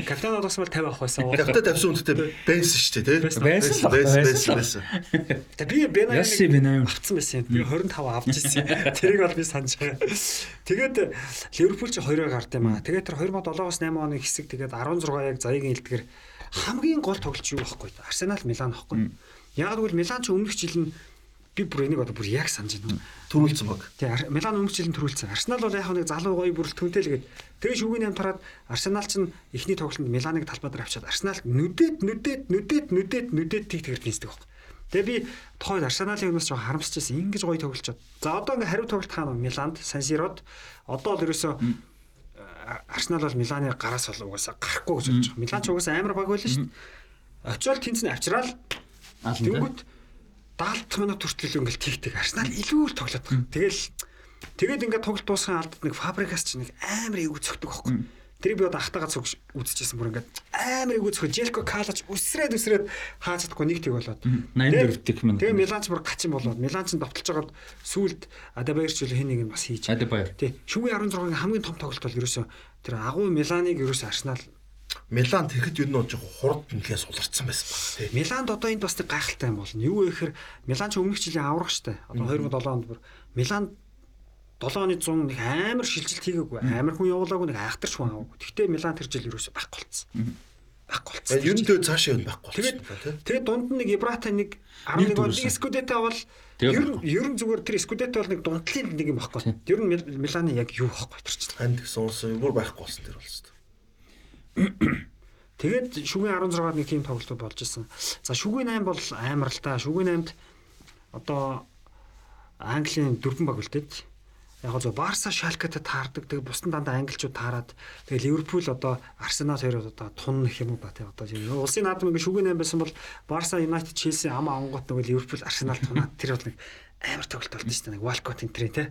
Капитан одоос бол 50 авах байсан. Капитан тавьсан үнэтэй байсан шүү дээ, тий? Байсан байсан байсан. Тэг би Бенаюн Яси Бенаюн авцсан байсан. Би 25 авч ирсэн. Тэрийг бол би санаж байгаа. Тэгээд Ливерпул ч 2-оор гард юм аа. Тэгээд тэр 2007-оос 8 оны хэсэг тэгээд 16 яг заягийн элдгэр хамгийн гол тоглолт юу байхгүй. Арсенал Милан байхгүй. Яг тэгвэл Милан ч өмнөх жил нь би бүр энийг одоо бүр яг санаж байна. Төрүүлсэн баг. Тий, Милан өмнөх жилийн төрүүлсэн. Арсенал бол яг нэг залуу гоё бүрэл түнтэй л гээд тэгээ шүүгийн амт хараад Арсенал ч эхний тоглолтод Миланыг талбай дээр авчаад Арсенал нүдэт нүдэт нүдэт нүдэт нүдэт тийг тэгэр тэнцдэг баг. Тэгээ би тохойд Арсеналын юмс жоо харамсаж байсан. Ингиж гоё тоглолцоод. За одоо ингээ хариу тоглолт хаана Миланд, Сан Сирод одоо л ерөөсөө Арсенал бол Миланы гараас бол угаасаа гарахгүй гэж бодож байгаа. Милан ч угаасаа амар баг байлаа шүү дээ. Очоод тэнцэн авчраал. Тэнгүүт 70 минут хүртэл ингээл тэгдэг. Арсенал илүү л тоглоод байгаа. Тэгэл тэгээд ингээд тоглолт дуусхан алдад нэг фабрикас ч нэг амар эйгүү цогтөг байхгүй. Тэр би одоо ахтагаа цог үзчихсэн бүр ингээд амар эйгүү цог Желко Калач үсрээд үсрээд хаа чадахгүй нэг тэг болоод. 84 дэх минут. Тэгээ Миланч бүр гачин болоод Миланч довтолж байгаад сүулт Адабаяр ч хин нэг нь бас хийж. Адабаяр. Тий. Шүгэн 16-гийн хамгийн том тоглолт бол ерөөсөө тэр агуу Миланыг ерөөсөө Арсенал Милан тэгэхэд юу жоо хурд нэлээ суларцсан байсан баг тий. Миланд одоо энд бас нэг гайхалтай юм болно. Юу вэ гэхээр Милан ч өмнөх жилийн аврах штэ. Одоо 2007 онд бүр Миланд 7 оны 100 нэг амар шилжилт хийгээгүй. Амар хүн явуулаагүй нэг айхтарч хүн аваагүй. Гэхдээ Милан тэр жил ерөөсөй байхгүй болцсон. Байхгүй болцсон. Ер нь тэгээ цаашаа юм байхгүй болцсон. Тэгээд тэгээд дунд нь нэг Ибрата нэг 11 онд Скудетто авал ер нь ер нь зүгээр тэр Скудетто бол нэг дундлын нэг юм байхгүй. Ер нь Миланы яг юу байхгүй тэр чинь. Ханд гэсэн уус бүр байхгүй болсон тэр болсон. [COUGHS] Тэгээд шүгэн 16-д нэг тийм тоглолт болж исэн. За шүгэн 8 бол амар л та. Шүгэн 8-д одоо Английн дөрвөн баг үлдээд яг зөв Барса Шалкатай таардаг. Тэгээ бусдын дандаа англичууд таарад. Тэгээ Ливерпул одоо Арсенал хоёроо одоо тун нэх юм уу ба тий одоо тийм улсын наадам ингээ шүгэн 8 байсан бол Барса Юнайтед Челси ам ангууд нөгөө Ливерпул Арсенал тунаад тэр бол нэг амар тоглолт болд нь шүү дээ. Нэг Валкот энтрэ тий.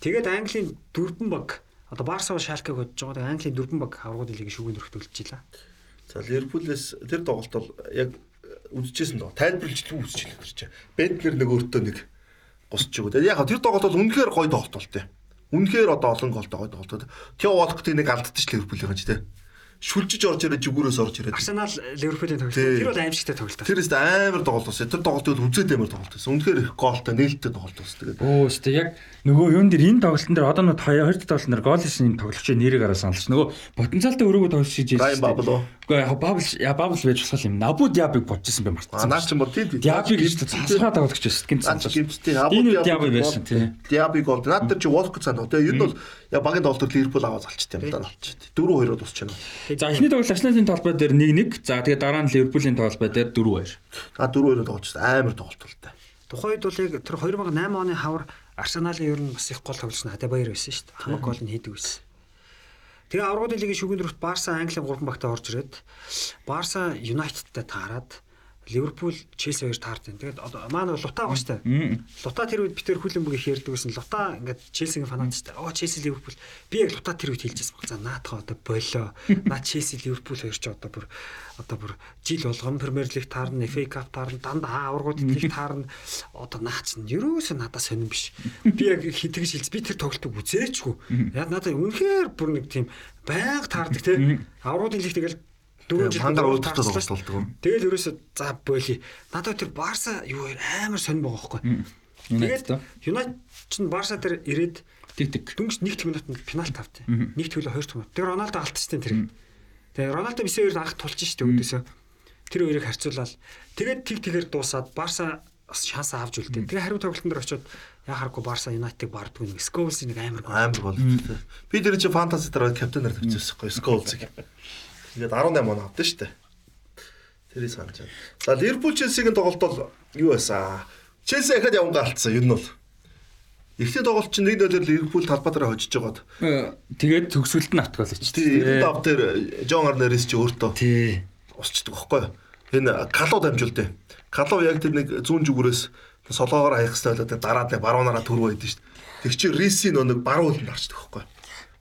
Тэгээд Английн дөрвөн баг одоо Барса ба Шалкаг hodж байгаа. Тэгээ Английн дөрвөн баг аврагууд лигийн шүгэн дөрөвт үлдчихлээ. За Ливерпулээс тэр тоглолт бол яг үдчихсэн доо. Тайлбарлаж үзчихлээ тэр чинь. Бентлер нэг өөртөө нэг гусч өгөө. Яг тэр тоглолт бол үнэхээр гоё тоглолт болтой. Үнэхээр одоо олон голтой гоё тоглолт. Тео Волкт нэг алдчихлаа Ливерпулийн ч тийм шүлжиж орж ирээд зүгүүрээс орж ирээд. Арсенал Ливерпулийн тоглолт. Тэр бол аимшигтай тоглолт. Тэрээс амар тоглолт болсон. Тэр тоглолтыг үзээд амар тоглолт байсан. Үнэхээр их гоолтой нээлттэй тоглолт болсон. Тэгээд өө өстө яг нөгөө юун дээр энэ тоглолтын дээр одоо нэг хоёр дахь тоглолтын дээр гол хийсэн тоглогчийн нэрийг араа саналч. Нөгөө потенциалтай өрөөгөө тоглож хийж ирсэн. Бабл. Үгүй яг бабл я бабл байж болох юм. Набу Диабиг бодчихсон би мартсан. Наа чи бод тийм. Диабиг гэж засгаа тоглогч байсан. Санаж. Гинттэй Набу Диабиг байсан тийм. Диабиг бол наад чи Волк цаана. Тэгээ ер нь бол я багийн тоглолтод Ливерпул аваад залчт юм даа болчих. 4-2-оор дуусчихна. За эхний тоглолт Арсеналын талбай дээр 1-1. За тэгээ дараа нь Ливерпулийн талбай дээр 4-2. А 4-2-оор тоглож амар тоглолт болтой. Тухайд бол яг тэр 2008 оны хавар Арсеналын ер нь бас их гол тоглож нь Адабаяр байсан шүү дээ. Хамаг гол нь хийдэг байсан. Тэгээ аврагын лигийн шүгэн дөрөвт Барса Английн 3 багтаа орж ирээд Барса Юнайтедтай таарад Ливерпул, Челси хоёр таард байна. Тэгээд одоо маань бол Лута байгаа штэ. Мм. Лута тэр үед Питер Хүлэмбэг их ярьдаг гэсэн. Лута ингээд Челсигийн фанат штэ. Оо Челси Ливерпул. Би яг Лута тэр үед хэлжсэн баг. За наадхаа одоо болоо. Наа Челси Ливерпул хоёр ч одоо бүр одоо бүр жил болгон Премьер Лиг таарна, FA Cup таарна, дандаа аваргууд идэх таарна. Одоо наач нь ерөөсөө надад сонирн биш. Би яг хитгэж хэлж би тэр тоглолтыг үзээчгүй. Яг надад үнэхээр бүр нэг тийм байнга таардаг те. Аваргуудын лиг тэгэл дөрөв жил Пандар гол уулзалтад дээ. тоглолтдог. Тэгэл ерөөсөө за боли. Надад тэр Барса юу амар сонир байгаа байхгүй. Тэгээд Юнайтед ч Барса дээр ирээд тэг тэг. дөнгөж нэг минутанд пенальт авт. Нэг төлөө хоёр минут. Тэгээ Роналдо алдчихсан тэр. Тэгээ Роналдо бисээ хоёр анх тулж штэ өөдөөсөө. Тэр хоёрыг харьцуулаад тэгээд тэг тэгээр дуусаад Барса бас шанс авч үлдээ. Тэгээ хариу тоглолтын дээр очиод яа харахгүй Барса Юнайтед бардгүй нэг Сколс нэг амар. Амар гол. Би тэр чинь фантази дээр капитанаар тавьчихсан байхгүй Сколзыг. Тэгээд 18 он авдсан шүү дээ. Тэрийг санаж байна. За Ливерпул Челсигийн тоглолт бол юу байсан? Челси ахад яванга алдсан ер нь бол. Эхний тоглолт чинь 1-0-ээр Ливерпул талбай дээр хожиж байгаад. Э, Тэгээд төгсгөлд нь автгал ич. Тий, 95 дээр Жон Арнерис чи өөртөө Тий. усчдаг байхгүй юу? Энэ Калуу дамжуулдэ. Калуу яг тэр нэг зүүн зүгүүрээс солоогоор хаягстай болоод дараад нэг баруунаараа түрүү байдсан шүү дээ. Тэг чи Риси нөө нэг баруун үлдэнд харчдаг байхгүй юу?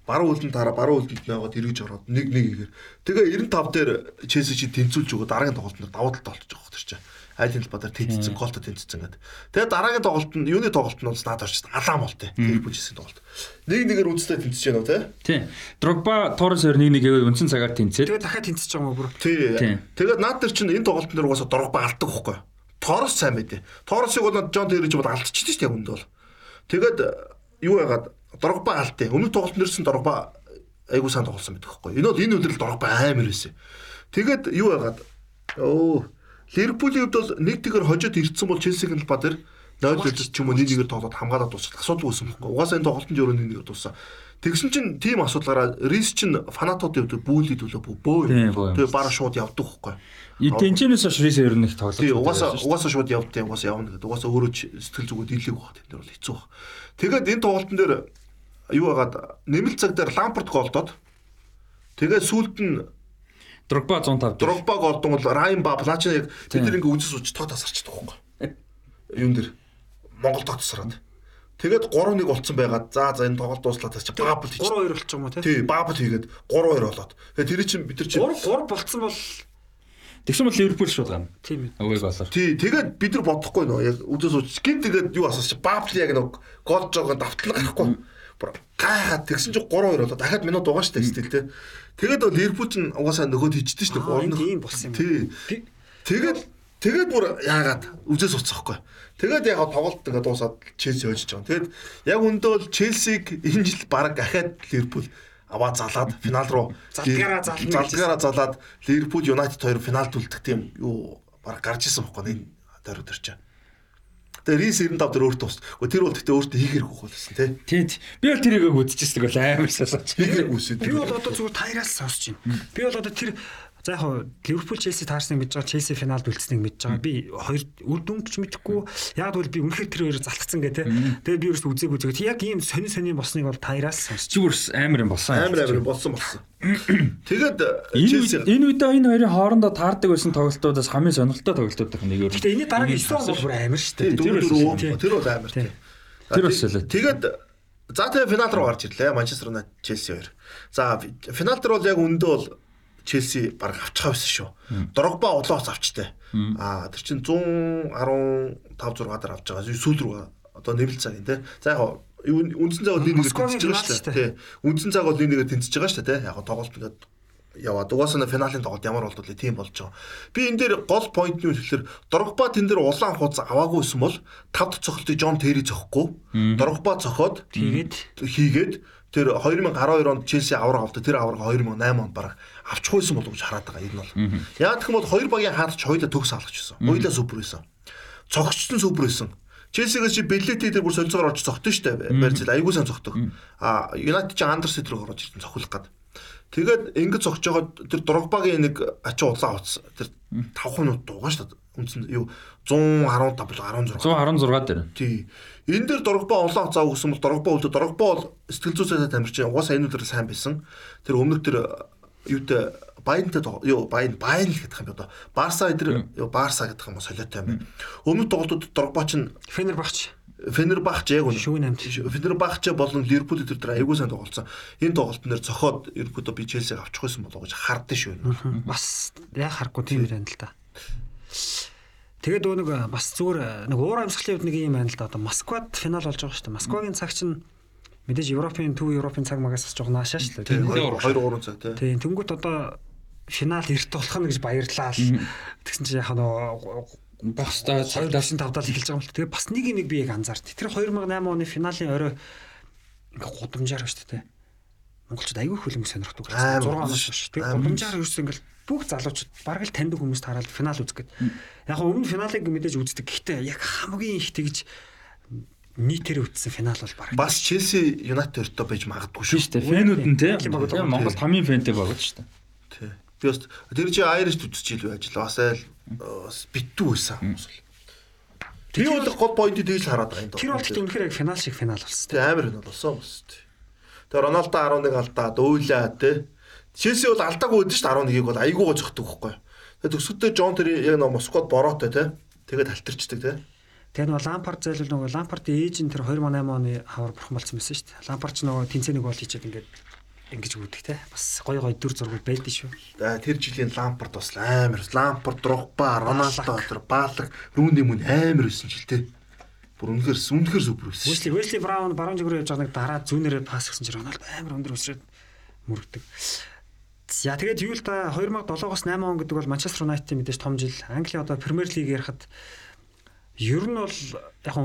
баруун үлдэн дараа баруун үлдэнд байгаад эргэж ороод 1-1-ээр. Тэгээ 95 дээр Челси чи тэнцүүлж өгөө дараагийн тоглолтод давуу талд олчих жоох гэж чинь. Айл хэл бадар тэнцсэн голтой тэнцсэн гэдэг. Тэгээ дараагийн тоглолт нь юуны тоглолт нь надад орчихсон алаам бол тээ. Ливерпул Челсийн тоглолт. 1-1-ээр үндэслээ тэнцэж байна тий. Тий. Дрогба Торрес 1-1 гэвэл үндсэн цагаар тэнцээ. Тэгээ дахиад тэнцэж байгаа юм уу бүр. Тий. Тэгээд наад төр чинь энэ тоглолтын дээр угаасаа Дрогба алддаг хөхгүй. Торрес сайн байдэ. Торресыг бол Джон Терри ч бол алдчихжээ шүү дээ хүнд бол. Тэгээд э, юу яагаад дургба алдтыг. Өмнөх тоглолтын дээрсэн дургба айгуу сайн тоглосон байдаг юу? Энэ бол энэ үлрэл дургба амар байсан. Тэгээд юу яагаад өө Ливерпулийн хувьд бол нэг тэгэр хожоод ирдсэн бол Челсигийн талбай дээр 0-0 ч юм уу нэг нэгээр тоглоод хамгаалаад дуусах асуудал үүсэн байхгүй. Угаасаа энэ тоглолтын жөрөө нэг нэгээр дууссан. Тэгсэн чинь тим асуудлаараа Рис чинь фанатуудын хувьд бүүлийн төлөө бөө. Тийм. Тэгээ бараа шууд явдаг байхгүй. Тэнчэнээс хойш Рис хоёр нэг тоглолт. Тий, угаасаа угаасаа шууд явдیں۔ Угаасаа явна гэдэг. Угаасаа өөрөө сэтгэл зүгөө дийлэг баг. Тэн дээр бол хэцүү баг. Тэгээд энэ тоглолтын дээр юу хагаад нэмэлт цаг дээр Лампорт голдоод тэгээд сүүлд нь Дрогба 105 дээр. Дрогба голдон бол Райан Ба Плачин яг бид нар ингээ үзэж сууч тоо тасарчдаг байхгүй. Юун дээр Монгол тасараад. Тэгээд 3-1 болцсон байгаад за за энэ тоглолт дууслаа гэж баабл хийж. 3-2 болчих юм уу те? Тий, баабл хийгээд 3-2 болоод. Тэгээд тэр чинь бид нар чинь 3 3 болцсон бол Тэгсэн бол Ливерпул шууд гана. тийм ээ. Өвөг болоор. Тий, тэгээд бид нар бодохгүй нөө яг үзэж сууч. Гин тэгээд юу асууч. Баабл яг нэг голж байгаа давтлан гарахгүй. Бүр гайхаад тэгсэн чинь 3-2 болоод дахиад минут угаа штэ стил те. Тэгээд бол Ливерпул чинь угаасаа нөгөөд хийчихдээ штэ. Аа, энд Гурав- ийм болсон юм. Тий. Тэгээд тэгээд бүр яагаад үзээс уцсахгүй. Тэгээд яг тоглолт ингээ дуусаад Челси хожиж байгаа. Тэгээд яг үндэ бол Челсиг энэ жил баг ахаад Ливерпул аваа залаад финал руу Залтгаараа зална гэж залтгаараа залаад Ливерпул Юнайтед хоёр финалд үлдэх тийм юу баг гарч исэн энэ дөрөв төр чинь. Тэгээд Рис 95 дээр өөртөө ус. Гэхдээ тэр бол тэгтээ өөртөө хийхэрэг хөхөлсөн тий. Тий. тий. Би бол тэрийг үзчихсэн бол амар сасаач. Хийхэрэг үсээ. Би бол одоо зүгээр таяраас сонсож байна. Би бол одоо тэр за яг хоо Ливерпул Челси таарсныг мэдж байгаа, Челси финалд үлдсэнийг мэдж байгаа. Би хоёр үр дүнч мэдэхгүй. Яг бол би үнэхээр тэр хоёрыг залтгцсан гэ тэ. Тэгээ би ерөөс үзег үзег. Яг ийм сонин сонин болсныг бол таяраас сонсож. Зүгүрс амар юм болсон. Амар амар болсон болсон. Тэгээд Энэ Челси үед- энэ үедээ энэ хоёрын хоорондоо таардаг байсан тоглолтуудаас хамгийн сонирхолтой тоглолтууд нэг юу. Гэтэ энэний дараагийн 9 бол бүр амар шүү дээ. дөрөв тий. тэр бол амар тий. Тэр бас л. Тэгээд за тэгээ финал руу гарч ирлээ. Манчестер Юнайтед Челси хоёр. За финал дээр бол яг өндөө бол Челси баг авчихаа байсан шүү. Дрогба улоос авчтай. Аа тэр чин 115 6 дээр авч байгаа. Сүүл рүү одоо нэмэлт цагийн тий. За яг үндсэн цаг бол нэг нэгээр тэнцэж байгаа шүү дээ. Тий. Үндсэн цаг бол нэг нэгээр тэнцэж байгаа шүү дээ. Яг тоглолт ингээд яваад угаасаа на финалийн тоглолт ямар болдвол тийм болж байгаа. Би энэ дээр гол point нь юу гэхээр Дрогба тэн дээр улаан хуц аваагүйсэн бол тавд цохолтыг Жон Терри зөхгүй. Дрогба цохоод Тэгээд хийгээд тэр 2012 онд Челси авраг авдаг. Тэр авраг 2008 онд бараг авчихгүйсэн болов гэж хараад байгаа энэ бол. Яг гэх юм бол хоёр багийн хаалгач хоёулаа төгс хаалгач байсан. Хоёулаа супер байсан. Цогцсон супер байсан. Челсигээс чи Беллети дээр бүр солилцоогоор орж цогтсон шүү дээ. Барьцэл айгуу сайн цогтдог. А Юнайтед чи Андерс дээр орж ирсэн цохилох гээд. Тэгээд ингэж цогч жоод тэр Дрогбагийн нэг ачаа улаан утас тэр 5 минут дуугаа шүү дээ. Үндсэн юу 115 16 116 дээр. Тий. Энэ дээр Дорогба улаан цаа өгсөн бол Дорогба үлдээ Дорогба бол сэтгэл зүйн сайтай тамирчин угаасаа энэ өдөр сайн байсан. Тэр өмнөх тэр юутай Баянтай юу Баян Баян л гэдэг юм одоо. Барса эдэр юу Барса гэдэг юм солиотой юм. Өмнөд тоглолтууд Дрогба ч Фенербахч Фенербахч яг үнэ. Фенербахч болон Ливерпул эдэр дээр аягүй сайн тоглолцсон. Энэ тоглолтын дээр цохоод ерөөдөө би Челсиг авчих байсан болоо гэж хардсан шүү. Бас яг харахгүй тийм юм л да. Тэгээд өө нэг бас зүгээр нэг уур амьсгалын хувьд нэг юм байна л да. Одоо Москвад финал болж байгаа шүү дээ. Москвагийн цаг чинь мэдээж Европын төв Европын цаг магаас бас жоохон наашаа шүү дээ. 2 3 цаг тий. Тийм тэнгуут одоо финал эрт болох нь гэж баярлаа л. Тэгсэн чинь яг нөө бостой цагдаас 5 дал эхэлж байгаа юм л. Тэгээ бас нэг нэг би яг анзаарт. Тэр 2008 оны финалийн орой ингээ гудамжаар ба шүү дээ. Монголчууд аягүй хөлөнгө сонирхдаг. 6 оноос биш. Тэгээ гудамжаар ерөөс ингээл бүх залуучууд бараг л таньдаг хүмүүст хараад финал үзгээд. Яг өмнө финалыг мэдээж үздэг. Гэхдээ яг хамгийн их тэгж нийтээр үтсэн финал бол баг. Бас Челси Юнайтед өртөө байж магадгүй шүү. Шүү дээ. Фэнүүд нь тийм Монгол хамгийн фэнтэй байгаа шүү дээ. Тий. Би бас тэр чи Айрш үзчихил байж л бас айл битүү байсан хүмүүс л. Би бол гол поинтыг тэгж хараад байгаа юм даа. Тэр бол гэхдээ үнэхээр яг финал шиг финал болсон. Тий амар финал болсон бас тий. Тэгээ Роналдо 11 алдаад өөлөө тий. Челси бол алдаагүй өдөн шүү дээ 11-ийг бол айгуугаа зөгтөг байхгүй. Тэгээ төсөлтөө Жон тэр яг нэг Москвад бороотой тий. Тэгээд талтарчдаг тий. Тэгээд нөгөө Лампард зайлвал нөгөө Лампардын ээж нь тэр 2008 оны хавар бурхан болсон байсан шүү дээ. Лампард ч нөгөө тэнцэнийг бол хийчихэд ингээд ингэж үүдэх те бас гой гой дүр зургууд байдсан шүү. За тэр жилийн Лампард бас амар Лампард, Дрогба, Роналдо тэр Баалаг, Рүүни мөн амар байсан жил те. Бүр үнэхээр үнэхээр супер байсан. Wesley Wesley Brown баруун жигрээ явж байгаа нэг дараа зүүнээрээ пас гэсэн чинь Роналдо амар өндөр өсрээд мөрөгдөг. За тэгээд юу л да 2007-оос 8 он гэдэг бол Манчестер Юнайтед мэдээж том жил. Англи одоо Премьер лиг ярихад ер нь бол яг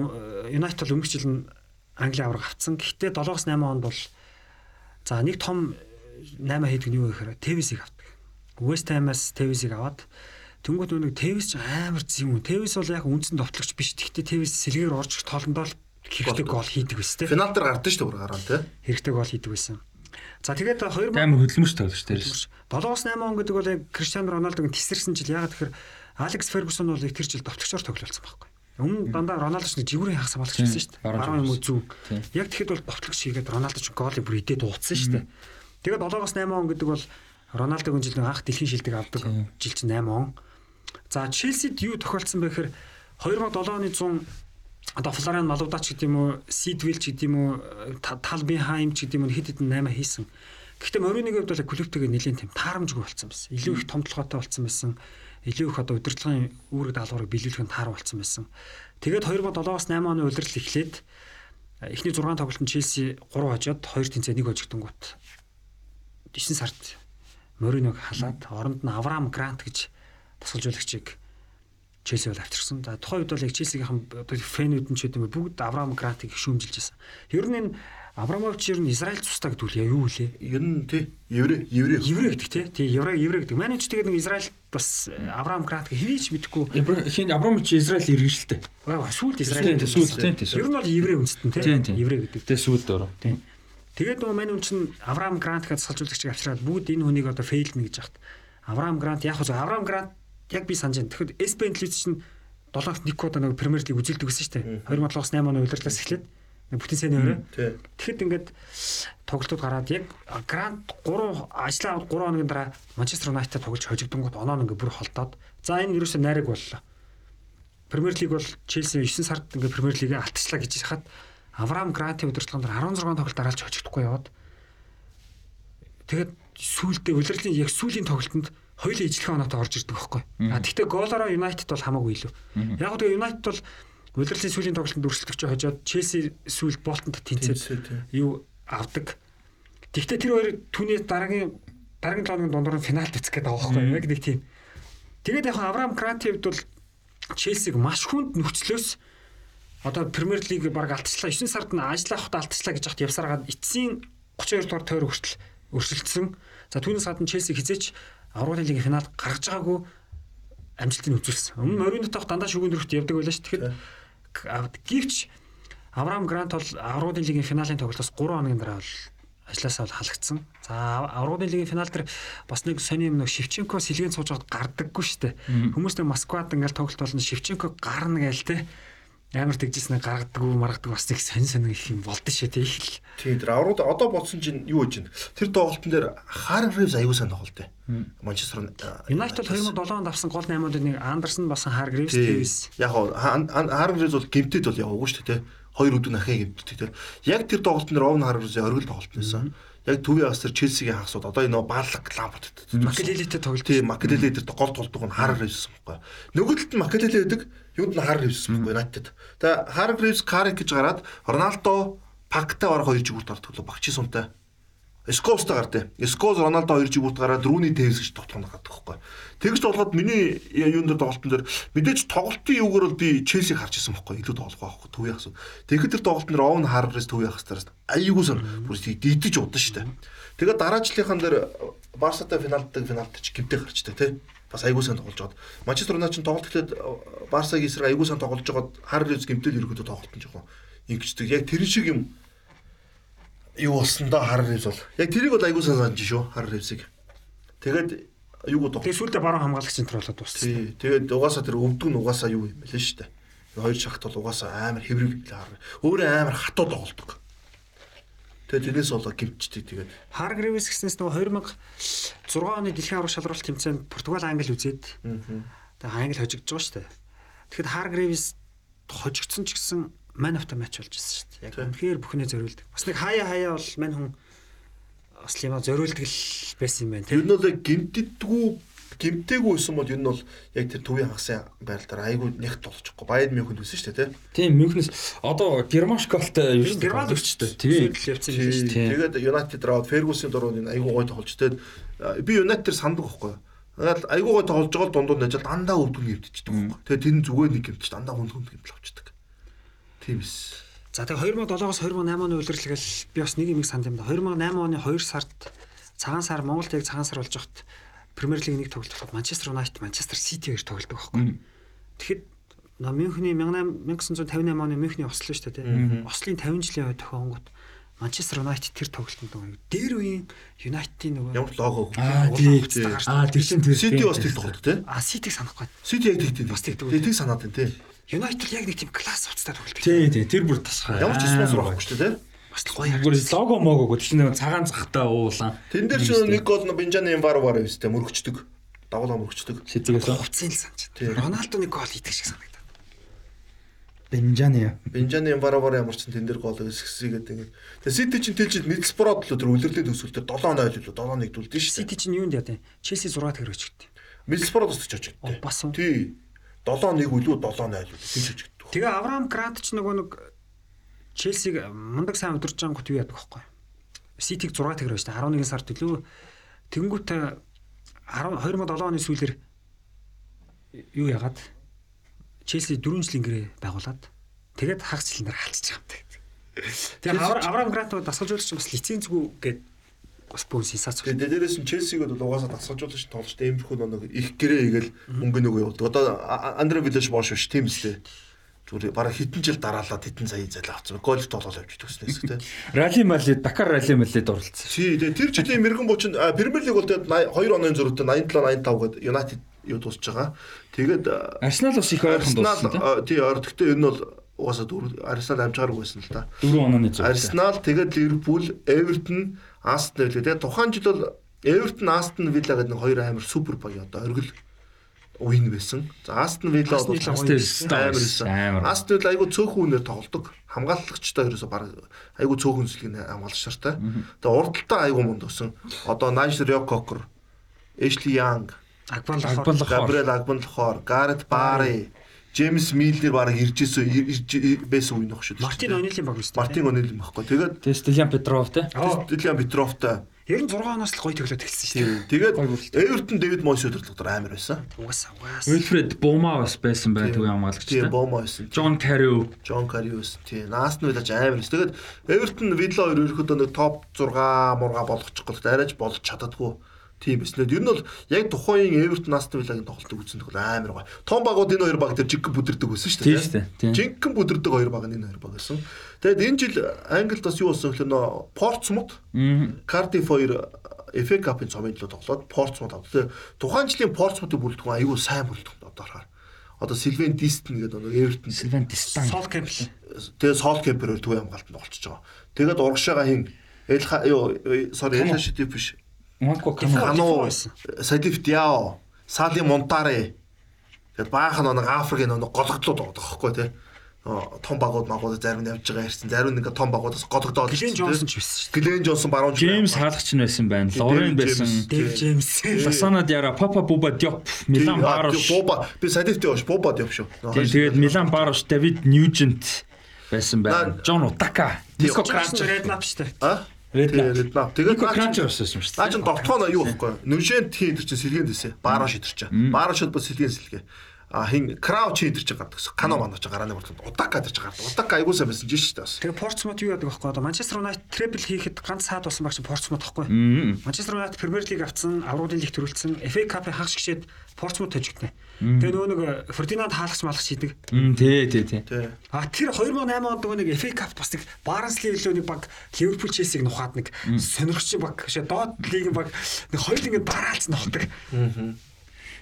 Юнайтед бол өнгөрч жил нь Англи авраг авцсан. Гэхдээ 7-оос 8 онд бол За нэг том 8 хийдэг нь юу гэхээр Тевисийг авдаг. West Ham-аас Тевисийг аваад Тэнгүүд нэг Тевис ч амар зэм үү. Тевис бол яг үндсэн товтлогч биш. Гэхдээ Тевис сэлгээр орж тоолондоо л хэрэгтэй гол хийдэг байсан тийм. Финал дээр гардаг шүү дээ гараа тийм. Хэрэгтэй гол хийдэг байсан. За тэгээд 2000 амар хөдөлмөрч тоглож дээрс. 7-8 он гэдэг бол яг Криштиано Роналдог тесэрсэн жил ягаад тэгэхээр Алекс Фергюсон бол тэр жил товтлогчоор тоглолцсон байхгүй. Өмнө дандаа Роналдо ч нэг жигүүрийн хагас хамгаалагч байсан шүү дээ. Баруун юм уу зүүн. Яг тэгэхэд бол товтлогч хийгээд Роналдо ч голыг бүр идээд дуудсан шүү дээ. Тэгээд 7-8 он гэдэг бол Роналдогийн жил анх дэлхийн шилдэг авдаг жил чинь 8 он. За Челсид юу тохиолдсон бэ гэхээр 2007 оны 100 одоо Флориан Малуудач гэдэг юм уу, Сидвил ч гэдэг юм уу, Талбинхайм ч гэдэг юм уу хэд хэдэн 8 хийсэн. Гэхдээ Мориныгийн хувьд бол клубтэйгээ нэлээд тийм таарамжгүй болсон байсан. Илүү их томтлоготой болсон байсан. Илүү их одоо удирдлагын үүрэг даалгаврыг биелүүлэх нь таар болсон байсан. Тэгээд 2007-аас 8 оны улирал эхлээд эхний 6 тоглолтод Челси 3 хожоод 2 тэнцээ 1 хожигдсон гут 9 сард Мориног халаад оронд нь Авраам Грант гэж тасгалжуулагчийг Челси бол авчирсан. За тухайн үед бол яг Челсигийнхэн одоо фэнүүд нь ч гэдэг юм бүгд Авраам Грантыг шүүмжилж байсан. Ер нь энэ Абрамович ер нь Израиль цустай гэдэг үл юу вэ? Ер нь тий еврей еврей еврей гэдэг. Тий еврей еврей гэдэг. Манайч тэгээд нэг Израиль бас Авраам Грант хэвийч мэдэхгүй. Хин Абрамович Израиль иргэншилтэй. Аа сүүлд Израиль сүүлд тий. Ер нь бол еврей үндэстэн тий. Еврей гэдэг. Тэ сүүлд ороо. Тий. Тэгээд нөгөө мань хүн чинь Авраам Грант гэж салжуулагчийг авчираад бүгд энэ хүнийг одоо фейлнэ гэж яхад. Авраам Грант яг хөө Авраам Грант яг би санаж байна. Тэгэхэд Эспен телевиз чинь 7-т нэг удаа нэг Премьер лиг үзэлдэг гэсэн шүү дээ. 2007-аас 8 оны удирлаас эхлээд бүтэн сэний өрөө. Тэгэхэд ингээд тоглолтууд гараад яг Грант 3 ажлаа аваад 3 хоногийн дараа Манчестер Юнайтед тоглож хожигдонгууд оноо нь ингээд бүр холдоод. За энэ ерөөсөө найраг боллоо. Премьер лиг бол Челси 9 сард ингээд Премьер лигээ алтчлаа гэж хахад Авраам Грантийн удирдлагын дараа 16 тоглолт дараалж хожигдохгүй яваад тэгээд сүүлдээ улирлын яг сүүлийн тоглолтод хоёулаа ижлэх оноотой орж ирдэг байхгүй. А тэгтээ гоолороо Юнайтед бол хамаагүй илүү. Яг тэгээ Юнайтед бол удирлын сүүлийн тоглолтод өрсөлдөгч хожоод Челси сүүлд Болтонд тэнцээд юу авдаг. Тэгтээ тэр хоёр түүний дараагийн дараагийн лооны дундуур нь финалд эцэх гээд байгаа байхгүй. Яг нэг тийм. Тэгээд яг Авраам Грантивд бол Челсиг маш хүнд нөхцлөөс одоо Премьер лиг баг алтчлаа 9 сард нь ажил авахтаа алтчлаа гэж хат явсараад эцсийн 32 дугаар тойр хүртэл өрсөлдсөн. За түүнээс гадна Челси хизээч Авралын лигийн финал гаргаж байгаагүй амжилтыг үзүүлсэн. Өмнө Моринотой дандаа шүгэн дөрөвт явдаг байлаа ш. Тэгэхэд гівч Авраам Грант бол Авралын лигийн финалийн тоглолтоос 3 хоногийн дараа бол ажлаасаа бол халагдсан. За Авралын лигийн финал дээр бас нэг сони юм нэг Шевченко сэлгэн сууж байгаад гардаггүй шүү дээ. Хүмүүс нэг Москвад ингээл тоглолт болно Шевченко гарна гээл те. Амар тэгжсэн гаргадаггүй маргадаг бас нэг сонь сонь их юм болдсон шүү дээ. Их л. Тийм тэр аврууд одоо бодсон чинь юу гэж. Тэр тоглолтын дээр Харин Ривз аягүй сайн тоглолт ээ. Манчестер Юнайтед 2007 онд авсан гол 8-ууд нэг Андерсон басан Хар Гривс Дэвис. Яг Харин Ривз бол гимтэд бол яваагүй шүү дээ. Хоёр өдөр нахаа гимтдэг. Яг тэр тоглолтын дээр Овн Харин Ривз оргил тоглолт байсан яг төвийн авсар Челсигийн хагасууд одоо энэ баалаг лампорт Макелелетэй тоглолт. Тийм Макелеле дээр гол тоглолтог нь Харр Ривс байхгүй. Нөгөө талд нь Макелеле байдаг, юунд нь Харр Ривс байхгүй Юнайтед. Тэгээ Харр Ривс Карик гэж гараад Роналдо Пакта бараг хоёр жигүүрт ордог лөө багчи сунтай. Скоустай гардыг. Скоус Роналдо хоёр жигүүрт гараад Рүүний Тевс гэж тогтоно гадаг байхгүй. Тэгж тоглоод миний юун дээр тоглолтын дээр мэдээж тоглолтын юугаар бол би Челсиг харж ирсэн байхгүй. Илүү тоглох байхгүй төвийн хасуу. Тэгэхэд тэр тоглолтын дээр Овн Харрес төвийн хасаараас аюулгүйсэн бүр дийдэж удаа штэ. Тэгээд дараачлынхан дээр Барсатай финалддаг финалд ч гимтэй гарчтай тий. Бас аягүй сайн тоглож жоод Манчестер Юнайтед тоглолт гэхэд Барсагийн эсрэг аягүй сайн тоглож жоод Харрес гимтэл ерөөдөө тоглолт нь жоохон ингэждэг. Яг тэр шиг юм юу болсон да хар ревс бол. Яг тэрийг бол аягүй санаж шүү хар ревсийг. Тэгээд юуг доо. Тэгээд сүүлдээ баруун хамгаалагчийн төр болоод дууссан. Тэгээд угаасаа тэр өвдөг нь угаасаа юу юм бэлээ шүү дээ. Хоёр шахт бол угаасаа амар хэврэг хар. Өөрөө амар хатуу тоглодог. Тэгээд тэрнээс болоо гимчдэг тэгээд. Хар ревс гэснээс нөгөө 2006 оны дэлхийн аврах шалралт тэмцээнд Португал Англи үзээд. Тэгээд Англи хожигдож байгаа шүү дээ. Тэгэхэд хар ревс хожигдсон ч гэсэн мань авто матч болж ирсэн шүү дээ. Яг үнэхээр бүхнээ зориулдаг. Бас нэг хаяа хаяа бол мань хүн бас юм зориулдаг л байсан юм байна. Тэр нь бол гимтдэггүй гимтээгүй байсан бол энэ бол яг тэр төвийн хагасын байралтаар айгүй нягт болчихгүй. Баяд Мюнхенд үсэн шүү дээ, тийм. Тийм, Мюнхенс одоо Гермашкалтай юу шүү дээ. Герман өчтөө. Тийм. Тэгээд Юнайтед раад Фергюсын дөрөв энэ айгүй гой тоглож тэгээд би Юнайтед сандаг байхгүй. Тэгэл айгүй гой тоглож байгаа дундуур нэж дандаа өвдгөн гимтчихдэг байхгүй. Тэгээд тэр нь зүгээр нэг гимтчих дандаа хүн хүн гимтэл авчдаг. Тийм эс. За тэгээ 2007-оос 2008 оны үйлрэлгээл би бас нэг юм санд юм да. 2008 оны 2 сард цагаан сар Монголд яг цагаан сар болж хат Премьер лиг нэг тоглолт болоход Манчестер Юнайтед Манчестер Сити гэж тоглодог байхгүй. Тэгэхэд Мюнхний 1958 оны Мюнхний ослоо шүү дээ. Ослын 50 жилийн үед тохионгууд Манчестер Юнайтед тэр тоглолтод нөгөө дээр үеийн Юнайтедийн нөгөө ямар лого тийм аа тэр чинь тэр Сити бас тэр тоглолт тий. А Ситиг санахгүй. Сити яг тэгтээ. Бас тэгтээ. Тийг санаад байна тий. Юнайтед яг нэг тийм класс уцтай тоглолт. Тий, тий, тэр бүр тасгай. Ямар ч спонсор байхгүй шүү дээ. Бас л гоё. Бүр лого могоо гэдэг чинь цагаан цахтай уулан. Тэн дээр ч нэг гол Бенжаны Вар вар өстэй мөрөгчдөг. Дагуулаа мөрөгчдөг. Шизгээс хувцсын л санаж. Роналдо нэг гол хийдэг шиг санагдав. Бенжаны. Бенжаны Вар вар ямар ч тэн дээр гол өсгсэгээд ингээд. Тэгээ Сити чинь тэлжид Мидсброд л тэр үлрэлийн төсвөл тэр 7-0 л 7-1 дүүлдэн шүү. Сити чинь юунд яа вэ? Челси 6 тэгэр өчгдөө. Мидсброд өсөж очигдээ. Бас? Тий. 7-1 үлүү 7-0 үлээ. Тэгээ Авраам Грант ч нөгөө нэг Челсиг мундаг сайн байгаа гот юу яадаг байхгүй. Ситиг 6 тэгэр байж та 11 сард төлөө тэнгуүтэ 2007 оны сүүлээр юу яагаад Челси 4 жилийн гэрээ байгуулад тэгээд хагас жилээр халдчих юм даа. Тэгээ Авраам Грант дасгалжуулагч бас лицензгүй гээд бас бүр сенсац. Тэгээ дээрээс нь Челсиг бол угаасаа дасгалжуулагч тоглож тэмэрхүү нэг их гэрээ игээл мөнгө нөгөө явуулдаг. Одоо Андре Вилаш бош биш тийм үстэй зүгээр бараг хэдэн жил дараалаад хэдэн сая зал авцсан. Гольф тоглол явж төгснөөс тий. Рали мали Дакар рали малид оролцсон. Тий, тэр жилийн мэрэгэн буучин Премьер лиг бол тэгээд 2 оны зөрүүтэй 87 85 гээд Юнайтед юу дуусч байгаа. Тэгээд Арсенал бас их ойрхон дууссан тий. Тий, ойр. Гэхдээ энэ бол угаасаа дөрөв Арсенал амжгааргүй байсан л да. 4 онооны зөв. Арсенал тэгээд Ливерпул, Эвертон, Астон Вилла тэгээд тухайн жил бол Эвертон, Астон Вилла гэдэг нэг хоёр амар супер баяа одоо оргил уин байсан. За Астон Вилла бол амар байсан. Астон Вилла айгу цөөхөн үнээр тоглодог. Хамгаалагчтай ерөөсө баг айгу цөөхөн зүлгийг хамгаалагч шартай. Тэгээ урдталтаа айгу мунд өсөн. Одоо Найшер Йококер, Эшли Янг, Агбан Габриэл Агбан Лохор, Гарет Бари, Джеймс Миллер баг иржсэн байсан үе нөх шүү. Мартин Онилийн баг шүү. Мартин Онилийн баггүй. Тэгээд Стилиан Петров те. Стилиан Петровтай 96 оноос л гоё төглөөд эхэлсэн шүү дээ. Тэгээд Эвертон Дэвид Мойс өдөрлөгдөр амар байсан. Угаасаа угаасаа. Ульфред Бома бас байсан бай төвийн хамгаалагч. Тийм Бома байсан. Джон Карио. Джон Карио байсан. Тийм. Наасн вилаж амар байсан. Тэгээд Эвертон Вилла хоёр ерөөхдөө нэг топ 6 мурга болгочих гол арайж болж чаддаггүй. Тийм биснэ. Ер нь бол яг тухайн Эвертон Астон Виллагийн тоглолтыг үзсэн тохиол амар гоё. Том багууд энэ хоёр баг тэр жигэн бүдэрдэг байсан шүү дээ. Тийм. Жигэн бүдэрдэг хоёр баг энэ хоёр баг байсан. Тэгээд энэ жил Англид бас юу болсон гэхээр нөө Портсмут, Cardiff хоёр FA Cup-ын цомын төлөө тоглоод Портсмут авдаг. Тухайн жилийн Портсмутыг бүрэлдэхүүн аюул сайн бүрэлдэхүүн одоо харахаар. Одоо Сильвен Дистон гэдэг нэг Эвертон Сильван Дистан. Сол Кэмпл. тэгээ Сол Кемпер төвөө хамгаалтанд болчихж байгаа. Тэгээд урагшаага хин Элха юу sorry Элха Шитип биш. Монко. Кано. Байсан. Садиф Диао, Сали Монтаре. Тэгээд баахан нэг Африкийн нэг гологдлууд байгаа байхгүй тий. Том багууд магууд зарим нь явж байгаа ярьсан. Зарим нэг том багуудаас гологдоод Глен Джонсон ч байсан шүү дээ. Глен Джонсон баруун Джеймс хаалгач нь байсан байна. Лорен байсан. Джеймс. Дэв Джеймс. Ласана Диара, Папа Буба Диоп, Милан Барош. Боба би Садифтэй баш Боба явш шүү. Тийм, Тэгээд Милан Барош, Давид Ньюжент байсан байна. Джон Утака, Диско Кранч Кранч, Ред Нап шүү дээ. А? Red Knight. Тэгээд наа Кранч чинь- байсан шүү Наа дээ. чин довтгоно юу байхгүй. Нүшэн тхийн тэр чин сэлгэн дэсэ. Бараш идэр чинь. Бараш бол сэлгэн сэлгэ. А хин крауч чинь гардаг. Кано манаж гарааны болтод удака идэр чинь гардаг. Удака айгуу сайн байсан жиш шүү дээ. Тэгээ Портсмут юу яадаг байхгүй одоо Манчестер Юнайтед трипл хийхэд ганц саад болсон баг чи Портсмут байхгүй. Манчестер Юнайтед Премьер лиг авцсан, аврагын лиг төрүүлсэн, FA Cup-ын хагас гişэд Портсмут тожигдсон. Тэгээ нөгөө нэг Фердинанд хаалгач малгач хийдэг. Тий, тий, тий. А тэр 2008 онд нөгөө нэг FA Cup бас нэг Барнсли лөө нэг баг Ливерпул Челсиг нухаад нэг сонирхч баг шээ доод лигийн баг нэг хоёр ингэ дараалц нохдаг.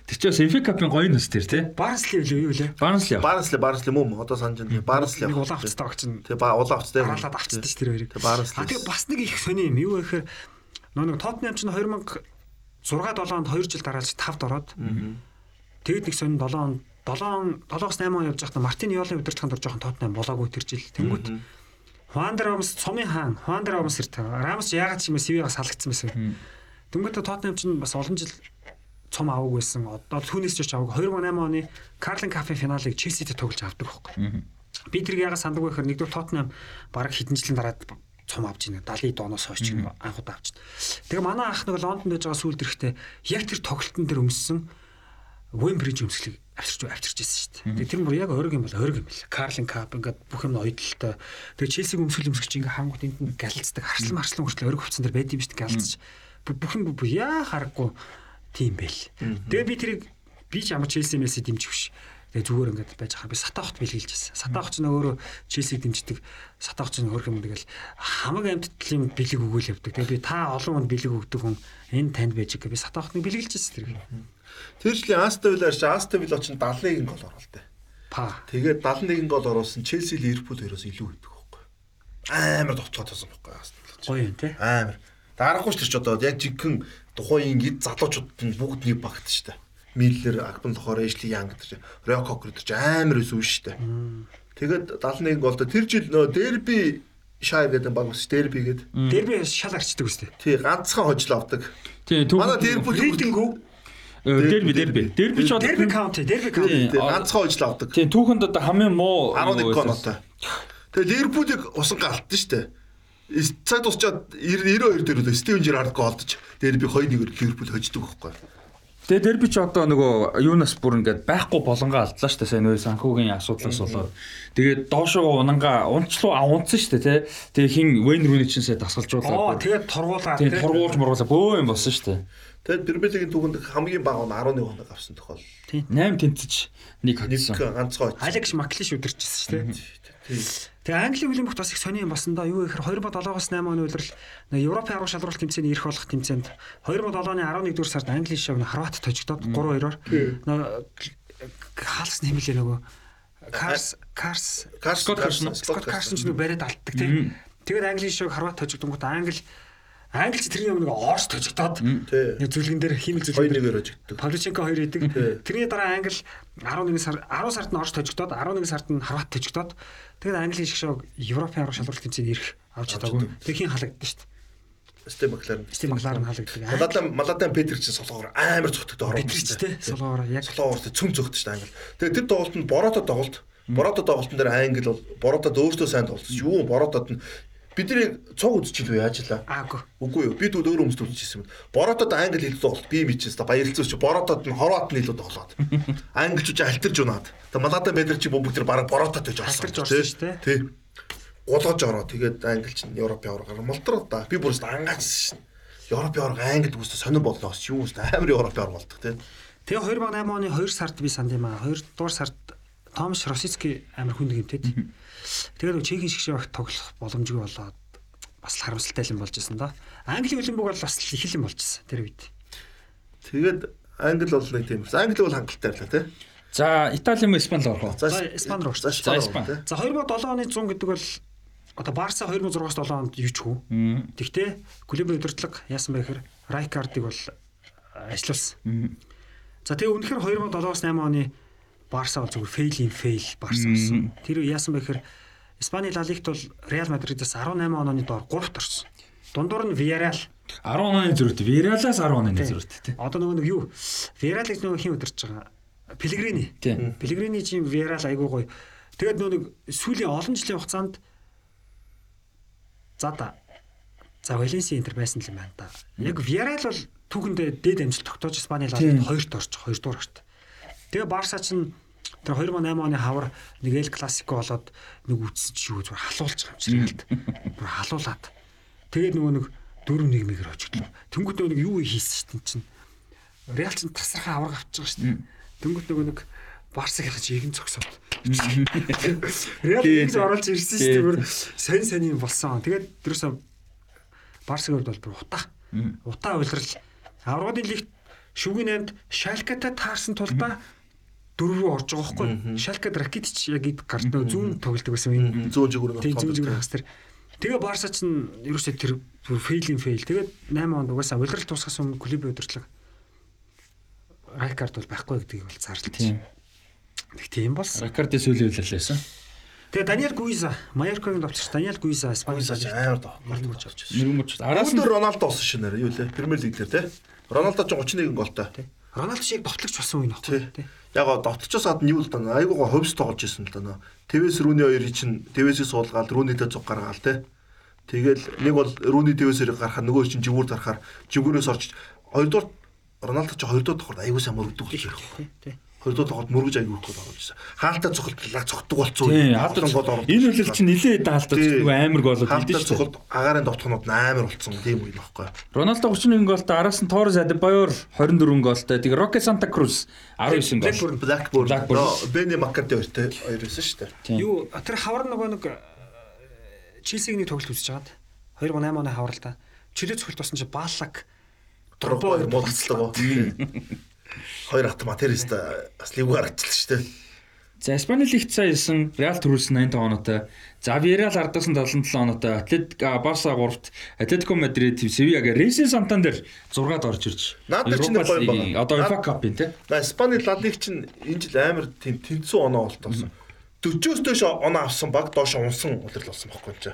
Тэр чинь бас FA Cup-ын гоё нүс тэр тий. Барнсли лөө юу лээ? Барнсли. Барнсли Барнсли мөн одоо санаж байна. Барнсли. Нэг улаан авцтай баг чинь Тэг ба улаан авцтай. дараалаад авчдаг ш тэр хоёрыг. Тэг Барнсли. Тэгээ бас нэг их сони юм. Юу гэхээр нөгөө нэг Тоттенхэм чинь 2006 7 онд 2 жил дараалж 5-д ороод. Тэгэд нэг сони 7 онд 7 7-8 он явж байхдаа Мартин Йолын удирдлаганд орж жоохон Тоттенхэм болоогүй тэр жил. Тэнгүүт Хуандер Рамс цомын хаан, Хуандер Рамс ирт. Рамс яагаад ч юм бэ CV-гаас салгацсан байсан. Тэнгүүт Тоттенхэм чинь бас олон жил цом аваагүй байсан. Одоо түүнээс ч аваагүй. 2008 оны Карлин Кафе финалыг Челситэй тоглож авдаг байхгүй. Би тэрийг яагаад сандаг вэ гэхээр нэгдүгээр Тоттенхэм баг хэдэн жилийн дараад цом авч ийн 70 дооноос хойш чинь анх удаа авч. Тэгээ манай ах нэг Лондонд байж байгаа сүүлд ирэхдээ яг тэр тоглолтын дээр өмссөн Вембриж өмсгөлийг авчирч авчирч байсан шүү дээ. Тэгээ тэр бүр яг ориг юм бол ориг юм бэл. Карлин Кап ингээд бүх юм ойдолтой. Тэгээ Челсиг өмсгөл өмсгөж ингээ хангууд энд нь галздаг харслан марслан хүртэл ориг хувцсан дээр байд юм шүү дээ галзаж. Бүх юм бүр яа харахгүй тийм байл. Тэгээ би тэрийг би ч ямар Челси мэлсэ дэмжих биш. Тэгээ зүгээр ингээд байж хаа би сатаахт бэлгэлж байсан. Сатаах ч нөө өөрөө Челсиг дэмждэг. Сатаах ч хөрх юм тэгэл хамаг амьтдал юм бэлэг өгөөл явдаг. Тэгээ би та олон хүнд бэлэг өгдөг хүн энэ танд байж байгаа. Би сатаахт нэг бэлгэлж байсан тэрийг. Тэр жилийн Астон Вилла чи Астон Вилла ч 71 гол оруултаа. Па. Тэгээд 71 гол оруулсан Челси Ливерпул хоёроос илүү гэдэг байхгүй. Амар довтлоо тоосон байхгүй Астон Вилла. Гоё юм те. Амар. Дараагүй ч тэр ч одоо яг жинхэнэ тухайн гид залуучууд нь бүгд нэг багт дээ. Миллер, Акбан Лохор, Эшли Янг чинь Рокок тэр чинь амар өсөв шүү дээ. Тэгээд 71 голтой тэр жил нөө дерби шай гэдэг баг ус дерби гэдэг. Дерби шал арчдаг үстэй. Тий ганцхан хожил авдаг. Тий, түг. Манай дерби Рейтинг үү? Дерби, дерби. Дерби ч Дерби каунти, дерби каунти. Ганцхан хожил авдаг. тий, түүхэнд одоо хамгийн муу 11 гоноотой. Тэгээ Ливерпулийг усан галтсан шүү дээ. Цаг тусчаад 92 дээр л Стивен Жерард голдож дерби 2-1-ээр Ливерпул хождог байхгүй. Тэгээ дерби ч одоо нөгөө юунаас бүр ингээд байхгүй болонгаа алдлаа шүү дээ. Сайн нөө санхүүгийн асуудлаас болоод. Тэгээд доошоо унангаа унцлуу а унцсан шүү дээ, тий. Тэгээ хин Вейн Рүни чинь сая Оо, дасгалжуулаад. тэгээд тургуулаа. тий, тургуулж мургуулаа бөө юм болсон шүү дээ. Тэгээд Премьер-лигийн түүхэнд хамгийн бага нь 11 хоног авсан тохиол. 8 тэнцэж нэг Нэг хатсан. ганцхан. Алекс Маклиш өдөрчсөн шүү дээ. Тий. Тэгээ Английн хөлбөмбөгт бас их сони юм болсон да. Юу гэхээр 2007-оос 8 оны нэг Европын арга шалралт тэмцээний ирэх болох тэмцээнд 2007 оны 11 дугаар сард Английн шог Хорват тожигдоод 3-2-оор нөгөө хаалс нэмэлээ нөгөө Карс Карс Карс Скот Карсон. Скот Карсон ч нөгөө бариад алддаг тийм. Тэгээд Английн шог Хорват тожигдонгууд Англи Англи ч тэрний өмнө Орс тожигдоод зүлгэн дээр химэл зүлгэн 2-1-ээр хожигддог. Павличенко хоёр идэг. Тэрний дараа Англи 11 сар 10 сард нь Орос тожигдоод 11 сард нь Хорват тожигдоод тэгээд Английн шиг шог Европын арга шалралт тэмцээнд ирэх авч чадаагүй. Тэг хин халагдсан шүү дээ. Стив Макларен. Стив Макларен халагддаг. Маладан Маладан Петр чинь солоогоор амар цогтөгдөг ороо. Битрич те солоогоор яг Солоогоор цөм цогтөж шүү дээ. Тэгээд тэр тоглолтод Борото тоглолт. Борото тоглолтын дээр англи бол Боротод өөртөө сайн тоглолт. Юу Боротод нь бидний цог үзчихлөө яажлаа. аагүй. Үгүй юу. Бид өөр хүмүүст үзчихсэн юм. Боротод англи хэлд тоглолт би мэдчихсэн. Та баярлцсан чи Боротод нь хорват нь илүү тоглоод. [LAUGHS] Англичууд альтэрж унаад. Та Маладан Петр чи бүгд тэр бараг Боротод гэж орсон. Альтэрж орсон шүү дээ. Тий. Гулгаж ороо. Тэгээд англич нь Европ яваар мултрал да. Би бүрээс ангаачсан шин. Европ яваар англи үстэ сонир болноос ч юу үстэ амар Европ яваар болдог тий. Тэгээ 2008 оны 2 сард би санд юм аа. 2 дугаар сард Томш Росицки амар хүнд гэмтээд. Тэгээд нөгөө чехийн шиг шиг тоглох боломжгүй болоод бас л харамсалтай юм болж исэн да. Англи хөлбөмбөг бол бас их л юм болж исэн тэр үед. Тэгээд англи бол нэг тийм. Англи бол хангалттай байлаа тий. За Итали юм Испани руу орох уу? За Испани руу. За За, Испани. За 2007 оны 100 гэдэг бол одоо Барса 2006-аас 7 онд юучгүй. Тэгтээ клубын удирдлага яасан бэ гэхээр Райкардыг бол ажилуулсан. За тэгээ үнэхээр 2007-аас 8 оны Барса бол зүгээр фейлийн фейл Барса болсон. Тэр яасан бэ гэхээр Испани Ла Лигт бол Реал Мадридаас 18 онооны доор 3-т орсон. Дундуур нь Villarreal 10 онооны зөрүүт. Виралаас 10 онооны зөрүүт тий. Одоо нөгөө нэг юу? Villarreal-ыг нөгөө хин удирч байгаа. Пелегрини. Тийм. Пелегрини чим Villarreal айгуу гоё. Тэгээд нөгөө нэг сүүлийн олон жилийн хугацаанд за да. За Валенси интер байсан л юм байна да. Яг Villarreal бол түүхэндээ дээд амжилт тогтоож Испани лагт хоёрт орж, хоёрдугаар орт. Тэгээ Барса ч тэр 2008 оны хавар нэг Эл Классико болоод нэг үтсэн чи юу зүгээр халуулж байгаа юм чи Реалд. Бүр халуулаад. Тэгээд нөгөө нэг 4-1-ээр очигдлоо. Тэнгүүд нөгөө нэг юу хийсэн чинь чинь Реал ч тасархаа авраг авч байгаа шүү дээ. Тэнгүүд нөгөө нэг Барсаг ялгаж игэн цогсоод. Реал ингэж оролж ирсэн шүү дээ. бүр Сонь сонь юм болсон. Тэгээд дөрөөсөө Барсагийн хувьд бол бүр утаа. Утаа уйлрал. Аврагын лигт шүгийн 8-д Шалкатай таарсан тулдаа дөрөв рүү орж байгаа байхгүй. Шалкад Ракитич яг ид нөгөө зүүн тоглолдог байсан юм. Зүүн жигүүр Тийм зүүн зүгээр хас тэр. Тэгээ Барса ч нь ерөөсөө тэр фейлин фейл. Тэгээд 8 онд угаасаа улирал тусгаас өмнө клубын удирдлага Райкард бол байхгүй гэдгийг бол зарлаа. Тийм. Тэг тийм болсон. Ракарди сүүлийн үйлрэлээсэн. Тэгээ Даниэл Гуиза, Майоркогийн товчч Даниэл Гуиза Испани Гуйсаж амар доо. мөрч авч. Нэрмөч. Араас нь Роналдо болсон шинээр юу лээ? Премьер лиг дээр тий. Роналдо ч 31 голтой. Роналдо шиг довтлогч болсон үе Тий. Яг гоо довтчоос ад нь юу л даа. Айгуугаа хөвс тоглож исэн л даа. ТВС рүүний хоёрыг чинь ТВС-ийг суулгаал рүүнийдээ цуг гаргаал тий. Тэгэл нэг бол рүүний ТВС-ийг гарахаар нөгөө чинь жигүүр дарахаар жигүүрээс орж хоёрдугаар Роналдо ч хоёрдугаар давхар аягүй сайн мөрөгдөг болж ирэх. Тий, тий. Хоёрдугаар давхар мөргөж аягүй гол оруулж ирсэн. Хаалтаа цохолтлаа цогтөг болцсон. Тийм, Хаалтаа гол оруулж. Энэ үйлрэл чинь нилээ даалтаж нөгөө амар гол Хаалтаа хийдэж шүү. цохолт агарын довтхонууд амар болцсон тийм үе нөхгүй. Рональдо 31 голтой араас нь Торрес Адебайор 24 голтой. Тэгээ Роке Санта Круз 19 гол. Blackburn. Blackburn. Бене Маккарти хоёртой хоёр байсан шүү дээ. Юу тэр хавар нөгөө нэг Челсиг нэг тоглолт үзэж хагаад 2008 оны хавралта чөлөө цохилт болсон чи Баллак Дробо хоёр муудалцлаа. Хоёр автоматерист бас лигүү харагдчихлаа шүү дээ. За Испани лигт саясан Реал төрүүлсэн 85 оноотой. За Виарал ардсан 77 оноотой. Атлетик Барса 3-т, Атлетико Мадрид, Севиа гэ Рейсин Сантандер 6-ад орж ирж. Наад дээр чинь нэг гоё байгаа. Одоо UEFA Cup-ын тий. На Испани Ла Лиг чинь энэ жил амар тийм тэнцүү оноо болтоосон. 40-оос доош оноо авсан баг доош унсан удирдал болсон байхгүй ч.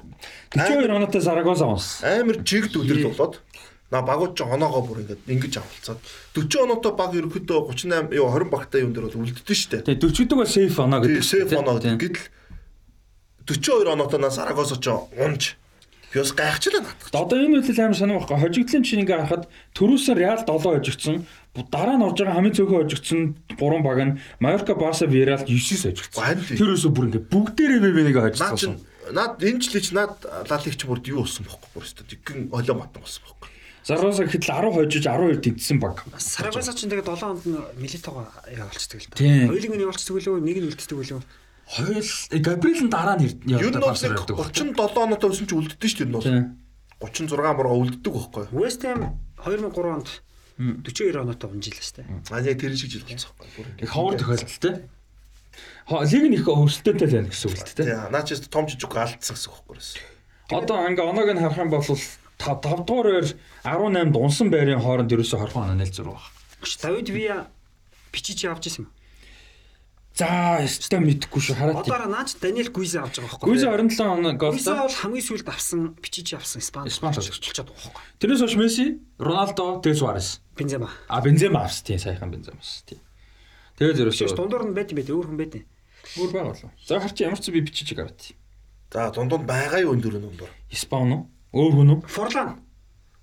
42 оноотой Зарагоса унсан. Амар жигд удирдал болоод на багууд ч оноогоо бүр ингээд ингэж авалцаад 40 оноотой баг ерөөхдөө 38 юу 20 багтай юм дээр бол үлддэн дээ. Тэгээ 40 дэх бол сейф оноо гэдэг. сейф оноо гэдэг. Гэтэл 42 оноотой на Сарагосо ч унж бас гайхчлаа надад. Одоо энэ үйлдэл амар сонир байхгүй. Хожигдлын чинь ингээ харахад төрөөсөө Реал 7 хожигдсон. Дараа нь орж байгаа хамгийн цөөхөн хожигдсон 3 баг нь Майорка, Барса, Виарал 9-с хожигдсон. Тэрөөсөө бүр ингээ бүгдээрээ Наад хожигдсон. наад энэ жилч наад лалигч бүрд юу болсон бохоо бүр өстө тэгэн олоо матан болсон бохоо. Заргоосоо гэхэд л 10 хожиж 12 тэнцсэн баг. Сарагоса ч тэгээд 7 онд нь Милитогоо явуулцдаг л да. Хоёулыг нь явуулцдаг үлээ, нэг нь үлддэг үлээ. Хоёул Габриэл нь дараа нь бол Барсаар нэг явдаг. 37 оноотой өсөн чи үлддэн шүү дээ энэ бол. Тийм. 36 мурга үлддэг байхгүй. West Ham 2003 онд 42 оноотой унжилаа штэ. А яг тэр шиг жил болсон байхгүй. Их ховор тохиолдолтой. Лиг нь их өрсөлдөөнтэй байна гэсэн үг л дээ. Тийм. Наа чи том жижиг алдсан гэсэн үг байхгүй. Одоо ингээ оноог нь харах юм бол 5 дугаар 18-д унсан байрын хооронд ерөөсө 20 оноо нэлзүр баг. Давид Вия бичиж авч ирсэн юм. За, өстой мэдхгүй шүү хараад. Одоо наач Даниэл Гуиза авч байгаа байхгүй. Гүйс 27 оноо Гуиза голтой. бол хамгийн сүүлд авсан бичиж авсан Испани. Испани болчиход байгаа байхгүй. Тэрнээс хойш Месси, Роналдо, Дэ Суарес. Бензема. А Бензема авс тийм сайхан Бензема авс тийм. Тэгээд ерөөсөө дундуур нь байт юм байт өөр хүн байт. бүр байгаа болов. За харч ямар ч би бичиж гараад. За дундуур байгаа юу энэ дөрөв дундуур. Испани уу? Өөр хүн үү? Форлан.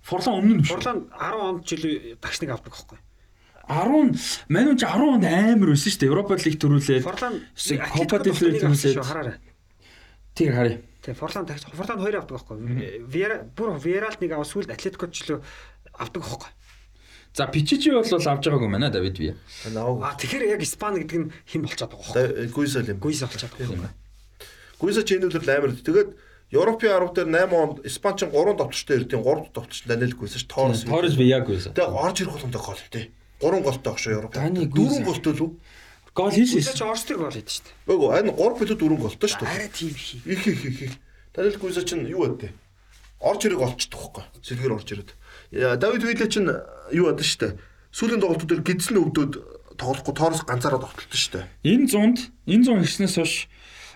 Форлан өмнө нь. Форлан 10 онд жил багш нэг авдаг байхгүй. 10 манайч 10 онд амар байсан шүү дээ. Европа лиг төрүүлээд Форлан Копа del Rey төрүүлээд тэр харъя. Тэгээ Форлан тагч Форлан хоёр авдаг байхгүй. Вера бүр Вералт нэг ав сүлд Атлетико ч лөө авдаг байхгүй. За Пичичи бол авч байгаагүй манай Давид би. Нааг. А тэгэхээр яг Испани гэдэг нь хэн болчиход байгаа байхгүй. Гүйсэл юм. Гуиза болчиход байгаа байхгүй. Гүйсэл чинь энэ үлрэл амар. Тэгээд Европын 10 дээр 8 онд Испани чинь 3 товчтой эрдийн 3 товчтой Даниэл Гүйсэл Торрес. Торрес Вияг байсан. Тэгээд орж ирэх болгондоо гол тий. 3 голтой багш Европ. Таны 4 Гүйсэл. голтой л үү? Гол хийсэн. Гүйза ч Орсдыг гол хийдэж дээ. Үгүй энэ 3 билүү 4 голтой дээ. Арай тийм их. Их их их их. Даниэл Гуйза чинь юу байдэ? Орж ирэг олчдөг хөхгүй. Сэлгэр орж ирээд. Давид Вилла чинь юу байдэ штэ. Сүүлийн тоглолтууд дээр гидсэн өвдөд тоглохгүй тоороос ганцаараа тогтолтсон штэ. Энэ зунд энэ зун ирснээс хойш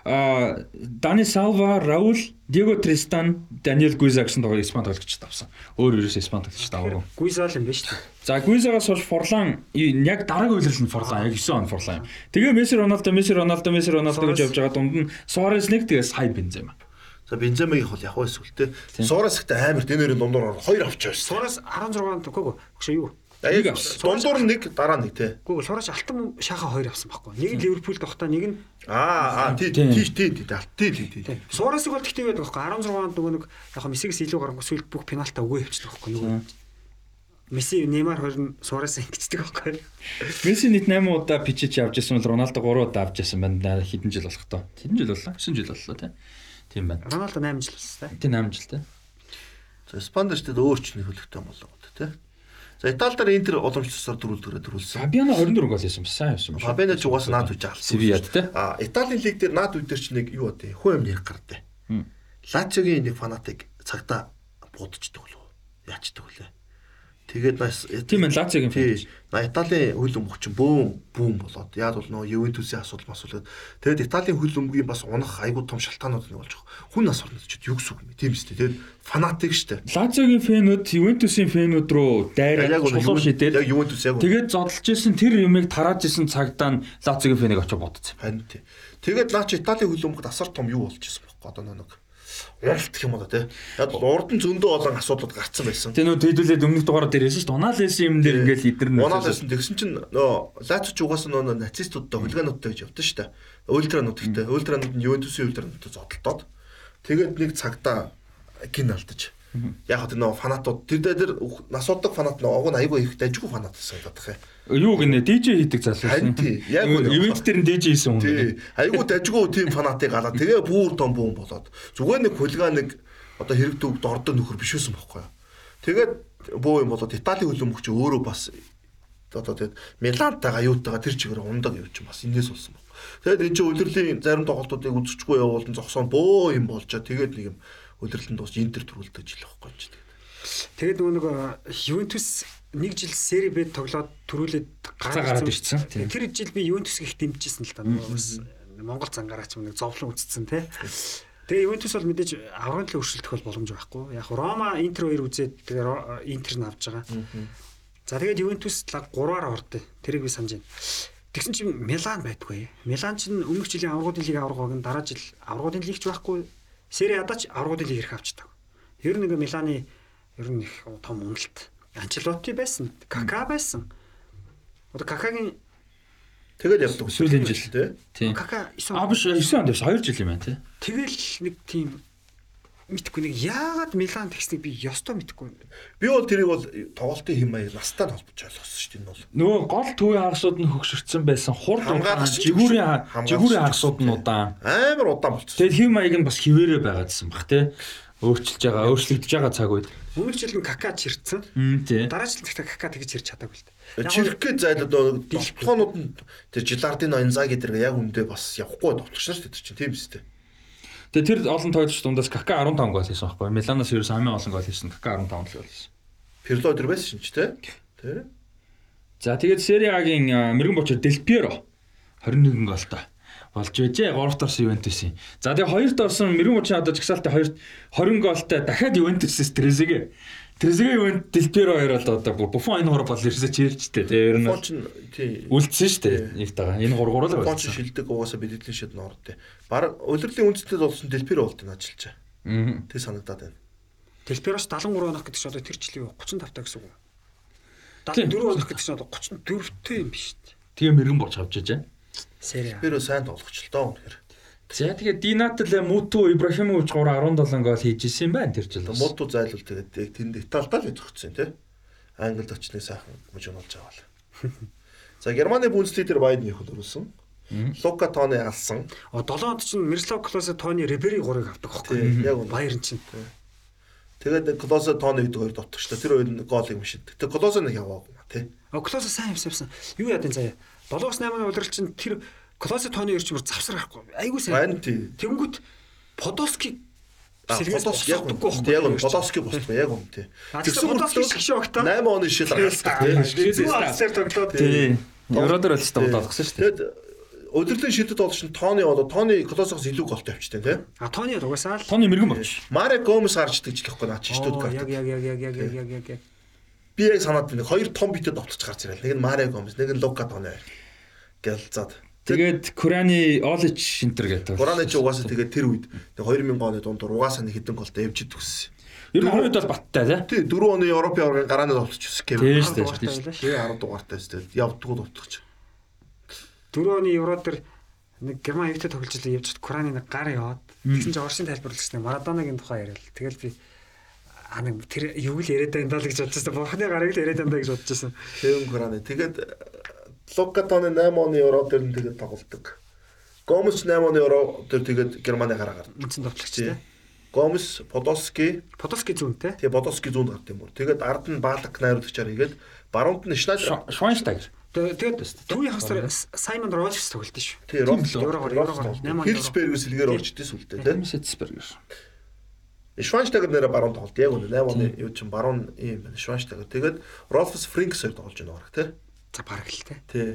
Дани Салва, Раул, Диего Тристан, Даниэл Гуиза гэсэн тоглогч Испани тоглогч тавсан. Өөр ерөөс Испани тоглогч таваагүй. Гүйза л юм байна шүү. За Гуизагаас хойш Форлан яг дараагийн үйлрэл нь Форлан яг 9 он Форлан. Тэгээ Месси Роналдо, Месси Роналдо, Месси Роналдо гэж явж байгаа дунд нь Суарес нэг тэгээс хай Бензема. За Бенземагийн хол яг байсан үлтэй. Сураас ихтэй амар дэнэрийн дундуур хоёр авч байсан. Сураас 16-нд үгүй өгшөө юу? Яг дундуур нь нэг дараа нэг те. Үгүй сураас алтан шаха хоёр авсан байхгүй. Нэг нь Ливерпул тогтоо, нэг нь Аа аа тий тий тий тий тий тий тий. Тийм. Суурасыг бол тэгтээ байдаг байхгүй 16-нд нөгөө нэг яг хаа Мессигээс илүү гарангуй сүйд бүх пенальта өгөө явчихдаг байхгүй нөгөө. Месси Неймар хоёр нь Суурас ингэдэг байхгүй. Месси нийт 8 удаа пичэж авч ирсэн бол Роналдо 3 удаа авч ирсэн байна. Хэдэн жил болох тоо? Хэдэн жил боллоо? 9 жил боллоо тий. Тийм байна. Роналдо 8 жил болсон Тийм 8 жил тий. За Спанд ч тэгээд өөр ч нэг хөлөгтэй болоо те. За Итали дээр Интер уламжлалсаар дөрүүлдгээрээ дөрүүлсэн. Фабиано 24 гол хийсэн байсан ба. Фабиано ч угаасаа наад үж алсан. Севияд те. А Италийн лиг дээр наад үе дээр ч нэг юу вэ? Хүн юм гардыг. Хм. Лациогийн нэг фанатыг цагта буудчихдаг болов. Яачдаг үлээ. Тэгээд нас Тийм ээ, Лациогийн фанат. Тий. На Италийн хөл өмгч чинь бөөм бүүм болоод яад бол нөө Ювентусын асуудал масуулаад тэгээд Италийн хөл өмгийн бас унах айгуу том шалтгаанууд нэг болж байгаа. Хүн нас орнод ч юу гэсэн юм бэ? Тийм үстэй. Тэгээд фанатик штэ. Лациогийн фэнүүд Ювентусын фэнүүд рүү дайраад Яг чулуу шидээд яг Ювентус яг тэгээд зодолж исэн тэр юмыг тарааж исэн цагтаа нь Лациогийн фэнийг очиж бодсон. Харин тий. Тэгээд наач Италийн хөл өмгөд асар том юу болж исэн бохоо одоо нэг уралт гэх юм уу те. Яг урд нь зөндөө олон асуудлууд гарцсан байсан. Тэгээ нөө тэдүүлээд өмнөх дугаараар дээр хэлсэн шүү дээ. Унаал хэлсэн юм дээр ингээл идэрнэ. Унаал байсан тэгсэн чинь нөө Лацо ч угаасаа нөө нацистуудтай хулигануудтай гэж явдсан шүү дээ. Ультранууд ихтэй. Ультранууд нь Ювентусын ультрануудтай зодтолтоод тэгээд нэг цагтаа гин алдаж. Яг хөө нөө фанатууд тэр дээр насууддаг фанат нөө уг нь айгүй их дажгүй фанат байсан гэдэг юм. Юу гинэ DJ хийдэг залуу. Харин тий. Яг ивент дээр нь DJ хийсэн хүн. Тий. Айгүй дажгүй тим фанатыг галаа. Тэгээ бүр том бүүн болоод. Зүгээр нэг хулиган нэг одоо хэрэг төвд ордоо нөхөр биш байсан байхгүй юу. Тэгээд бөө юм болоод Италийн хөлбөмбөгч өөрөө бас одоо тэгээд Милантайгаа юутайгаа тэр чигээр ундаг явж бас энэс болсон баг. Тэгээд энэ чинь удирдлийн зарим тоглолтуудыг үзчихгүй явуулсан зогсоон бөө юм болчоо тэгээд нэг юм удирдлын дуус Интер төрүүлдэг жил байхгүй юм чи. Тэгээд нөгөө нэг Ювентус нэг жил Сери Б тоглоод төрүүлээд гараад ирсэн. Тэр жил би Ювентус их дэмжижсэн л да. Нөгөө бас Монгол зангаараач нэг зовлон үтцсэн те. Тэгээ Ювентус бол мэдээж аврагын төлөө өршөлтөх бол боломж байхгүй. Яг Рома Интер хоёр үзээд тэгээ Ро- Интер нь авж байгаа. За тэгээд Ювентус лаг 3-аар ордё. Тэрийг би санаж байна. Тэгсэн чинь Милан байдгүй. Милан чинь өмнөх жилийн аврагын лиг аврагыг нь дараа жил аврагын лигч байхгүй. Сери Адач аврагын лиг ирэх авчдаг. Ер нь ингээ Миланы ер нь их том уналт. Анчелоти байсан, Кака байсан. Одоо Какагийн Тэгээд явдаг. Сүүлийн жил. тий. Тийм. Кака 9 А биш 9 онд явсан 2 жил юм байна тий. Тэгэл нэг тийм мэдхгүй нэг яагаад Милан тэгснийг би ёстой мэдхгүй. Би бол тэрийг бол тоглолтын хэм маяг настай холбож ойлгосон шүү дээ энэ бол. Нөгөө гол төвийн хагасууд нь хөгшөрцөн байсан хурд Хамгаалагч жигүүрийн жигүүрийн хагасууд нь удаан. Амар удаан болчихсон. Тэгээд хэм маяг нь бас хിവэрэ байгаадсан баг тий. Өөрчилж байгаа, өөрчлөгдөж байгаа цаг үед. Өмнөх жил нь Кака чирцэн. Дараа жил гэхдээ Кака тэгж чирч чадаагүй л дээ. Гэж зайлд долтгоонууд нь тэр Жилардын Инзаги дээр яг үндэ бас явахгүй довтлогч шүү дээ чинь тийм үстэй. Тэгээ тэр олон тоглогч дундаас Кака 15 гол хийсэн байхгүй. Миланаас ерөөс хамгийн олон гол хийсэн Кака 15 л гол хийсэн. Пирло дээр байсан ч тий. Тэр За тэгээд Serie A-гийн а, мэрэгэн бочор Piero 21 голтой болж байжээ. 3-т орсон Ювентусын. За тэгээд 2-т орсон мэрэгэн бочор одоо жагсаалтаа 2 20 голтой дахиад Ювентусээс Трезеге. Ювент Del Piero хоёр бол одоо Буфон энэ гур бол ерөөсөө чирчтэй. Тэгээ ер нь тий. үлдсэн шүү дээ. Нэг тагаа. Энэ гур ч байсан. шилдэг угаасаа бидэдлийн шид норд тий. Бараг удирдлийн үндэстэд болсон Делпиро болт нь ажиллаж байгаа. Тэг санагдаад байна. Телперос 73 онох гэдэг чинь одоо тэр жилийн 35 та гэсэн үг. Тийм. 74 онох гэдэг чинь одоо 34-тэй юм биш үү? Тэгээ мэрэгэн боч авч ижээ. Сери А. Делпиро сайн тоглогч л доо үнэхээр. За тэгээд Динатл Муту Ибрахимович 3 17 гол хийж исэн юм байна тэр жил. бас. Моду зайлвал тэгээд яг тэнд Италидаа л зогцсон тий. Англид очны сайхан мужигнуулж байгаа бол. [LAUGHS] За Германы Бундслиг дээр Байдны хөл өрүүлсэн. Лука Тони алсан. О 7 онд чинь Мирослав Клосе Тони Рибери 3-ыг авдаг байхгүй. яг. Баяр чинь. Тэгээд Клосо тооны гэдэг хоёр дотгочлоо. Тэр хоёр нь гоолыг машин. Тэгтээ Клосо нэг яваагүй тий. Клосо сайн явсан явсан. Юу яадын заяа. 7-8 удирдал чинь тэр Колосе тооны ерчмөр завсар гарахгүй. Айгуу сайн. Тэнгүүт Подоски Подоски яг гоохгүй. Яг Подоски босдгоо яг юм тий. Тэгсэн Подоски шиг шиг огтоо 8 оны шил гаргасан тий. Алсаар тоглоод тий. Евродор олж тавд болгосон шүү дээ. Тэгээд э, өдөртөн шидэд болж нь тооны болоо тооны Колосоос илүү голтой авчтай тий. А тооны угаасаа л тооны мэрэгэн болчих. Марек Гомес гарч тэгжлэхгүй наа чи шүү дээ. Яг яг яг яг яг яг яг яг. Би яг санаад байна. Хоёр том битэд давтчих гарч ирэл. Нэг нь Марек Гомес, нэг нь Лука тооны. Гэлцаад. Тэгээд Курани Олич Шинтер гэдэг. Кураны ч угаасаа тэгээд тэр үед тэг 2000 оны дундуур угаасаа нэг хідэн голтой явж идэгсэн. Ер нь хоёр үед бол баттай тий. Тий 4 оны Европын аваргын гарааны довтолч өсөх гэв. Тий Ард шүү дугаартай дээ. байлаа ш. Тэгээ 10 дугаартай өстэй. Явдггүй довтолч. Дөрөв оны евро дээр нэг герман юутай тоглож илээ явж Кураны нэг гар яваад тэгсэн чинь Орсын тайлбарлагдсан Марадонагийн тухай яриад. Тэгэл би а нэг тэр юу л яриад байна даа л гэж бодчихсон. Бурхны гарыг л яриад байна даа гэж бодчихсон. Кевин Кураны. Тэгээд Лука тооны 8 оны Евро нь тэгээд тоглолдог. Гомес 8 оны Евро дээр тэгээд Германы гараа гардаг. Үндсэн товтлогч Тий. Гомес, Подоски, Подоски зүүнтэй. тэгээ Подоски зүүнд гард юм уу. Тэгээд ард нь Баалак найруулагчаар хийгээд баруунд нь Шнайдер Швайнштайгер. Тэгээд түүний хасаар Саймон Роджерс тоглолт шүү. тий Роф Еврогоор, еврогоор. 8 оны Хилсбергээс илгээр орж идэс үлдээ тий. Мисетсбергер. Швайнштайгер нэрэ баруун тоглолт яг үнэ 8 оны юу чинь баруун юм байна Швайнштайгер. Тэгээд Ролфс Фринкс хоёр тоглож байна баг тий. За бараг л тий. Тий.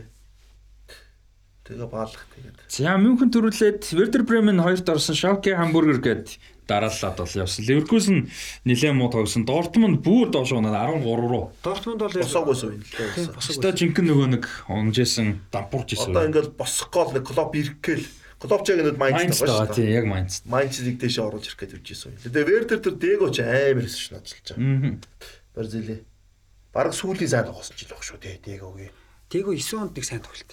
Тэгээ Баалак тэгээд За Мюнхен төрүүлээд Werder Bremen хоёрт орсон Schalke Hamburger гээд дараалаад бол явсан. Leverkusen нэлээд муу тогсон. Dortmund бүр доош унаад 13 руу. Дортмунд бол босоогүйс үйл Тий, лээ. босоогүй. Өстой жинхэнэ нөгөө нэг онгжсэн дампуурж исэн. Одоо ингээл босох гол нэг клуб иргээл клуб ч яг нэг Майнц байгаа байгаа шүү дээ. яг Майнц. Майнцыг дэше оруулж ирэх гэж үжижсэн юм. Тэгээ Вердер тэр Дего ч амар өсөж шнаач л чаа. Аа. Бразили. Бараг сүүлийн сайн тоглосон ч л баг шүү дээ Дегогийн. Тээгөө 9 онд нэг сайн тоглолт.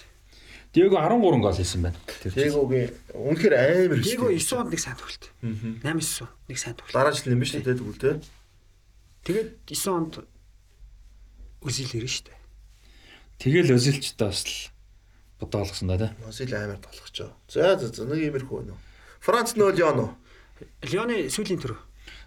Диего 13 гол хийсэн байна. Дегогийн үнэхээр амар өсөж. Тээгөө 9 онд нэг сайн тоглолт. 8 9 нэг сайн тоглолт. Дараа жил юм биш үү тэгвэл те. Тэгээд 9 онд Үзил ирнэ шүү дээ. Тэгэл өзилчтэй бас л бодоо болгосон да тий. Мосил амар тоглохчоо. За за за нэг иймэрхүү байна уу. Франц нөө Лион уу? Лионы сүүлийн төрөө.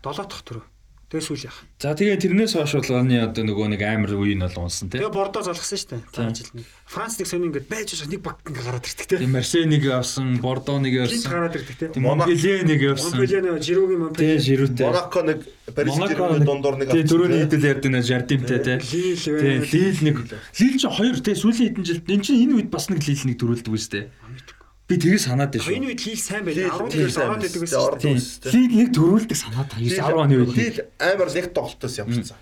7 дахь төрөө. Тэгээ сүүл яах. За тэгээ тэрнээс хойш бол оны одоо нөгөө нэг амар үе нь бол унсан тий. Тэгээ бордо залгасан шүү дээ. За жил нэг. Франц нэг сони ингээд байж байгаа нэг баг ингээд гараад ирдэг те. Тийм Марсенийг явсан, Бордо нэг Гинт явсан. гараад ирдэг те. Тийм Монпелье нэг явсан. Монпелье Жирогийн Тий, Монпелье. Жирүүтэй. Монако нэг Парис Сен-Жермен дундуур нэг Тий, те. хэдэл ярьдаг нэг Жардимтэй тий. Лил Тий. Лил нэг Лил ч хоёр тий сүүлийн хэдэн жилд энэ чинь энэ үед бас нэг Лил нэг төрүүлдэг үстэй. Би тэгээ санаад байна Энэ шүү. үед Лил сайн байлаа. 10 тийм дээр сайн ороод Тэ, гэсэн. үстэй. Лил нэг төрүүлдэг санаад байна. 10 оны үед. Лил амар нэг тоглолтоос явчихсан.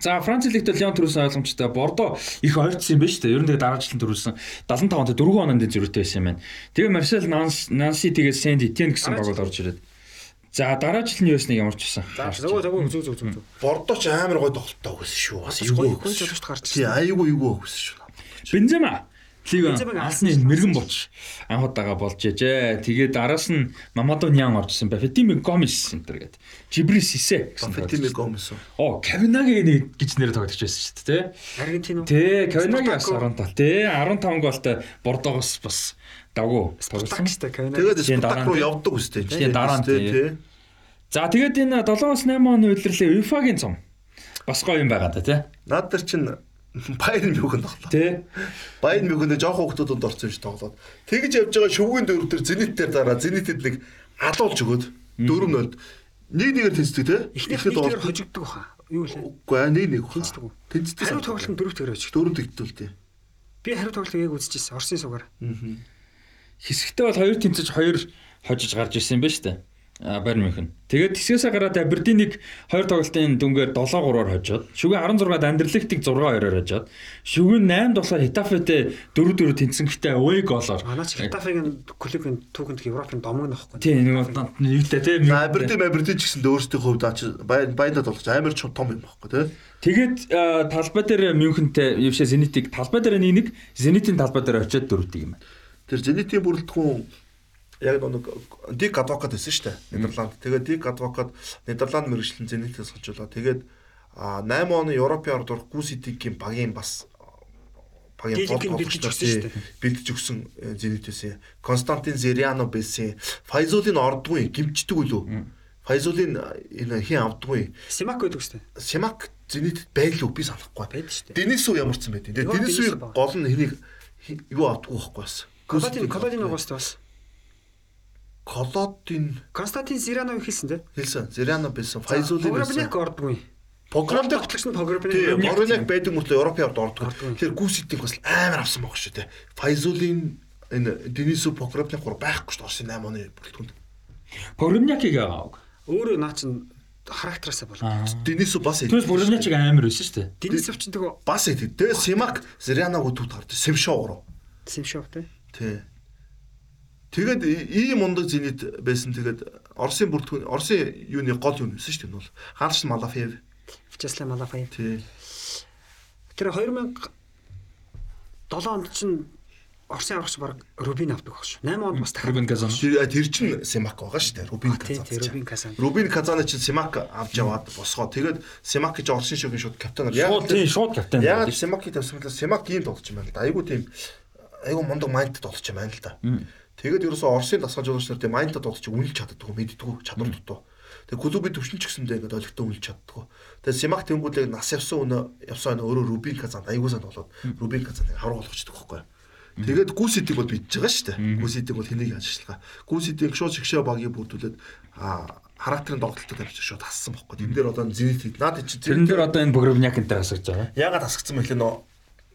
За Франц лигт Лион төрүүлсэн ойлгомжтой. Бордо их ойрцсон юм байна шүү дээ. Ер нь тэгээ дараа жилд төрүүлсэн 75 онтой 4 оноонд зөрүүтэй байсан юм байна. Тэгээ Марсел Нанс Нанси тэгээ Сент Этьен гэсэн баг бол орж ирээд. За дараа жил нь юу ясныг ямар ч байсан. За зөв зөв зөв зөв зөв. Бордо ч амар гой тоглолттой байсан шүү. Бас Гоё эйгүү. хүн жолоочд гарч Тий, айгүй эйгүү өгсөн шүү. Бензема Лиг алсны мэрэгэн боч анхудаага болж ээжээ. Тэгээд араас нь Мамадо Нян оржсэн ба. Фетими Гомес центр гэдэг. Жибрис Исе гэсэн. Фетими Гомес. Оо, Кавинаги нэг гэж нэр тогтож байсан шүү дээ, тий. Аргентин уу? Тэ, Кавинаги бас Спартако. 15 тий. 15 голтой Бордогоос бас давгүй тоглосон. Тэгээд Спартак руу явдаг үстэй. Тийм, дараа нь, тий. За тэгээд энэ 7-8 оны удирлээ УЕФА-гийн цом. Бас гоё юм байгаа да тий. Наад нар чинь Баян мөхөнд тоглоо. Тий. Баян мөхөнд жоох хүмүүсд орсон юм шиг тоглоод. Тэгж явж байгаа шүвгийн дөрөв төр зениттээр дараа зенитэд нэг алуулж өгөөд 4-0 нэг нэгээр тэнцдэг те. Эхнийх нэг дээр хожигддог баха. Юу лээ? Үгүй аа нэг нэг үү? Тэнцдэг. Хариу тоглолт дөрөв төгрөг очиг. дөрөв тэгтүүлтэй. Би хариу тоглолтыг яг үзчихсэн. Орсын сугаар. Хэсэгтээ бол хоёр тэнцэж хоёр хожиж гарч ирсэн юм байна шүү Байерн Мюнхен. Тэгээд тэсгээсээ гараад Абердинийг хоёр тоглолтын дүнгээр 7-3-аар хожоод, шүгэн 16-д Андерлехтиг 6-2-оор хожоод, шүгэн 8-7 Хитафетэй 4-4 тэнцсэн гэхдээ away голоор. Манай ч Хитафегийн клубын түүхэнд Европын домог нөхгүй. Тийм нэг нэгтэй тийм. Абердин Абердин ч гэсэн өөрсдийн хувьд баяндад болгож амар ч том юм баггүй те. Тэгээд талбай дээр Мюнхентэй юушээ Зенитиг талбай дээр нэг нэг Зенитийн талбай дээр очиод дөрөвдөг юм байна. Тэр зенитийн бүрэлдэхүүн яг нэг Дик адвокат байсан шүү дээ. Нидерланд. Тэгээд Дик адвокат Нидерланд мэрэгчлэн зенитээс хожуулаа. Тэгээд а, 8 оны Европын орд орох Гүситигийн багийн бас багийн Диликийн бэлдэж өгсөн шүү дээ. бэлдэж өгсөн э, зенитээс Константин Зериано байсан. Файзулын ордгүй гимчдэг үлээ. Файзулын энэ хин авдгүй. Симак гэдэг үстэй. Симак зэнитэд байлгүй би санахгүй. Байдаг шүү дээ. Денису ямарсан байт. Тэгээ Юу, Денисуийг Денису баг. гол нь хэнийг юу авдгүй байхгүй бас. Колодин Колодин угаастай бас. Колодин Константин Зиранов хэлсэн те. хэлсэн. Зириано билсэн. Файзулын Погребняк билсэн. ордгүй. Погребняк тогтлагч нь Погребняк. Тийм, Моринек байдаг мөртлөө Европын авд ордог. Ордог. Тэгэхээр гүситийг бас амар авсан баг шүү дээ. Файзулын энэ Денису Погребняк гур байхгүй шүү. Орсын 8 оны бүрэлдэхүүнд. Погребнякийг аваа. Өөрөө наа чин характераасаа бол. Денису бас Түүнээс Погребнячиг амар байсан шүү дээ. Денисов ч нөгөө бас идэв. Тэгээ Симак Зирианог өдөрт гардаг. Симшоо уруу. Симшов те. Тий. Тэгээд ийм мундаг зинит байсан. Тэгээд Оросын бүрдгүүн Оросын юуны гол юм байсан шүү дээ. Энэ бол Ханш Малафев. Вячеслав Малафаев. Тий. Тэр 2007 онд чинь Орсын аврагч баг Рубин авдаг баг шүү. 8 онд бас дахиад Рубин Казан. Тэр тэр чин Симак байгаа шүү дээ. Рубин Казан. тий, Рубин Казан. Рубин Казаны чин Симак авч яваад босгоо. Тэгээд Симак гэж Оросын шогийн шууд капитанаар Шууд тийм шууд капитан. Яг Симаки тавьсан бол Симак ийм толж юм байна л да. Айгу тийм айгу мундаг майндд толж юм байна л да. Тэгээд ерөөсөө Оросын дасгал жуулагч нар тийм майндд толж үнэлж чаддаггүй, мэддэггүй, чадвар дутуу. Тэгээд клубын төвшин ч гэсэндээ ингээд олигтой үнэлж чаддаггүй. Тэгээд Симак тэнгуулыг нас явсан өнөө явсан өнөө өөрөө Рубин Казанд айгу сан болоод Рубин Казанд харуу болгочдөг байхгүй. Тэгээд гүсидийг бол бидж байгаа шүү дээ. Гүсидийг бол хэнийг ажиллагаа. Гүсидийг шууд шигшээ багийг бүрдүүлээд а характерын догтлолтод тавьчих шууд хассан байхгүй. Тэн дээр одоо зенит хэд наад чи Тэрэн дээр одоо энэ Погребняк энэ тасарч байгаа. ягаад асгцсан бэ лээ нөө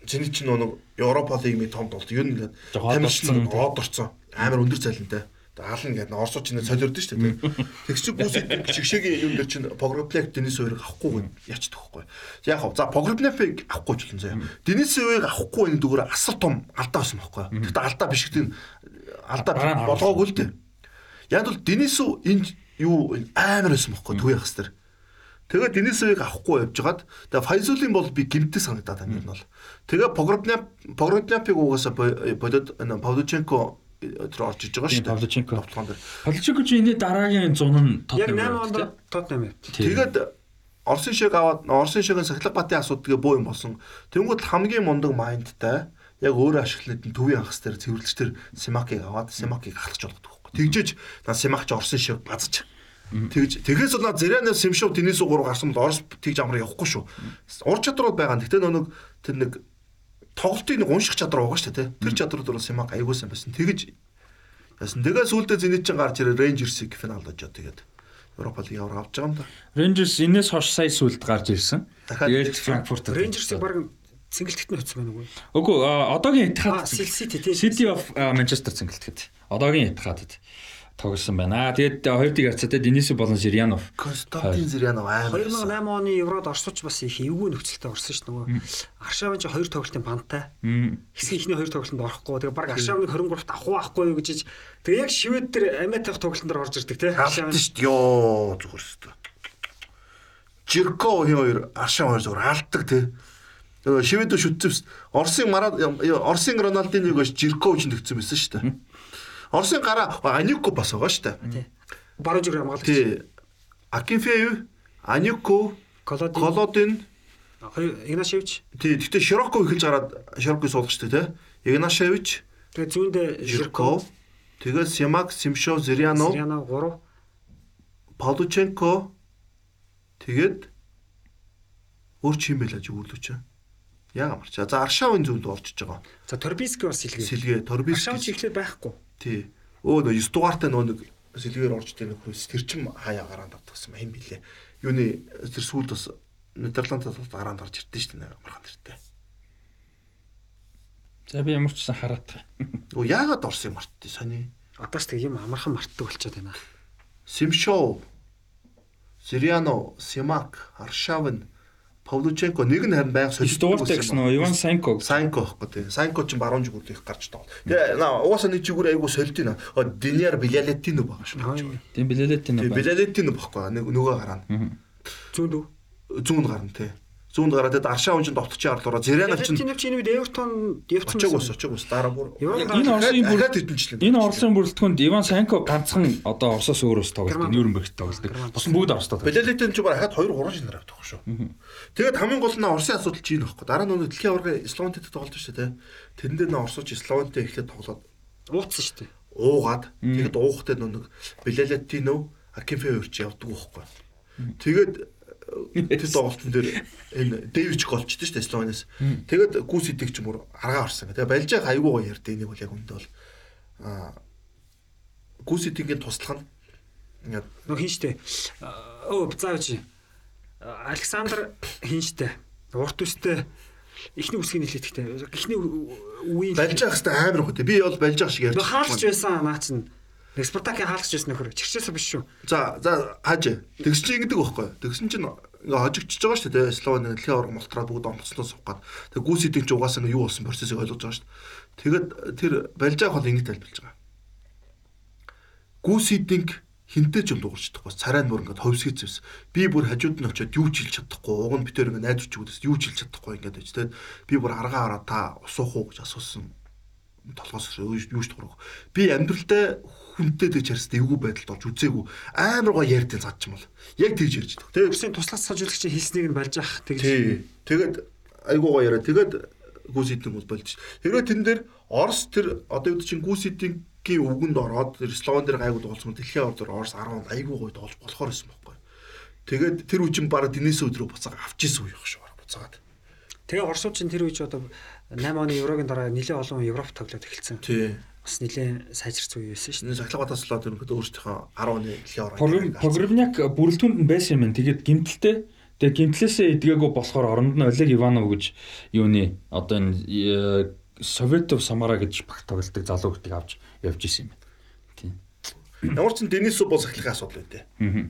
зенит чинь нөө Европа лигмийн том юу нэгээд Жог хоод орцсон. хоод орцсон. Амар өндөр цалинтай. Хаална гэдэг нь орсууч чинь солиордсон шүү дээ. Тэгс чи гүсид шигшээгийн юм дээр чинь Погребняк Денис хоёрыг авахгүй гэн ячдаг байхгүй. Яг хав за Погребнякыг авахгүй ч юм заяа. Денис хоёрыг авахгүй энэ дүүгээр асар том алдаа байсан байхгүй. Тэгтээ алдаа биш гэдэг нь алдаа болгоогүй л дээ. Яг бол Денис энэ юу амар байсан байхгүй төвийн хас дээр. Тэгээ Денисовыг авахгүй явжгаад тэгээ Файзулын бол би гимтэй санагдаад байна юм бол. Тэгээ Погребняп Погребняпыг угаасаа бо- бодод энэ Павлученко тэр орж иж байгаа шүү дээ. Павлученко. Тоглоом дээр. Павлученко чи энэ дараагийн 100 нь Яг Тотнем 8 онд Тотнам явт. Тэгээд Орсын шиг аваад Орсын шигийн сахилга батын асуудгийн буу юм болсон. Тэнгүүд хамгийн мундаг майндтай яг өөрөө ашиглаад төвийн анхас дээр цэвэрлэгч тэр Симакийг аваад Симакийг халахж болгодог. Тэгжээж на Симак ч Орсын шиг базж. Тэгж тэгээс бол Зэрянаас Симшов Денис 3 гарсан бол Орос тэгж амраа явахгүй шүү. Ур чадвар бол байгаа. Гэтэ нэг тэр нэг тоглолтын нэг унших чадвар байгаа шүү дээ. Тэр чадварууд бол Симак аягуулсан байсан. Тэгж яасан. Тэгээ сүүлдээ Зенит чин гарч ирээ Рейнжерсийг финалд очоод тэгээд Европа лиг аваар авч байгаа юм да. Rangers энэс хойш сая сүлд гарч ирсэн. Дахиад. Frankfurt Рейнжерсийг баг цэнгэлтэд нь хоцсон байна уу? Үгүй одоогийн Etihad City of Manchester цэнгэлтгэд. Одоогийн Etihad тоглосон байна. Аа тэгээд а, хоёр тийг харцаатай Денис болон Сирианов. Константин Зырянов амар. 2008 оны Еврод орсууч бас их эвгүй нөхцөлтэй орсон шүү дээ нөгөө. Аршавын чи хоёр тоглолтын бантай. Хэсгийн ихний хоёр тоглолтод орохгүй. Тэгээ баг Аршавны 23-т авах байхгүй юу гэж. Тэгээ яг шивэд дээр Аметах тоглолтын дээр орж ирдэг те. Хаалтсан шүү дээ. Йоо зүгээр шүү дээ. Жирко хоёр Аршан хоёр зүгээр хаалтдаг те. Шивэд шүтцэвс. Орсын марад Орсын Роналдиныг Жирко үчин төгцсөн байсан шүү дээ. Орсын гараа Анюко бас байгаа шүү дээ. Тий. Баруун зүг хамгаалагч. Тий. Акинфеев, Анюко, Колодин. Хоёр Игнашевич. тий гэхдээ Широко эхэлж гараад Широкой суулгачтай те. Игнашевич, Тэгээ зүүндээ Жирко, тэгээ Симак, Симшов, Зырянов, Сириано 3. Павлученко тэгээд өөр чи юм байла чи үүрлүүч. Яг амарч. За Аршавын зөвд орчиж байгаа. За Торбиски бас сэлгээ. Сэлгээ, Торбис. Аршавч ихлээр байхгүй. Тий. Өө нөө 9 дугаартай нөө нэг сэлгээр орж ирэх нөхрөөс тэр чин хаяа гараанд авдагсан юм билээ. Юуны тэр сүүлд бас Нидерландаас бас гараанд орж ирдэ шүү дээ амархан тэртэй. За би ямар ч сан хараад. Өө яагаад орсон юм мартыг сони. Одоо ч тэг юм амархан мартдаг болчиход байна. Симшов, Зырянов, Симак, Аршавын, Павлученко нэг нь харин байнга дууртай гэсэн нөө Иван Санко. Сайнко байхгүй тий. Сайнко ч баруун зүгүүр их гарч таа. Тэгээ угаасаа нэг зүгүүр айгу солидина. Диниар Билалетино байгаа шүү. Тийм билэлэт тийм. Билалетино байхгүй. Нэг нөгөө гараа. Зүүнд үү? Зүүнд гарна тий. Зүүнд гараад Аршаа унжин довтчийн арлуура Зэрянав чинь Ялтин чинь үед Эвертон явцсан. очоог ус очоог ус дараа бүр. Энэ Оросын бүр хэдэнчлэн. энэ Оросын бүрэлдэхүүнд Иван Санко ганцхан одоо Оросоос өөрөөс тоглолт. Нюрнбергт тоглолт. Бус бүгд Оростой тоглолт. Билалетин ч баг хаад 2 3 шинээр авдаг шүү. Тэгээд хамгийн гол нь Оросын асуудал чинь байхгүй. Дараа нь дэлхийн аварга Словентэд тоглож шүү дээ. Тэрэн дээр нь Оросч Словентэй эхлээд тоглоод Ууцсан шүү дээ. уугаад тэгэд уухтай нэг Билалетино Акинфе өрч явдаг байхгүй. Тэгээд тэр тоглолтын дээр энэ Дэвич голчдээ шүү дээ Словенээс. Тэгээд Гүсидийг ч мөр аргаа орсон. Тэгээд балж яах айгүй гоё ярдэ энийг бол яг үндэ бол аа Гүсидийн туслах нь ингээд Нөх хин штэ. Өө заавч. Александр хин штэ. Урт үстэй эхний үсгийн нэлээдэгтэй. Эхний үеийн балж яах хэвээр амар хөтэй. Би бол балж яах шиг ярьж. Хаалгач байсан наа чин. Нэг Спартакийн хаалгач байсан нөхөр. Чигчээс биш шүү. За за хаж. Тэгс чи ингэдэг байхгүй. Тэгсэн чинь ингээ хожигдчихж байгаа шүү дээ. Словен дэлхийн авраг мултраад бүгд онцлоо суугаад. Тэг гүсидийн ч угаасаа ингээ юу болсон процессыг ойлгож байгаа шүү. Тэгэд тэр балжаах бол ингэ тайлбарлаж байгаа. Гүсидийн хинтээ ч юм дуурчдаггүй. Царай нь бүр ингээ ховсгийц зэвс. Би бүр хажууд нь очиод юу ч хэлж чадахгүй. Уг нь битээр ингээ найдварч өгдөөс юу ч хэлж чадахгүй ингээд байж тээ. Би бүр аргаа хараа та усуух уу гэж асуусан. Толгоос юу ч дурах. Би амьдралдаа хүнтэй дэж харстай эвгүй байдалд орж үзээгүй амар гоо ярьдэн цаад юм бол яг тэгж ярьж байдаг. Тэгээ өсөний туслах сажуулагчийн хэлснийг нь барьж ах тэгж. Тэгээд айгуу гоо яриа. Тэгээд гүсидэн бол болж. Хэрвээ тэн дээр Орос тэр одоо юу чинь гүсидийн үгэнд ороод тэр Словен дээр гайгүй дуулсан дэлхийн ордоор Орос 10 онд айгуу гоё дуулж болохоор байсан байхгүй. Тэгээд тэр үчин бараг Денис өдрөө буцаага авчихсан үе шүү бараг буцаагаад. Тэгээ Оросууд чинь тэр үеч одоо 8 оны Еврогийн дараа нэлээд олон Европ тоглоод эхэлсэн. Тий бас нэлээд сайжирц үе байсан шүү дээ. Сахилгатаас л одоо ингээд өөрсдийнхөө 10 оны дэлхийн ороо. Погребняк бүрэлдэхүүнд нь байсан юм. Тэгээд гимтэлтэй Тэгээ гимтлээсээ эдгээгүй болохоор оронд нь Олег Иванов гэж юуны одоо энэ Советов Самара гэж багт тоглолтог залуу гэдгийг авч явж исэн юм байна. Тийм. Ямар ч Денисов бол сахилгын асуудал үү те. Аа.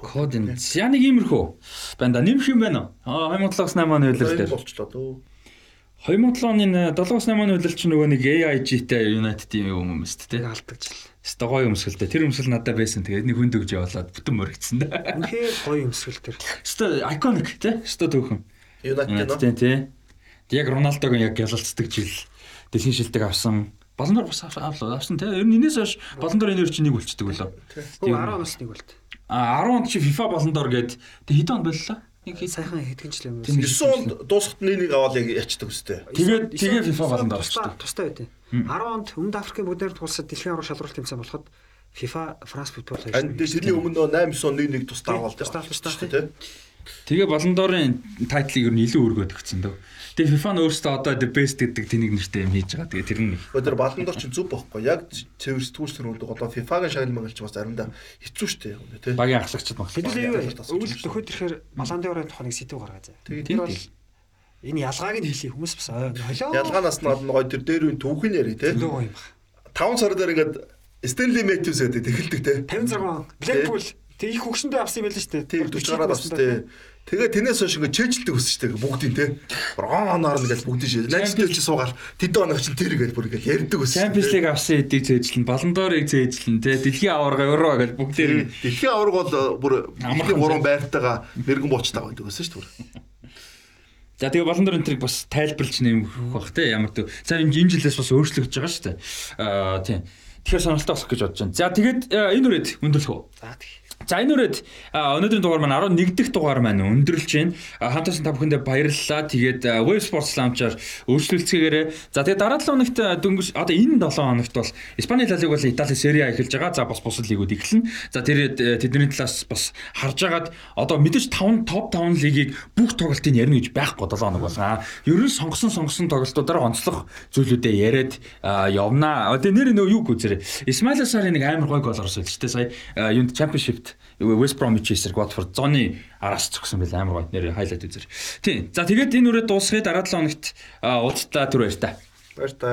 Код энэ яг иймэрхүү. Байна да нэмэх юм байна. Аа 2007-аас 8 оны үйлрэл дээр. Болчлоо дөө. 2007 оны 7-8 оны үйлрэл чинь нөгөө нэг AIG-тэй United юм юм өст те. Алдагч л. Өстө гоё өмсгөлтэй. Тэр өмсгөл надад байсан. Тэгээд нэг хүнд өгж явуулаад бүтэн мөрөгцсөн да. Үнхээр гоё өмсгөл тэр. Өстө iconic те. Өстө төөхөн. United. Тий. Яг Роналдог яг гялалцдаг жил дэлхийн шилдэг авсан. Балан дор бас авсан те. Ер нь энэс хойш балан дор энэ чинь нэг болчдөг лөө. Тийм 10 оноос нэг болт. А 10 онд чи FIFA балан дор гээд тэг хэд он боллоо? Нэг хэд сайхан хэдгэнчлээ юм. 9 онд дуусахт нэг аваад яг ячдаг үстэй. Тэгээд тэгээ FIFA дор орчихсон. Тустай байдیں۔ 10 онд Өмнөд Африкийн бүгдээр тулсад дэлхийн аврал шалралт тэмцээн болоход FIFA France Football хайж. Энд тэрний өмнө 8 9 он нэг нэг тустай аваад тустай тустай тий. Тэгээ балан дорын тайтлыг ер нь илүү өргөд өгсөн дөө. Тэгээ FIFA нь өөрөөсөө одоо the best гэдэг тэнийг нэртэй юм хийж байгаа. Тэгээ тэр нь. Өдөр балан дор чинь зүг бохгүй. Яг цэвэр сэтгүүл төрөнд одоо FIFA-гийн шагнал ч бас заримдаа хэцүү шттэ тий. Багийн ахлагчд баг. Хэдүүл өвөл төхөд ирэхээр балан дорын тухайг сэтгүү гаргаа заа. Тэр бол энэ ялгааг нь хэлий хүмүүс бас холио. Ялгаанаас нь гоё тэр дээр үн түүхэн яри тий. Нөгөө юм ба. 5 сар дээр ингээд Stanley Matthews гэдэг эхэлдэг тий. 56 Blackpool тэг их хөгшөндөө авсан юм байл шүү дээ. Тийм 40 гараад авсан тий. Тэгээ tänээс хойш ингээд шүү дээ бүгдийн тий. Оноор ингээд бүгдийн шээ. Найзтай чи суугаад тэд оног чин тэр ингээд бүр ингээд ярддаг өссөн. Champions League авсан эдийг зээжлэн, Ballon d'Or-ыг зээжлэн тий. Дэлхийн аварга Евро гэж бүгдээр Дэлхийн аварга бол бүр амархан гурван байртайгаа мэрэгэн буучтаа байдаг өссөн шүү дээ. За тэгээ Ballon d'Or энтриг бас тайлбарлаж нэмэх бах тий. Ямар төв. За энэ жилээс бас өөрчлөгдөж байгаа шүү дээ. Аа тий. Тэгэхээр сонирхолтой болох гэж бодож байна. За тэгээд энэ үрээд өндөрлөх үү? За тэгье. За энэ үрээд өнөөдрийн дугаар маань 11 дахь дугаар маань өндөрлж байна. Хамтаасан та бүхэндээ баярлалаа. Тэгээд Web Sports Lounge-аар өөрчлөлцөөгээрээ. За тэгээд дараа 7 хоногт дөнгөж одоо энэ 7 хоногт бол Испани Ла Лиг бол Итали Serie А эхэлж байгаа. За бас бусад лигүүд эхэлнэ. За тэр тэдний талаас бас харж агаад одоо мэдээж 5 топ 5 лигийг бүх тоглолтыг ярина гэж байхгүй 7 хоног болно. Ер нь сонгосон сонгосон тоглолтуудаар онцлог зүйлүүдээ яриад явнаа. Одоо нэр нөө юу гүзэрээ. Исмаил Сарын нэг амар гой гол орсон л ч тийм сая юунд Championship West Bromwich эсрэг Watford зооны араас зогсон байл амар гоё нэр хайлайт үзэр. Тийм. За тэгээд энэ үрээ дуусгая дараа 7 хоногт уулзлаа түр баяр та. Баяр та.